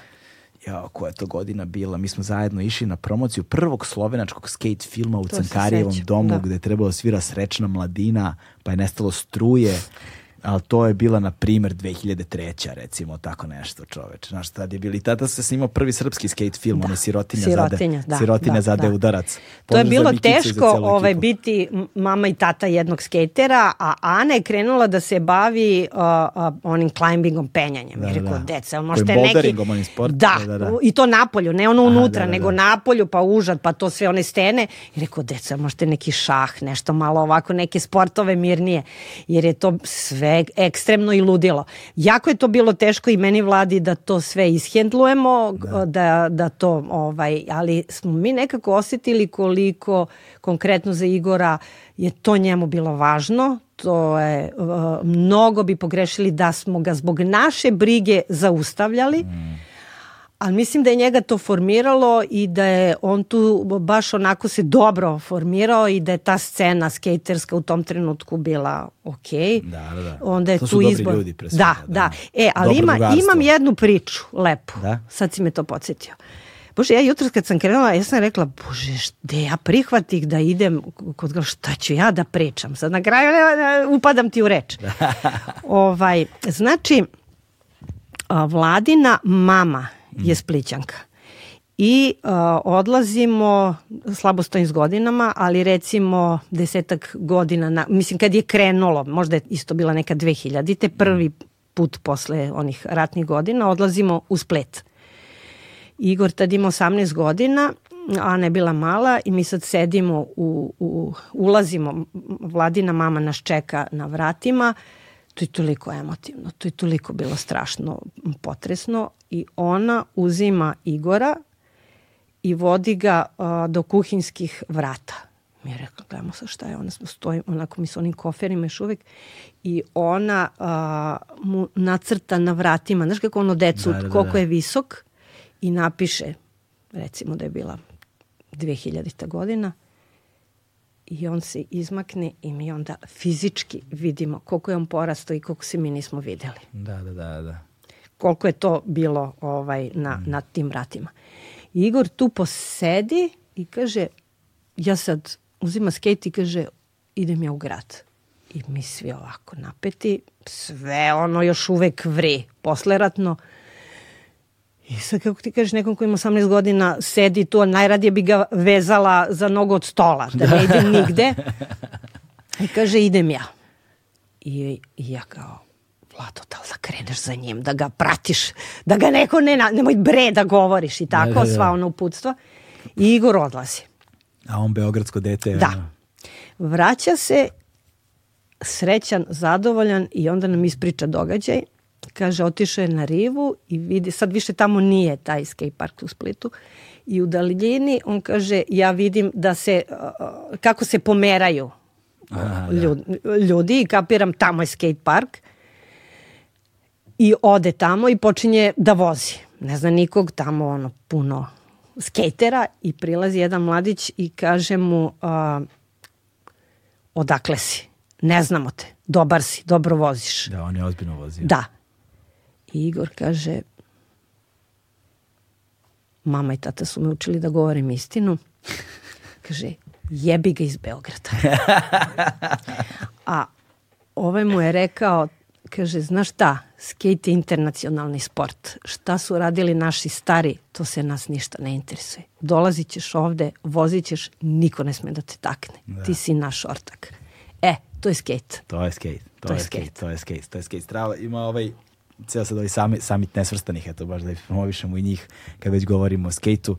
ja, koja je to godina bila, mi smo zajedno išli na promociju prvog slovenačkog skate filma u To Cankarijevom domu da. gde je trebalo svira srećna mladina, pa je nestalo struje, ali to je bila na primer 2003. recimo, tako nešto čoveč. Znaš, tad je bili, tada se snimao prvi srpski skate film, onaj Sirotinja, Sirotinja, zade, da, Sirotinja da, zade da. udarac. To je bilo teško ovaj, ekipu. biti mama i tata jednog skejtera, a Ana je krenula da se bavi uh, uh, onim climbingom, penjanjem. Da, rekao, da. deca, možete neki... onim sport- Da, da, da, da. i to napolju, ne ono unutra, da, da, nego da. napolju, pa užad, pa to sve one stene. I rekao, deca, možete neki šah, nešto malo ovako, neke sportove mirnije. Jer je to sve ekstremno i ludilo. Jako je to bilo teško i meni vladi da to sve ishendlujemo, da, da to, ovaj, ali smo mi nekako osetili koliko konkretno za Igora je to njemu bilo važno, to je, uh, mnogo bi pogrešili da smo ga zbog naše brige zaustavljali, ali mislim da je njega to formiralo i da je on tu baš onako se dobro formirao i da je ta scena skaterska u tom trenutku bila ok. Da, da, da. Onda je To su tu dobri izbor. ljudi, pre svega, da, da. da. E, ali Dobro ima, drugarstvo. imam jednu priču lepu. Da? Sad si me to podsjetio. Bože, ja jutros kad sam krenula, ja sam rekla, bože, gde ja prihvatih da idem kod ga, šta ću ja da pričam? Sad na kraju ne, ne, upadam ti u reč. ovaj, znači, a, Vladina mama je splićanka. I a, odlazimo, slabo stojim s godinama, ali recimo desetak godina, na, mislim kad je krenulo, možda je isto bila neka 2000-te, prvi put posle onih ratnih godina, odlazimo u Splet. Igor tad ima 18 godina, Ana je bila mala i mi sad sedimo, u, u, ulazimo, Vladina mama nas čeka na vratima, to je toliko emotivno, to je toliko bilo strašno potresno i ona uzima Igora i vodi ga a, do kuhinskih vrata. Mi je rekla, gledamo sa šta je, ona smo stojimo, onako mi s onim koferima još uvek i ona a, mu nacrta na vratima, znaš kako ono decu, Da, da, da, koliko da. je visok i napiše, recimo da je bila 2000. godina, i on se izmakne i mi onda fizički vidimo koliko je on porastao i koliko se mi nismo videli. Da, da, da, da. Koliko je to bilo ovaj, na, na tim vratima. I Igor tu posedi i kaže, ja sad uzima skate i kaže, idem ja u grad. I mi svi ovako napeti, sve ono još uvek vri, posleratno. I sad kako ti kažeš nekom ko ima 18 godina sedi tu, najradije bi ga vezala za nogu od stola, da ne ide nigde. I kaže idem ja. I, i ja kao, Vlado, da li da kreneš za njim, da ga pratiš, da ga neko ne, nemoj bre da govoriš i tako, da, da. sva ona uputstva. I Igor odlazi. A on beogradsko dete. Da. ono, Vraća se srećan, zadovoljan i onda nam ispriča događaj. Kaže, otišao je na rivu i vidi, sad više tamo nije taj skate park u Splitu. I u daljini on kaže, ja vidim da se, kako se pomeraju Aha, da. ljud, ljudi i kapiram, tamo je skate park. I ode tamo i počinje da vozi. Ne zna nikog, tamo ono puno skejtera i prilazi jedan mladić i kaže mu a, odakle si? Ne znamo te. Dobar si, dobro voziš. Da, on je ozbiljno vozio. Da. I Igor kaže mama i tata su me učili da govorim istinu. Kaže, jebi ga iz Beograda. A ovaj mu je rekao, kaže, znaš šta, skate je internacionalni sport. Šta su radili naši stari, to se nas ništa ne interesuje. Dolazit ćeš ovde, vozit ćeš, niko ne sme da te takne. Ti si naš ortak. E, to je skate. To je skate, to, To je je skate, skate. to je skate, to je skate. Strava ima ovaj ceo sad ovaj sami, samit nesvrstanih, eto baš da promovišemo i njih kad već govorimo o skejtu.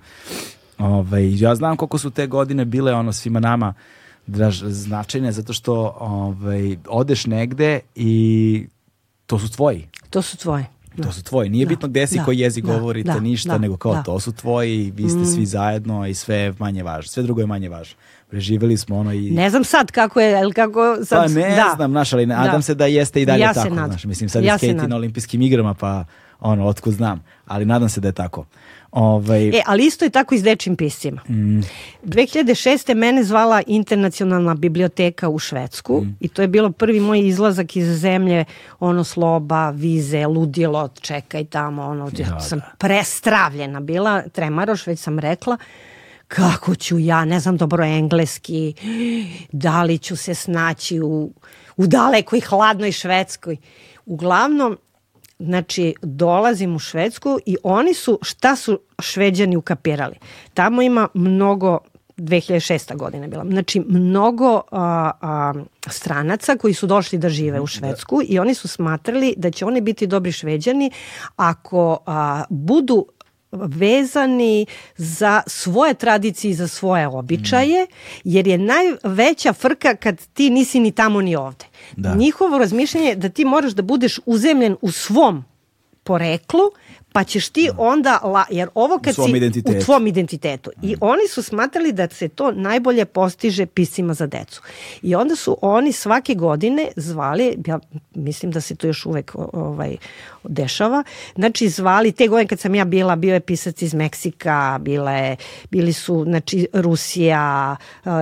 Ovaj, ja znam koliko su te godine bile ono svima nama Draž, značajne zato što ovaj, odeš negde i to su tvoji. To su tvoje. Da. To su tvoji. Nije Da. bitno gde si, Da. koji jezik Da. govorite, Da. ništa, Da. nego kao Da. Mm. to su tvoji, vi ste svi zajedno i sve je manje važno. Sve drugo je manje važno. Preživeli smo ono i... Ne znam sad kako je, ali kako sad... Pa ne da. znam, znaš, ali nadam Da. se da jeste i dalje Ja tako. Znaš, mislim, sad Ja je skate na olimpijskim igrama, pa ono, otkud znam. Ali nadam se da je tako. Ovaj, E, ali isto je tako i s dečim piscima. Mm. 2006. mene zvala internacionalna biblioteka u Švedsku Mm. i to je bilo prvi moj izlazak iz zemlje, ono sloba, vize, ludilo, čekaj tamo, ono, ja Da, sam da. prestravljena bila, tremaroš, već sam rekla, kako ću ja, ne znam dobro engleski, da li ću se snaći u, u dalekoj hladnoj Švedskoj. Uglavnom, Znači, dolazim u Švedsku i oni su, šta su šveđani ukapirali? Tamo ima mnogo 2006. godina je bila. Znači, mnogo a, a, stranaca koji su došli da žive u Švedsku i oni su smatrali da će oni biti dobri šveđani ako a, budu vezani za svoje tradicije i za svoje običaje, jer je najveća frka kad ti nisi ni tamo ni ovde. Da. Njihovo razmišljanje je da ti moraš da budeš uzemljen u svom poreklu, pa ćeš ti onda, la, jer ovo kad svom si identitetu. u tvom identitetu. I oni su smatrali da se to najbolje postiže piscima za decu. I onda su oni svake godine zvali, ja mislim da se to još uvek ovaj, dešava, znači zvali, te godine kad sam ja bila, bio je pisac iz Meksika, bila je, bili su znači, Rusija,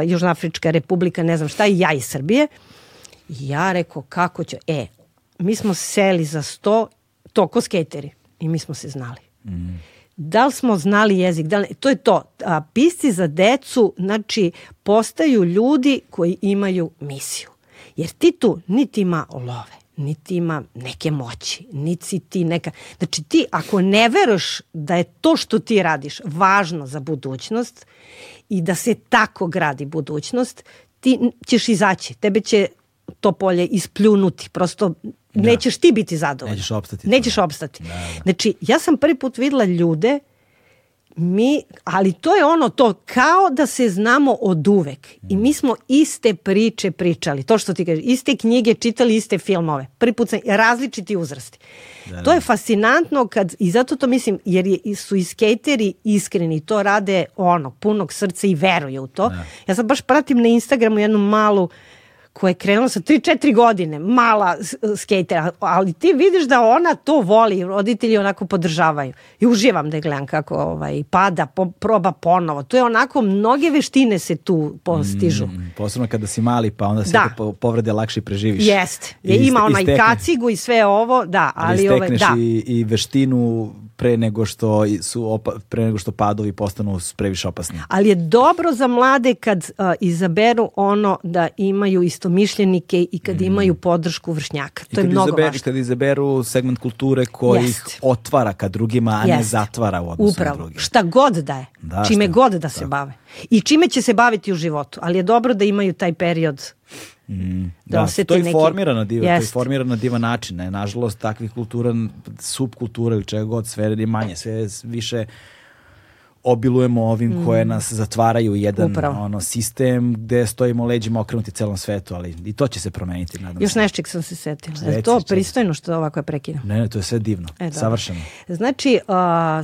Južnoafrička republika, ne znam šta, i ja iz Srbije. I ja rekao, kako će, e, mi smo seli za sto, to ko skateri, i mi smo se znali. Da li smo znali jezik? Da li, to je to. A, pisci za decu, znači, postaju ljudi koji imaju misiju. Jer ti tu niti ima love, niti ima neke moći, niti ti neka... Znači ti ako ne veruješ da je to što ti radiš važno za budućnost i da se tako gradi budućnost, ti ćeš izaći. Tebe će to polje ispljunuti. Prosto nećeš ti biti zadovoljan. Nećeš opstati. Nećeš opstati. Znači, ja sam prvi put videla ljude mi, ali to je ono to kao da se znamo od uvek i mi smo iste priče pričali, to što ti kažeš, iste knjige čitali, iste filmove, prvi put sam, različiti uzrasti. To je fascinantno kad, i zato to mislim, jer je, su i skateri iskreni, to rade ono, punog srca i veruju u to. Ja sad baš pratim na Instagramu jednu malu koja je krenula sa 3-4 godine, mala s- skejtera, ali ti vidiš da ona to voli, roditelji onako podržavaju. I uživam da je gledam kako ovaj, pada, po, proba ponovo. To je onako, mnoge veštine se tu postižu. Mm, posebno kada si mali, pa onda sve Da. po- povrede lakše preživiš. Jeste. I Je, ima onaj istekne- kacigu i sve ovo, da, ali, ali ove, stekneš da. i, i veštinu pre nego što i su opa, pre nego što padovi postanu previše opasni. Ali je dobro za mlade kad uh, izaberu ono da imaju istomišljenike i kad imaju podršku vršnjaka. I To je kad mnogo izaberu, važno. kad izaberu segment kulture koji ih otvara ka drugima, a ne Jeste. zatvara u odnosu Upravo. na druge. Šta god da je. Da, čime šta- god da se bave. I čime će se baviti u životu. Ali je dobro da imaju taj period da, Da, osete to je neki... formirano na divan, to je Jeste. formirano na divan način. Ne? Nažalost, takvih kultura, subkultura ili čega god, sve je manje, sve je više obilujemo ovim koje nas zatvaraju jedan Mm. Upravo. ono sistem gde stojimo leđima okrenuti celom svetu, ali i to će se promeniti, nadam Još se. nečeg sam se setila. Je to pristojno što ovako je prekinem? Ne, ne, to je sve divno, E, savršeno. Znači, uh,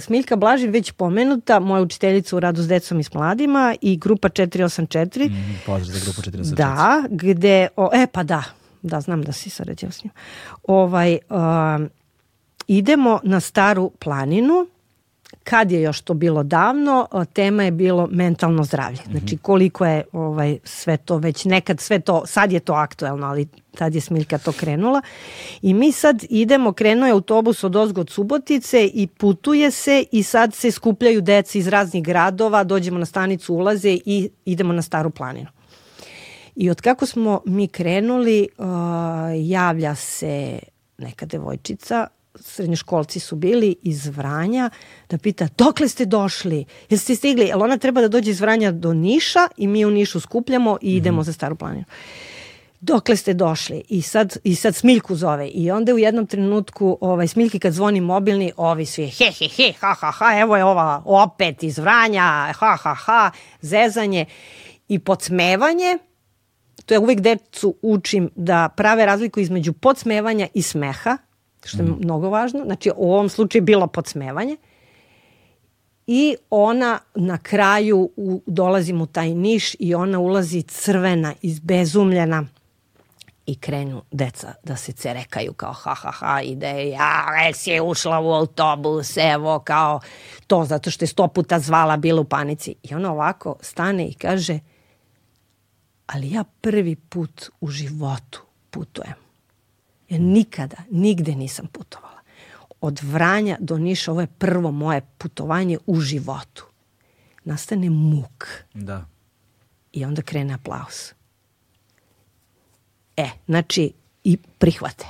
Smiljka Blažin već pomenuta, moja učiteljica u radu s decom i s mladima i grupa 484. Mm, pozdrav za grupu 44. Da, gde, o, e pa da, da znam da si sarađao s njim. Ovaj, um, idemo na staru planinu, kad je još to bilo davno, tema je bilo mentalno zdravlje. Znači koliko je ovaj, sve to već nekad, sve to, sad je to aktuelno, ali tad je Smiljka to krenula. I mi sad idemo, krenuo je autobus od Ozgo od Subotice i putuje se i sad se skupljaju deca iz raznih gradova, dođemo na stanicu, ulaze i idemo na staru planinu. I od kako smo mi krenuli, javlja se neka devojčica, srednjoškolci su bili iz Vranja, da pita, dokle ste došli? Jeste stigli? Jer ona treba da dođe iz Vranja do Niša i mi u Nišu skupljamo i idemo za Staru planinu. Dokle ste došli? I sad, I sad Smiljku zove. I onda u jednom trenutku ovaj, Smiljki kad zvoni mobilni, ovi svi he he he, ha ha ha, evo je ova opet iz Vranja, ha ha ha, zezanje i podsmevanje to ja uvek decu učim da prave razliku između podsmevanja i smeha, što je mm. mnogo važno. Znači, u ovom slučaju je bilo podsmevanje. I ona na kraju u, dolazim u taj niš i ona ulazi crvena, izbezumljena i krenu deca da se cerekaju kao ha ha ha i je ja već je ušla u autobus evo kao to zato što je sto puta zvala bila u panici i ona ovako stane i kaže ali ja prvi put u životu putujem ja nikada nigde nisam putovala od Vranja do Niša ovo je prvo moje putovanje u životu nastane muk da i onda krene aplauz E, znači, i prihvate.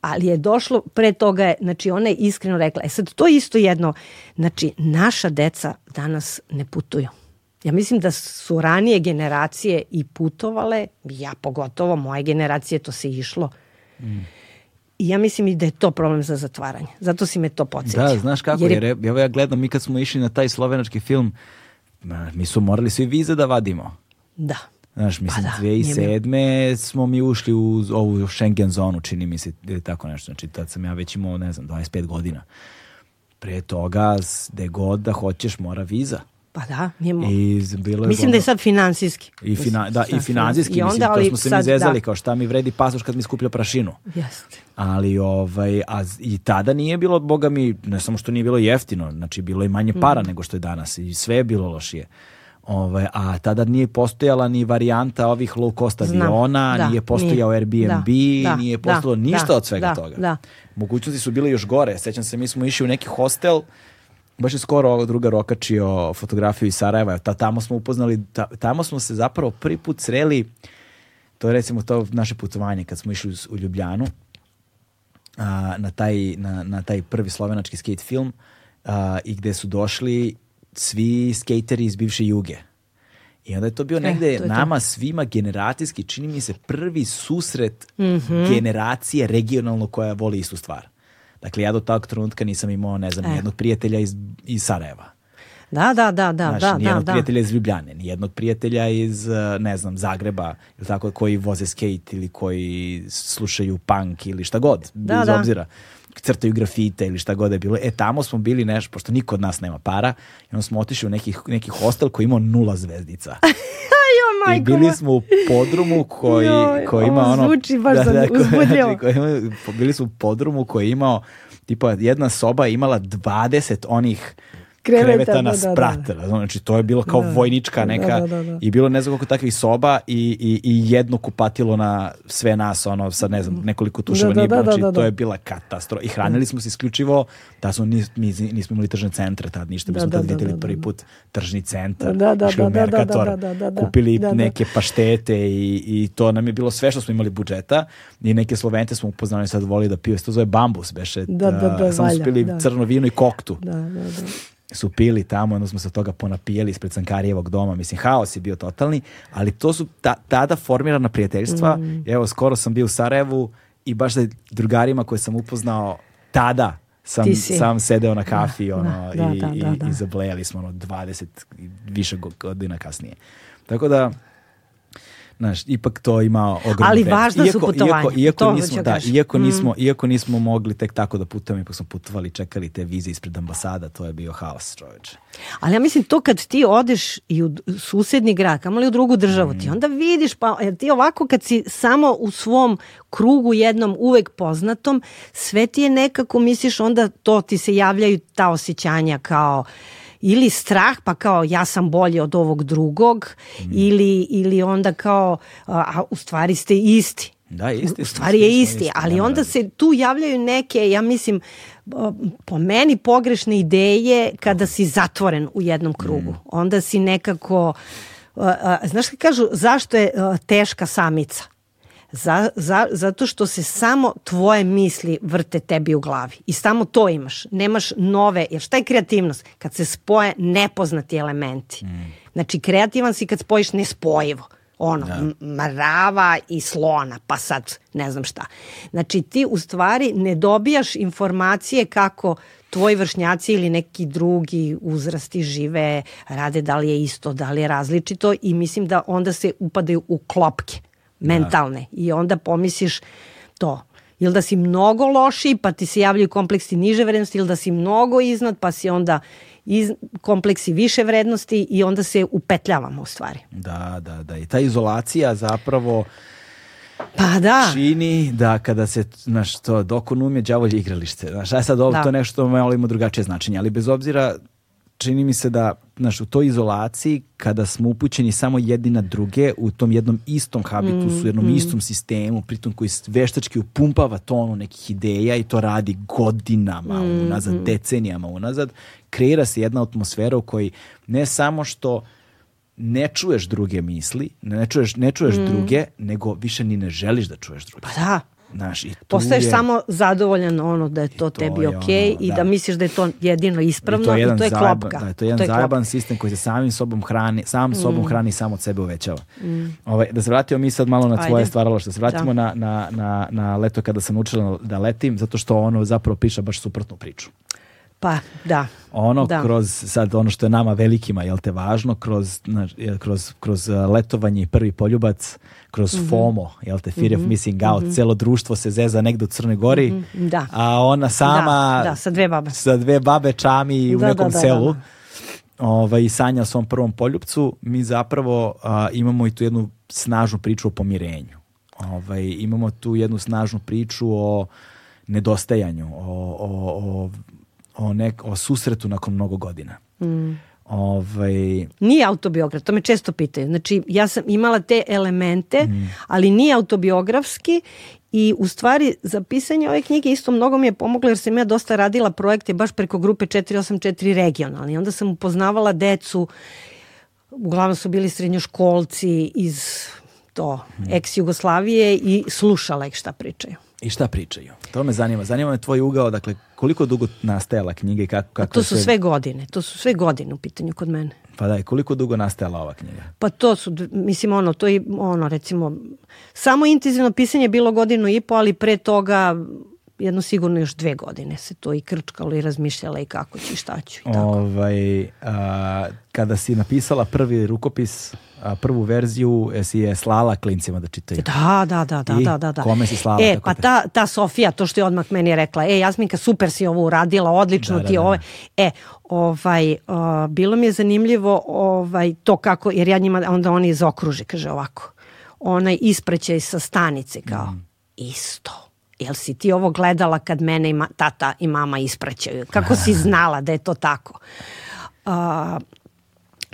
Ali je došlo, pre toga je, znači ona je iskreno rekla, e sad to je isto jedno, znači naša deca danas ne putuju. Ja mislim da su ranije generacije i putovale, ja pogotovo, moje generacije, to se išlo. Mm. I ja mislim i da je to problem za zatvaranje. Zato si me to podsjetio. Da, znaš kako, jer, jer evo ja gledam, mi kad smo išli na taj slovenački film, mi su morali svi vize da vadimo. Da. Znaš, mislim, pa da, 2007. smo mi ušli u ovu Schengen zonu, čini mi se, tako nešto. Znači, tad sam ja već imao, ne znam, 25 godina. Pre toga, gde god da hoćeš, mora viza. Pa da, nije I bilo je Mislim ono, da je sad finansijski. I, fina, da, i finansijski, I onda, mislim, to smo se sad, mi zezali, da. kao šta mi vredi pasoš kad mi skuplja prašinu. Jeste. Ali, ovaj, a, i tada nije bilo, boga mi, ne samo što nije bilo jeftino, znači bilo je manje para mm. nego što je danas i sve je bilo lošije. Ove, a tada nije postojala ni varijanta ovih low cost aviona, da, nije postojao nije. Airbnb, da, nije da, postojalo da, ništa od svega da, toga. Da. Mogućnosti su bile još gore. Sećam se, mi smo išli u neki hostel, baš je skoro druga rokačio fotografiju iz Sarajeva, ta, tamo smo upoznali, ta, tamo smo se zapravo prvi put sreli, to je recimo to naše putovanje kad smo išli u, u Ljubljanu, a, na, taj, na, na taj prvi slovenački skate film a, i gde su došli svi skateri iz bivše juge. I onda je to bio e, negde to nama to. svima generacijski, čini mi se, prvi susret mm -hmm. generacije regionalno koja voli istu stvar. Dakle, ja do tog trenutka nisam imao, ne znam, e. jednog prijatelja iz, iz Sarajeva. Da, da, da, da, Znaš, da, nijednog da, prijatelja iz Ljubljane, nijednog prijatelja iz, eh, ne znam, Zagreba, ili tako, koji voze skate ili koji slušaju punk ili šta god, da, bez da. obzira crtaju grafite ili šta god je bilo. E, tamo smo bili nešto, pošto niko od nas nema para, i onda smo otišli u neki, neki hostel koji imao nula zvezdica. jo, I bili smo u podrumu koji, Joj, koji ima ono... Zvuči baš da, da, uzbudljivo. Znači, bili smo u podrumu koji imao, tipa jedna soba imala 20 onih kreveta, kreveta na da, sprat. Da, da. Znači, to je bilo kao da, vojnička neka da, da, i bilo ne znam koliko takvih soba i, i, i jedno kupatilo na sve nas, ono, sad ne znam, nekoliko tuševa nije bilo, znači, to je bila katastrofa. I hranili smo se isključivo, da smo, nis, mi nismo imali tržne centre tad, ništa, mi smo tad videli prvi put tržni centar, da, da, da, Mercator, kupili neke paštete i, i to nam je bilo sve što smo imali budžeta i neke Slovente smo upoznali sad voli da piju, to zove bambus, beše, da, da, da, samo su pili crno vino i koktu. Da, da, da su pili tamo, onda smo se toga ponapijeli ispred Sankarijevog doma, mislim, haos je bio totalni, ali to su ta, tada formirana prijateljstva, mm. evo, skoro sam bio u Sarajevu i baš sa drugarima koje sam upoznao tada sam, sam sedeo na kafi da, ono, da, i, da, i, da, i zablejali smo ono 20 više godina kasnije. Tako da, Znaš, ipak to ima ogromnu Ali važno iako, su putovanja. Iako, iako, to nismo, da, iako, mm. nismo, iako nismo mogli tek tako da putujemo, ipak smo putovali, čekali te vize ispred ambasada, to je bio haos, čoveče. Ali ja mislim to kad ti odeš i u susedni grad, kamo li u drugu državu, mm. ti onda vidiš, pa ti ovako kad si samo u svom krugu jednom uvek poznatom, sve ti je nekako, misliš, onda to ti se javljaju ta osjećanja kao ili strah pa kao ja sam bolji od ovog drugog mm. ili, ili onda kao a, u stvari ste isti. Da, isti. U stvari je isti, isti ali da, onda da. se tu javljaju neke, ja mislim, po meni pogrešne ideje kada si zatvoren u jednom krugu. Mm. Onda si nekako, znaš kako kažu, zašto je teška samica? Za, za, zato što se samo tvoje misli vrte tebi u glavi i samo to imaš. Nemaš nove, jer šta je kreativnost? Kad se spoje nepoznati elementi. Mm. Znači kreativan si kad spojiš nespojivo. Ono, da. mrava i slona, pa sad ne znam šta. Znači ti u stvari ne dobijaš informacije kako tvoji vršnjaci ili neki drugi uzrasti žive, rade da li je isto, da li je različito i mislim da onda se upadaju u klopke mentalne da. i onda pomisliš to, ili da si mnogo loši pa ti se javljaju kompleksi niže vrednosti ili da si mnogo iznad pa si onda iz, kompleksi više vrednosti i onda se upetljavamo u stvari. Da, da, da. I ta izolacija zapravo Pa da. Čini da kada se, znaš, to dokon umje đavolje igralište. Znaš, aj sad ovo da. to nešto malo ima drugačije značenje, ali bez obzira čini mi se da znaš, u toj izolaciji kada smo upućeni samo jedni na druge u tom jednom istom habitusu, mm, jednom mm. istom sistemu, pritom koji veštački upumpava tonu nekih ideja i to radi godinama mm, unazad, mm. decenijama unazad, kreira se jedna atmosfera u kojoj ne samo što ne čuješ druge misli, ne čuješ, ne čuješ mm. druge, nego više ni ne želiš da čuješ druge. Pa da. Znaš, i Postaješ je, samo zadovoljan ono da je to, to tebi ok okay, i da. da misliš da je to jedino ispravno i to je, i to je zajeban, klopka. Da, to je jedan to je zajeban sistem koji se samim sobom hrani, sam mm. sobom hrani i sam od sebe uvećava. Mm. Ovaj, da se vratimo mi sad malo na tvoje stvaralo, što se vratimo da. na, na, na, na leto kada sam učila da letim, zato što ono zapravo piša baš suprotnu priču. Pa, da. Ono da. kroz, sad ono što je nama velikima, jel te važno, kroz, kroz, kroz uh, letovanje i prvi poljubac, kroz mm -hmm. FOMO, jel te, Fear mm -hmm. of mhm. Missing Out, mm -hmm. celo društvo se zeza negde u Crnoj Gori, mm -hmm. da. a ona sama da, da, sa dve babe, sa dve babe čami da, u nekom da, da, selu, da, da. Ovaj, sanja o svom prvom poljubcu, mi zapravo a, imamo i tu jednu snažnu priču o pomirenju. Ovaj, imamo tu jednu snažnu priču o nedostajanju, o, o, o o, nek, o susretu nakon mnogo godina. Mm. Ovaj... Nije autobiograf, to me često pitaju. Znači, ja sam imala te elemente, mm. ali nije autobiografski i u stvari za pisanje ove knjige isto mnogo mi je pomoglo jer sam ja dosta radila projekte baš preko grupe 484 regionalni. Onda sam upoznavala decu, uglavnom su bili srednjoškolci iz to, mm. ex-Jugoslavije i slušala ih šta pričaju. I šta pričaju? To me zanima. Zanima me tvoj ugao, dakle, koliko dugo nastajala knjiga i kako... kako to su sve... sve godine. To su sve godine u pitanju kod mene. Pa da, koliko dugo nastajala ova knjiga? Pa to su, mislim, ono, to je, ono, recimo, samo intenzivno pisanje je bilo godinu i po, ali pre toga jedno sigurno još dve godine se to i krčkalo i razmišljala i kako ću i šta ću. I tako. Ovaj, a, kada si napisala prvi rukopis, a, prvu verziju, si je slala klincima da čitaju. Da, da, da, da, I da, da, da. kome si slala? E, pa ta, ta Sofija, to što je odmah meni rekla, e, Jasminka, super si ovo uradila, odlično da, da, ti da, ove. E, ovaj, uh, bilo mi je zanimljivo ovaj, to kako, jer ja njima, onda oni izokruže, kaže ovako, onaj isprećaj sa stanice, kao, mm. isto jel si ti ovo gledala kad mene i ma, tata i mama ispraćaju? Kako si znala da je to tako? A,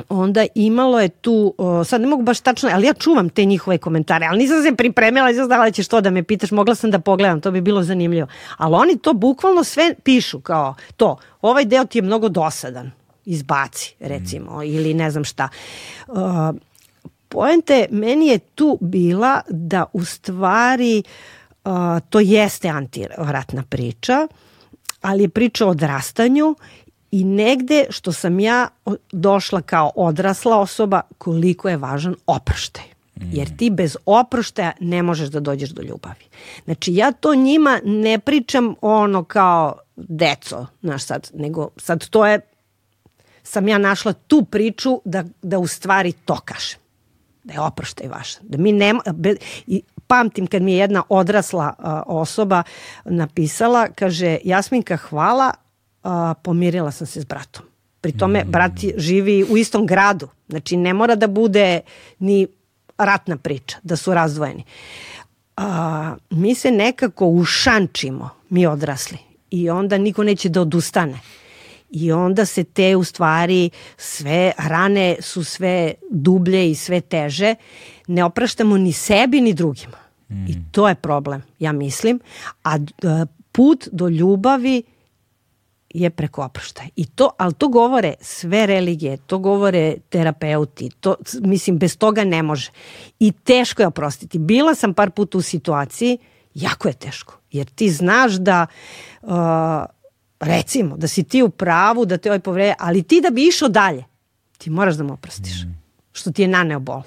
onda imalo je tu, sad ne mogu baš tačno, ali ja čuvam te njihove komentare, ali nisam se pripremila, nisam znala da ćeš to da me pitaš, mogla sam da pogledam, to bi bilo zanimljivo. Ali oni to bukvalno sve pišu kao to, ovaj deo ti je mnogo dosadan, izbaci recimo, mm. ili ne znam šta. Uh, poente meni je tu bila da u stvari uh, to jeste antiratna priča, ali je priča o odrastanju i negde što sam ja došla kao odrasla osoba koliko je važan oproštaj. Jer ti bez oproštaja ne možeš da dođeš do ljubavi. Znači ja to njima ne pričam ono kao deco, znaš sad, nego sad to je sam ja našla tu priču da, da u stvari to kažem. Da je oproštaj važan. Da mi nema, be, i pamtim kad mi je jedna odrasla a, osoba napisala, kaže Jasminka hvala, a, pomirila sam se s bratom. Pri tome mm. brat živi u istom gradu, znači ne mora da bude ni ratna priča, da su razdvojeni. A, mi se nekako ušančimo, mi odrasli, i onda niko neće da odustane. I onda se te u stvari sve rane su sve dublje i sve teže. Ne opraštamo ni sebi ni drugima. Mm. I to je problem, ja mislim. A put do ljubavi je preko oproštaja. I to, ali to govore sve religije, to govore terapeuti, to, mislim, bez toga ne može. I teško je oprostiti. Bila sam par puta u situaciji, jako je teško, jer ti znaš da uh, recimo, da si ti u pravu, da te ovaj povreje, ali ti da bi išao dalje, ti moraš da mu oprostiš. Mm. Što ti je naneo bol.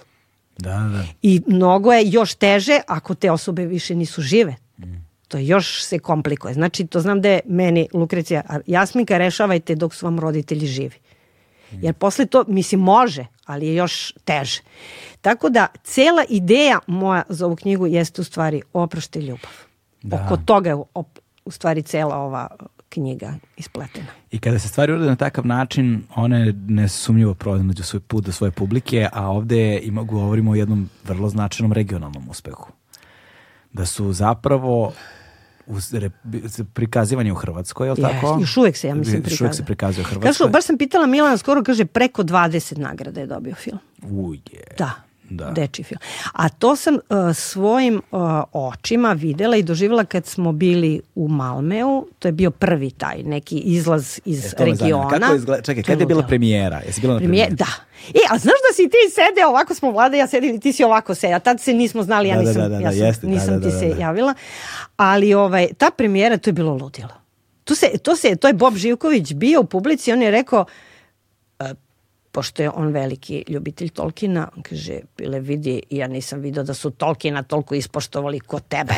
Da, da. I mnogo je još teže ako te osobe više nisu žive. Mm. To još se komplikuje. Znači, to znam da je meni Lukrecija, Jasminka rešavajte dok su vam roditelji živi. Jer posle to, mislim, može, ali je još teže. Tako da, cela ideja moja za ovu knjigu jeste u stvari oprošte ljubav. Da. Oko toga je u stvari cela ova knjiga ispletena. I kada se stvari urade na takav način, one nesumnjivo pronađu svoj put do svoje publike, a ovde ima, govorimo o jednom vrlo značajnom regionalnom uspehu. Da su zapravo prikazivanje u Hrvatskoj, je li yes, tako? Još uvek se, ja mislim, prikazuje. Još uvek se prikazuje u Hrvatskoj. Kažu, baš sam pitala Milana skoro, kaže, preko 20 nagrada je dobio film. Uje. Da da. deči film. A to sam uh, svojim uh, očima videla i doživjela kad smo bili u Malmeu, to je bio prvi taj neki izlaz iz e, regiona. Kako izgleda, čekaj, kada je bila premijera? Jesi bila na premijeri? Da. E, a znaš da si ti sede, ovako smo vlada, ja sedim, ti si ovako sede, a tad se nismo znali, ja da, da, nisam, da, da, da, ja sam, jeste, nisam da, da, ti se javila. Ali ovaj, ta premijera, to je bilo ludilo. To, se, to, se, to je Bob Živković bio u publici, on je rekao, pošto je on veliki ljubitelj Tolkina, on kaže, bile vidi, ja nisam video da su Tolkina toliko ispoštovali kod tebe.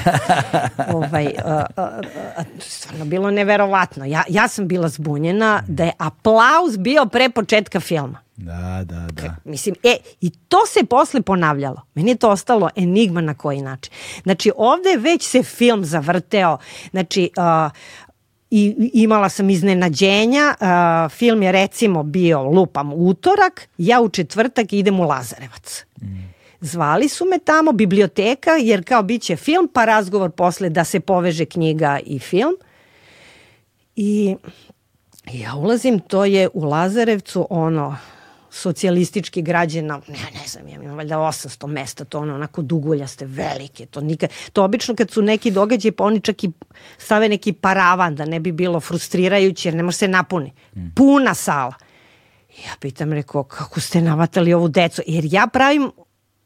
ovaj, a, a, a, stvarno bilo neverovatno. Ja, ja sam bila zbunjena da je aplauz bio pre početka filma. Da, da, da. Mislim, e, i to se posle ponavljalo. Meni je to ostalo enigma na koji način. Znači, ovde već se film zavrteo. Znači, uh, i imala sam iznenađenja. Uh, film je recimo bio lupam utorak, ja u četvrtak idem u Lazarevac. Mm. Zvali su me tamo, biblioteka, jer kao bit će film, pa razgovor posle da se poveže knjiga i film. I ja ulazim, to je u Lazarevcu ono, socijalistički građana, ne, ne znam, ja imam valjda 800 mesta, to ono onako duguljaste, velike, to nikad, to obično kad su neki događaji, pa oni čak i stave neki paravan da ne bi bilo frustrirajuće, jer ne može se napuni. Mm. Puna sala. Ja pitam, reko, kako ste navatali ovu decu? Jer ja pravim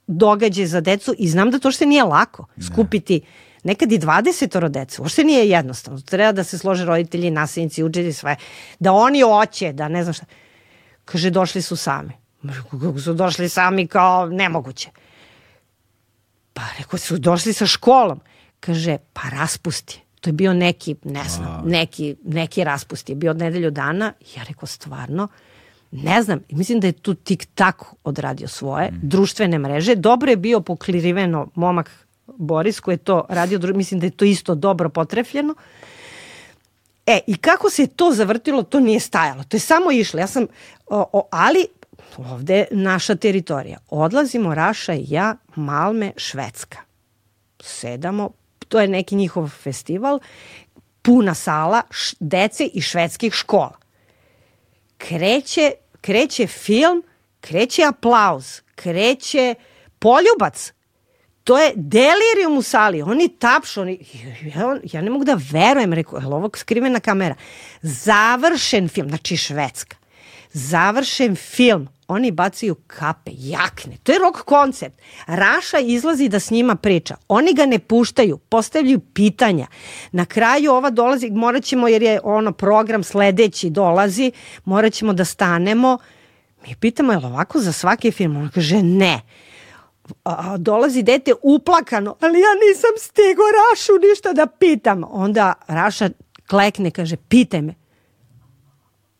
događaj za decu i znam da to što nije lako skupiti nekad i 20 deca. Uopšte nije jednostavno. Treba da se slože roditelji, nasilnici, učitelji, sve. Da oni oće, da ne znam šta. Kaže, došli su sami. Kako su došli sami kao nemoguće. Pa rekao, su došli sa školom. Kaže, pa raspusti. To je bio neki, ne znam, neki, neki raspust je bio od nedelju dana. Ja rekao, stvarno, ne znam, mislim da je tu tik-tak odradio svoje, mm. društvene mreže. Dobro je bio pokliriveno momak Boris koji je to radio, mislim da je to isto dobro potrefljeno. E, i kako se to zavrtilo, to nije stajalo. To je samo išlo. Ja sam, o, o, ali ovde je naša teritorija. Odlazimo Raša i ja, Malme, Švedska. Sedamo, to je neki njihov festival, puna sala š, dece i švedskih škola. Kreće, kreće film, kreće aplauz, kreće poljubac, to je delirium u sali. Oni tapšu, oni, ja, ja ne mogu da verujem, rekao, je ovo skrivena kamera? Završen film, znači Švedska. Završen film, oni bacaju kape, jakne. To je rock koncert. Raša izlazi da s njima priča. Oni ga ne puštaju, postavljaju pitanja. Na kraju ova dolazi, morat ćemo, jer je ono program sledeći dolazi, morat ćemo da stanemo. Mi pitamo, je li ovako za svaki film? On kaže, ne a, dolazi dete uplakano, ali ja nisam stigo Rašu ništa da pitam. Onda Raša klekne, kaže, pitaj me.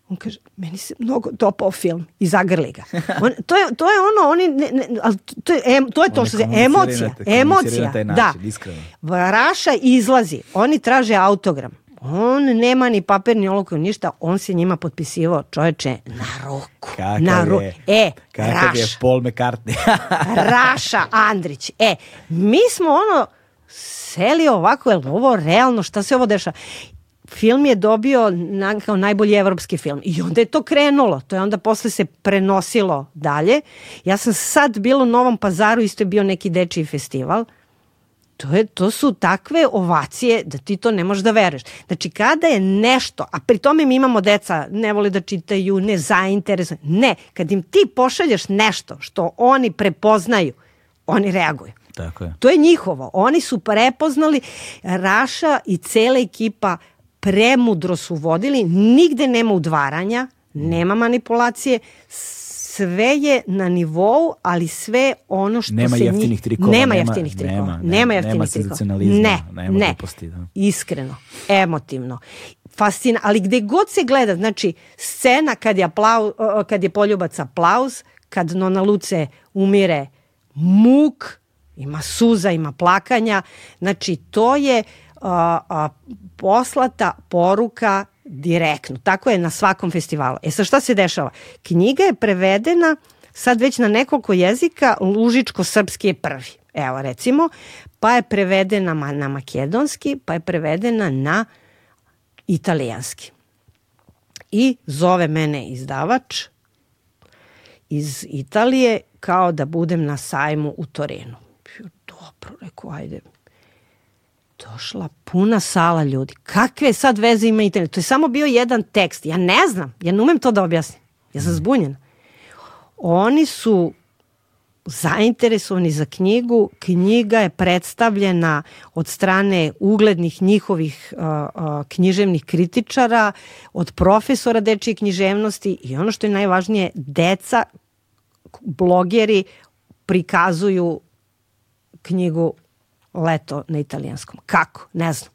On kaže, meni se mnogo dopao film i zagrli ga. On, to, je, to je ono, oni, ne, ne, ali to, je, em, to je to što se, emocija, emocija, da. Iskreno. Raša izlazi, oni traže autogram. On nema ni papir, ni oloku, ništa. On se njima potpisivao, čoveče, na ruku. Kakav na ru... je? E, Kakav Raš. je Paul McCartney? Raša Andrić. E, mi smo ono seli ovako, je ovo realno, šta se ovo dešava? film je dobio na, kao najbolji evropski film i onda je to krenulo, to je onda posle se prenosilo dalje. Ja sam sad bila u Novom pazaru, isto je bio neki dečiji festival, To, je, to su takve ovacije da ti to ne možeš da veruješ. Znači, kada je nešto, a pri tome mi imamo deca, ne vole da čitaju, ne zainteresuju, ne, kad im ti pošalješ nešto što oni prepoznaju, oni reaguju. Tako je. To je njihovo. Oni su prepoznali, Raša i cela ekipa premudro su vodili, nigde nema udvaranja, nema manipulacije, sve je na nivou, ali sve ono što nema se jeftinih njih... trikova, Nema nema- jeftinih trikova. nema, Nema, nema- jeftinih nema trikova. Ne, nema ne. gluposti, da. Iskreno, emotivno. Fascina, ali gde god se gleda, znači scena kad je, aplau, kad je poljubac aplauz, kad Nona Luce umire muk, ima suza, ima plakanja, znači to je a, a, poslata poruka direktno. Tako je na svakom festivalu. E sad šta se dešava? Knjiga je prevedena sad već na nekoliko jezika, lužičko-srpski je prvi. Evo recimo, pa je prevedena na makedonski, pa je prevedena na italijanski. I zove mene izdavač iz Italije kao da budem na sajmu u Torinu. Dobro, rekao, ajde. Došla puna sala ljudi. Kakve sad veze ima Italija? To je samo bio jedan tekst. Ja ne znam, ja ne umem to da objasnim. Ja sam zbunjena. Oni su zainteresovani za knjigu. Knjiga je predstavljena od strane uglednih njihovih uh, uh, književnih kritičara, od profesora dečije književnosti i ono što je najvažnije, deca, blogeri prikazuju knjigu Leto na italijanskom. Kako? Ne znam.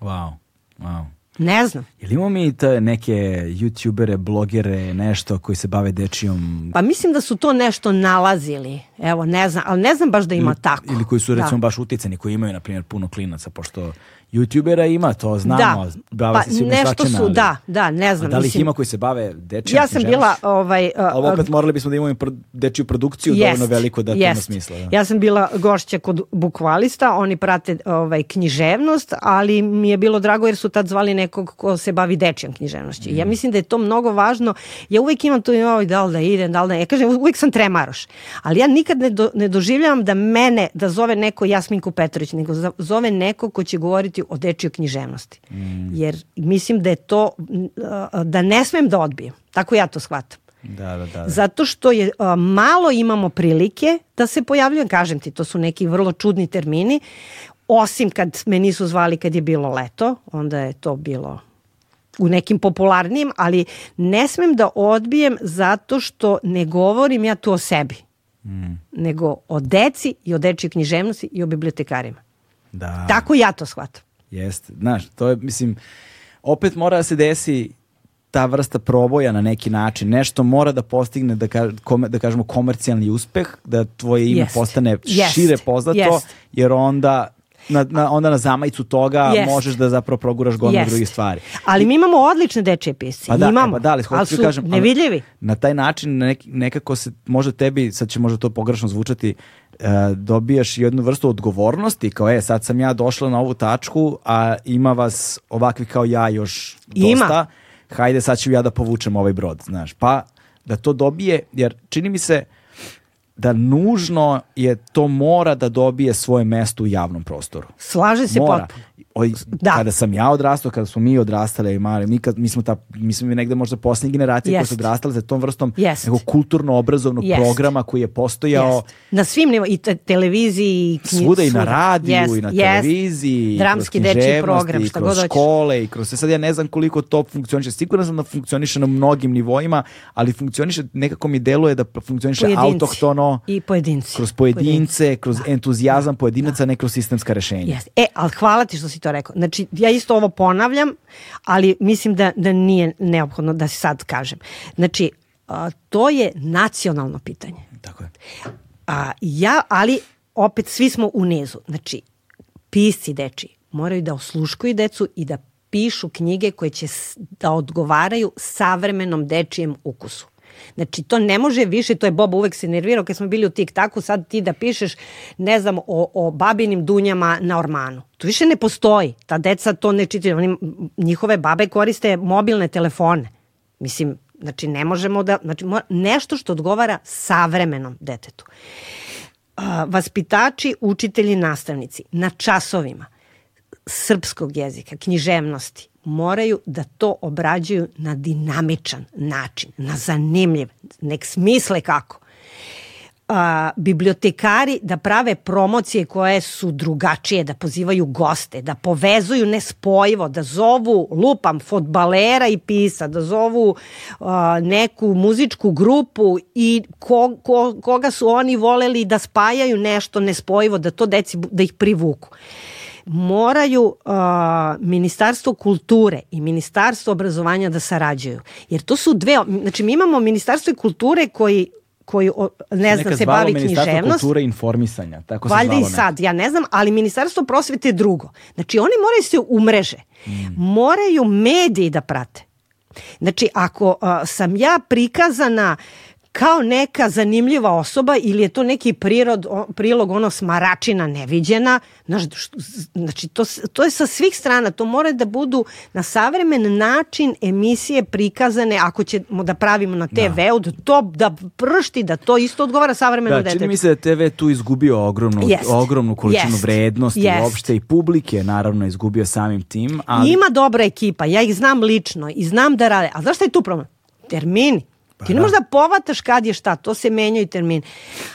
Wow, wow. Ne znam. Jel imamo mi te neke youtubere, blogere, nešto koji se bave dečijom Pa mislim da su to nešto nalazili. Evo, ne znam, ali ne znam baš da ima tako. ili koji su recimo da. baš uticani, koji imaju na primjer puno klinaca, pošto youtubera ima, to znamo, Da, pa se nešto su, ali- da, da, ne znam. A da li ih ima koji se bave dečijom Ja sam bila, ovaj... a, Ali opet morali bismo da imamo pro- dečiju produkciju Jest, dovoljno veliko da to ima smisla. Da. Ja sam bila gošća kod bukvalista, oni prate ovaj, književnost, ali mi je bilo drago jer su tad zvali nekog ko se bavi dečjom književnošću. Mm. Ja mislim da je to mnogo važno. Ja uvek imam to, joj, da li da idem, da li da... Ja kažem, uvek sam tremaroš. Ali ja nikad ne, do, ne doživljavam da mene, da zove neko Jasminku Petrović, nego zove neko ko će govoriti o dečjoj književnosti. Mm. Jer mislim da je to, da ne smem da odbijem. Tako ja to shvatam. Da, da, da. da. Zato što je a, malo imamo prilike da se pojavljujem, kažem ti, to su neki vrlo čudni termini, osim kad me nisu zvali kad je bilo leto, onda je to bilo u nekim popularnijim, ali ne smem da odbijem zato što ne govorim ja tu o sebi, nego o deci i o dečjoj književnosti i o bibliotekarima. da. Tako ja to shvatam. Jeste, znaš, to je, mislim, opet mora da se desi ta vrsta proboja na neki način. Nešto mora da postigne, da, ka, kome, da kažemo, komercijalni uspeh, da tvoje ime Jest. postane Jest. šire poznato, Jest. jer onda na, na, onda na zamajicu toga Jest. možeš da zapravo proguraš gomilu Jest. drugih stvari. Ali mi imamo odlične dečije pisce. Pa da, imamo, e, pa da, ali, ali ti su kažem, ali nevidljivi. Na taj način nek, nekako se može tebi, sad će možda to pogrešno zvučati, e, dobijaš jednu vrstu odgovornosti, kao e, sad sam ja došla na ovu tačku, a ima vas ovakvi kao ja još dosta, Ima. hajde sad ću ja da povučem ovaj brod, znaš. Pa da to dobije, jer čini mi se da nužno je to mora da dobije svoje mesto u javnom prostoru. Slaže se Mora. potpuno. Oj, Da. Kada sam ja odrastao, kada smo mi odrastali i mali, mi, kad, mi smo ta, mi smo negde možda posljednje generacije koje Jest. su odrastali za tom vrstom Jest. nekog kulturno-obrazovnog Jest. programa koji je postojao. Na svim nivo, i te, televiziji, i knji, svuda i na radiju i na televiziji i Dramski kroz dečiji književnosti, program, i kroz škole i kroz sve. Sad ja ne znam koliko to funkcioniše. Siguran sam da funkcioniše na mnogim nivoima, ali funkcioniše, nekako mi deluje da funkcioniše Pojedinci. autohtono I pojedinci. kroz pojedince, kroz entuzijazam pojedinaca, ne kroz sistemska rešenja. E, ali hvala ti što si to rekao. Znači, ja isto ovo ponavljam, ali mislim da, da nije neophodno da se sad kažem. Znači, a, to je nacionalno pitanje. Tako je. A, ja, ali opet svi smo u nizu. Znači, pisci deči moraju da osluškuju decu i da pišu knjige koje će da odgovaraju savremenom dečijem ukusu. Znači, to ne može više, to je Boba uvek se nervirao kad smo bili u tik-taku, sad ti da pišeš, ne znam, o, o babinim dunjama na ormanu. To više ne postoji. Ta deca to ne čitaju. Oni, njihove babe koriste mobilne telefone. Mislim, znači ne možemo da, znači nešto što odgovara savremenom detetu. Vaspitači, učitelji, nastavnici na časovima srpskog jezika, književnosti, moraju da to obrađuju na dinamičan način, na zanimljiv, nek smisle kako. a, bibliotekari da prave promocije koje su drugačije, da pozivaju goste, da povezuju nespojivo, da zovu, lupam, fotbalera i pisa, da zovu a, neku muzičku grupu i ko, ko, koga su oni voleli da spajaju nešto nespojivo, da to deci, da ih privuku moraju uh, Ministarstvo kulture i Ministarstvo obrazovanja da sarađuju. Jer to su dve, znači mi imamo Ministarstvo kulture koji koji ne znam se bavi književnost. kulture informisanja, tako se Valjda zvalo i sad, ja ne znam, ali Ministarstvo prosvete je drugo. Znači oni moraju se umreže. Mm. Moraju mediji da prate. Znači ako uh, sam ja prikazana kao neka zanimljiva osoba ili je to neki prirod, prilog ono smaračina neviđena. Znači, to, to je sa svih strana. To mora da budu na savremen način emisije prikazane ako ćemo da pravimo na TV-u, da. da to da pršti, da to isto odgovara savremenom da, detetu. Čini mi se da TV tu izgubio ogromnu, jest. ogromnu količinu jest. vrednosti jest. uopšte i publike naravno izgubio samim tim. Ali... Ima dobra ekipa, ja ih znam lično i znam da rade. A znaš šta je tu problem? Termini. Pa Ti ne da. možeš da povataš kad je šta, to se menjaju termin.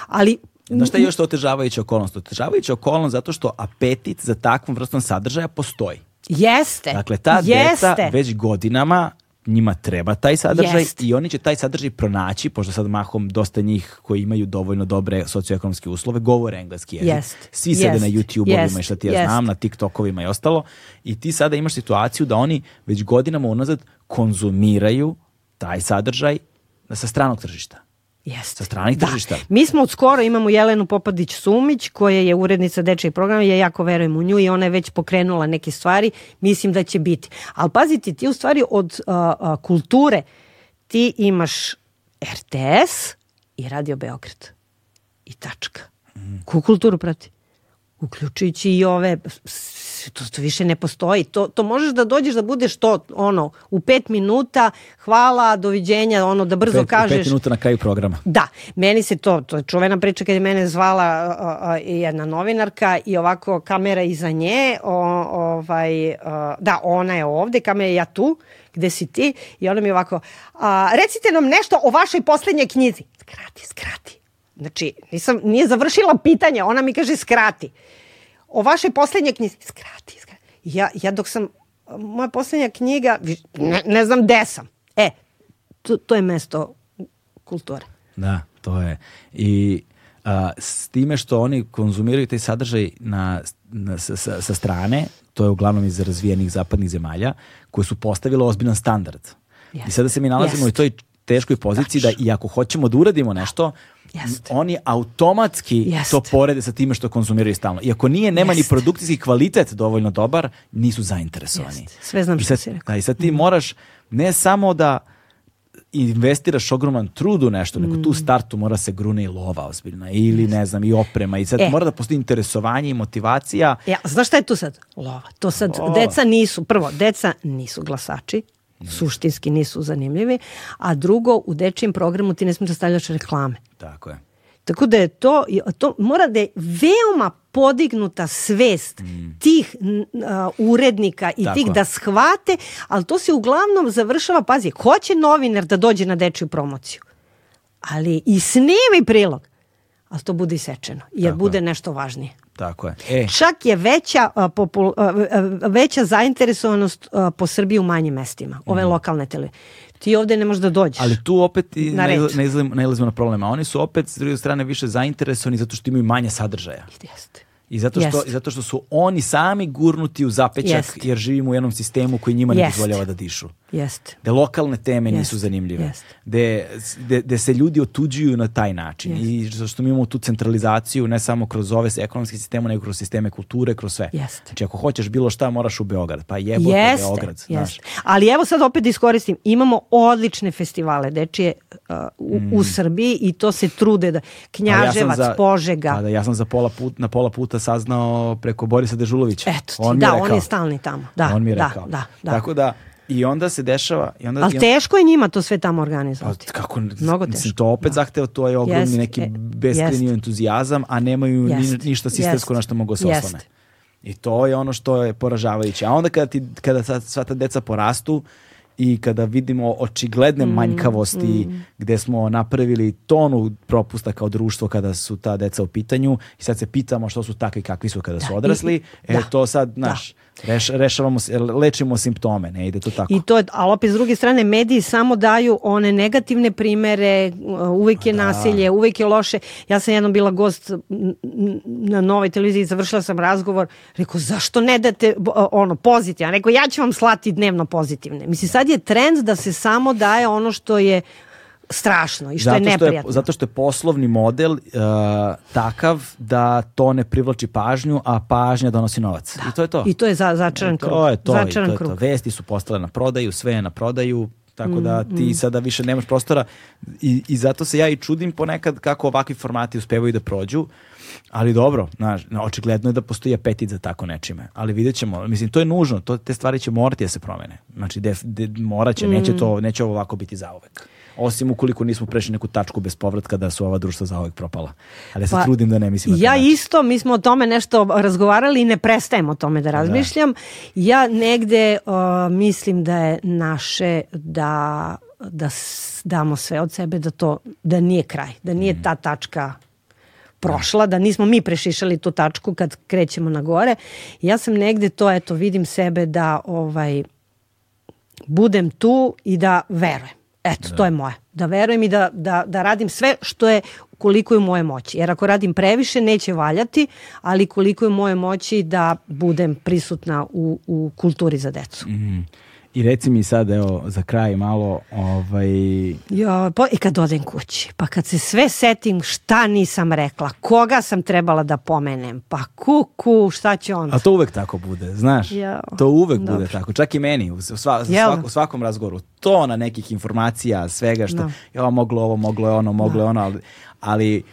Ali Znaš šta je još otežavajuća okolnost? Otežavajuća okolnost zato što apetit za takvom vrstom sadržaja postoji. Jeste. Dakle, ta Jeste. deca već godinama njima treba taj sadržaj Jest. i oni će taj sadržaj pronaći, pošto sad mahom dosta njih koji imaju dovoljno dobre socioekonomske uslove, govore engleski jezik. Jest. Svi sede na YouTube-ovima i šta ti ja Jest. znam, na TikTokovima i ostalo. I ti sada imaš situaciju da oni već godinama unazad konzumiraju taj sadržaj sa stranog tržišta. Jeste. Sa stranih da. tržišta. Mi smo od skoro imamo Jelenu Popadić-Sumić koja je urednica dečjeg programa, ja jako verujem u nju i ona je već pokrenula neke stvari, mislim da će biti. Ali pazite, ti u stvari od uh, uh, kulture ti imaš RTS i Radio Beograd. I tačka. Mm. Ku kulturu prati? Uključujući i ove to, to više ne postoji. To, to možeš da dođeš da budeš to, ono, u pet minuta, hvala, doviđenja, ono, da brzo pet, kažeš. Pet minuta na kraju programa. Da, meni se to, to je čuvena priča kad je mene zvala a, a, jedna novinarka i ovako kamera iza nje, o, ovaj, a, da, ona je ovde, kamera je ja tu, gde si ti, i ona mi ovako, a, recite nam nešto o vašoj poslednjoj knjizi. Skrati, skrati. Znači, nisam, nije završila pitanje, ona mi kaže skrati o vašoj poslednje knjizi. Skrati, skrati. Ja, ja dok sam, moja poslednja knjiga, ne, ne znam gde sam. E, to, to je mesto kulture. Da, to je. I a, s time što oni konzumiraju taj sadržaj na, na, sa, sa strane, to je uglavnom iz razvijenih zapadnih zemalja, koje su postavile ozbiljan standard. Yes. I sada se mi nalazimo yes. u toj teškoj poziciji Tač. da i ako hoćemo da uradimo nešto, Jest. oni automatski Jest. to porede sa time što konzumiraju stalno. Iako nije, nema Jest. ni produkcijski kvalitet dovoljno dobar, nisu zainteresovani. Sve znam što si rekao. Da, I sad ti mm. moraš ne samo da investiraš ogroman trud u nešto, nego tu startu mora se grune i lova ozbiljna ili ne znam i oprema i sad e. mora da postoji interesovanje i motivacija. Ja, znaš šta je tu sad? Lova. To sad lova. deca nisu, prvo, deca nisu glasači, suštinski nisu zanimljivi, a drugo, u dečijem programu ti ne smiješ da stavljaš reklame. Tako je. Tako da je to, to mora da je veoma podignuta svest mm. tih uh, urednika i Tako. tih da shvate, ali to se uglavnom završava, pazi, hoće novinar da dođe na dečju promociju, ali i snimi prilog, ali to bude isečeno, jer Tako bude nešto važnije. Tako je. E. Čak je veća, uh, popul, uh, veća zainteresovanost uh, po Srbiji u manjim mestima, ove mm. lokalne televizije ti ovde ne možeš da dođeš. Ali tu opet i na izlazimo na problema. Oni su opet s druge strane više zainteresovani zato što imaju manje sadržaja. Jeste. I zato što, i zato što su oni sami gurnuti u zapećak Jest. jer živimo u jednom sistemu koji njima ne dozvoljava da dišu. Jeste. Da lokalne teme Jest. nisu zanimljive. Jest. De, de, de se ljudi otuđuju na taj način. Jest. I zato što mi imamo tu centralizaciju ne samo kroz ove ekonomske sisteme, nego kroz sisteme kulture, kroz sve. Jest. Znači ako hoćeš bilo šta moraš u Beograd. Pa jebote Jeste. Beograd. Znaš. Ali evo sad opet da iskoristim. Imamo odlične festivale dečije uh, u, mm. u Srbiji i to se trude da Knjaževac, ja za, Požega. Pa da, ja sam za pola put, na pola puta saznao preko Borisa Dežulovića. Eto ti, on da, on je stalni tamo. Da, on mi je da, rekao. Da, da. Tako da I onda se dešava... I onda, Ali teško je njima to sve tamo organizovati. Pa, kako, Mnogo teško. Mislim, to opet da. zahteva, to je ogromni jest, neki beskreni entuzijazam, a nemaju ni, ništa sistemsko na što mogu se oslone. I to je ono što je poražavajuće. A onda kada, ti, kada sva ta deca porastu, i kada vidimo očigledne Mm, manjkavosti gde smo napravili tonu propusta kao društvo kada su ta deca u pitanju i sad se pitamo što su takvi kakvi su kada su i- odrasli, e da, to sad, znaš, reš, rešavamo, lečimo simptome, ne ide to tako. I to je, ali opet s druge strane mediji samo daju one negativne primere, uh, uvek je nasilje, uvek je loše. Ja sam jednom bila gost na novoj televiziji, završila sam razgovor, rekao zašto ne date ono pozitivno? Rekao ja ću vam slati dnevno pozitivne. Mislim sad je trend da se samo daje ono što je strašno i što je zato što je, neprijatno. zato što je poslovni model uh, takav da to ne privlači pažnju, a pažnja donosi novac. I to je to. I to je za, začaran krug. To je to, i to je to. Vesti su postale na prodaju, sve je na prodaju, tako da Mm, ti sada više nemaš prostora i, i zato se ja i čudim ponekad kako ovakvi formati uspevaju da prođu, ali dobro, znaš, no, očigledno je da postoji apetit za tako nečime, ali vidjet ćemo, mislim, to je nužno, to, te stvari će morati da se promene, znači, def, de, morat će, Mm. neće, to, neće ovo ovako biti zauvek. Osim ukoliko nismo prešli neku tačku bez povratka da su ova društva zauvek propala. Ali ja se Pa, trudim da ne mislim Ja način. isto, mi smo o tome nešto razgovarali i ne prestajem o tome da razmišljam. Ja negde uh, mislim da je naše da da damo sve od sebe da to da nije kraj, da nije Mm. ta tačka prošla, da nismo mi prešišali tu tačku kad krećemo na gore. Ja sam negde to, eto, vidim sebe da ovaj budem tu i da verujem. Eto, to je moje. Da verujem i da, da, da radim sve što je koliko je moje moći. Jer ako radim previše, neće valjati, ali koliko je moje moći da budem prisutna u, u kulturi za decu. I reci mi sad, evo, za kraj malo, ovaj, Jo, po, I kad odem kući, pa kad se sve setim šta nisam rekla, koga sam trebala da pomenem, pa kuku, šta će on? A to uvek tako bude, znaš? Jao, to uvek dobro. bude tako. Čak i meni, u, sva, da? u svakom razgovoru. To na nekih informacija, svega što, Da. ja, moglo ovo, moglo je ono, moglo je ono, ali, ali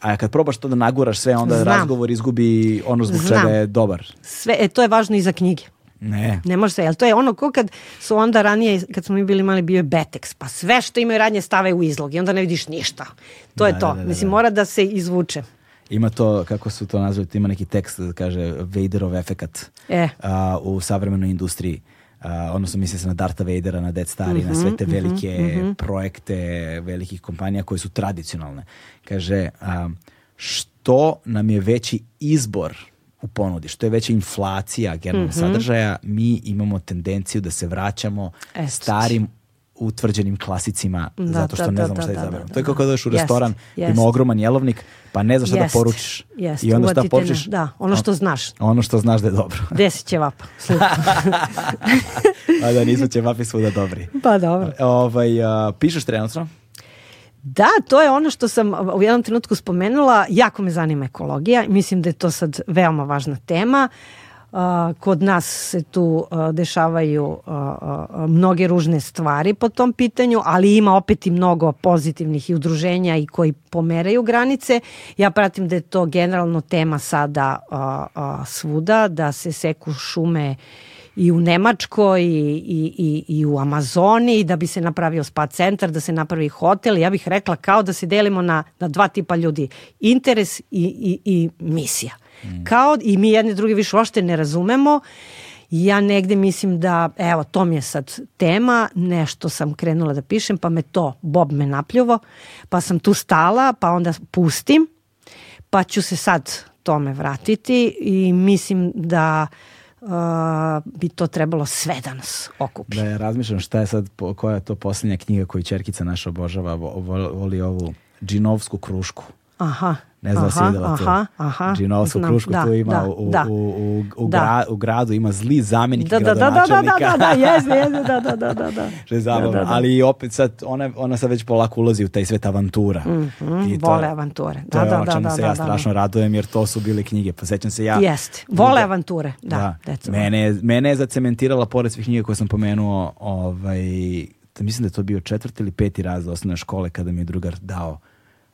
a kad probaš to da naguraš sve, onda Znam. razgovor izgubi ono zbog Znam. čega je dobar. Sve, e, to je važno i za knjige. Ne. Ne može se, jel to je ono ko kad su onda ranije, kad smo mi bili mali, bio je Betex, pa sve što imaju radnje stave u izlog i onda ne vidiš ništa. To je Da, to. da, da, da, Mislim, da. mora da se izvuče. Ima to, kako su to nazvali, ima neki tekst da kaže Vaderov efekat E. a, u savremenoj industriji. A, odnosno misli se na Darta Vadera, na Death Star i Mhm, na sve te velike projekte velikih kompanija koje su tradicionalne. Kaže, a, što nam je veći izbor u ponudi, što je veća inflacija generalnog Mhm. sadržaja, mi imamo tendenciju da se vraćamo Eto. starim utvrđenim klasicima Da, zato što da, ne da, znamo da, šta da, izaberemo. da, to je kao da. kada dođeš u restoran koji ima ogroman jelovnik, pa ne znaš šta da poručiš. jest. I onda šta poručiš? da, ono što znaš. Ono što znaš da je dobro. Deset će vapa. Slušaj. A da nisu će vapi svuda dobri. pa dobro. Ovaj, a, pišeš trenutno? Da, to je ono što sam u jednom trenutku spomenula. Jako me zanima ekologija. Mislim da je to sad veoma važna tema. Uh, kod nas se tu uh, dešavaju uh, mnoge ružne stvari po tom pitanju, ali ima opet i mnogo pozitivnih i udruženja i koji pomeraju granice. Ja pratim da je to generalno tema sada svuda, da se seku šume i u Nemačkoj i, i, i, i u Amazoni da bi se napravio spa centar, da se napravi hotel. Ja bih rekla kao da se delimo na, na dva tipa ljudi. Interes i, i, i misija. Kao i mi jedni drugi više uopšte ne razumemo. I Ja negde mislim da, evo, to mi je sad tema, nešto sam krenula da pišem, pa me to, Bob me napljuvo, pa sam tu stala, pa onda pustim, pa ću se sad tome vratiti i mislim da uh, bi to trebalo sve da nas okupi. Da je razmišljam šta je sad, koja je to posljednja knjiga koju čerkica naša obožava, vo- vo- voli ovu džinovsku krušku. Aha. Ne znam da si aha, videla to. aha, aha, Džinovsku znam, krušku da, tu ima da, u, u, da. u, u, u, Da. gra- u gradu, ima zli zamenik Da, da, da, da, da, da, gradonačelnika. da, da, jeste, jeste, da, da, da, da, da. Što je zabavno, Da, da, da. ali opet sad, ona, ona sad već polako ulazi u taj svet avantura. Mhm, I to vole avanture. To Da, je da, ono da, čemu da, se da, ja da, strašno radujem, jer to su bile knjige. Pa sećam se ja... Jeste. Vole Da. avanture. Da, deca. Mene, mene je zacementirala, pored svih knjiga koje sam pomenuo, ovaj, da mislim da je to bio četvrti ili peti raz osnovne škole kada mi je drugar dao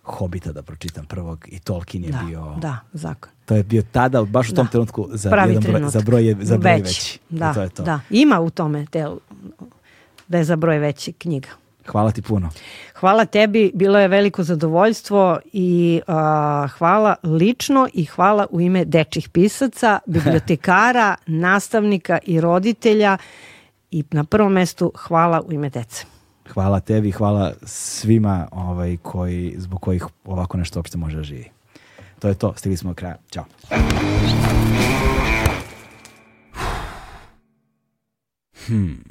Hobita da pročitam prvog i Tolkien je Da, bio... da, zakon. To je bio tada, baš u tom Da. trenutku, za, Pravi jedan broj, za broj, za broj veći. Da, I to je to. da. Ima u tome del, da je za broj veći knjiga. Hvala ti puno. Hvala tebi, bilo je veliko zadovoljstvo i a, hvala lično i hvala u ime dečih pisaca, bibliotekara, nastavnika i roditelja i na prvom mestu hvala u ime dece hvala tebi, hvala svima ovaj, koji, zbog kojih ovako nešto uopšte može da živi. To je to, stigli smo do kraja. Ćao. Hmm.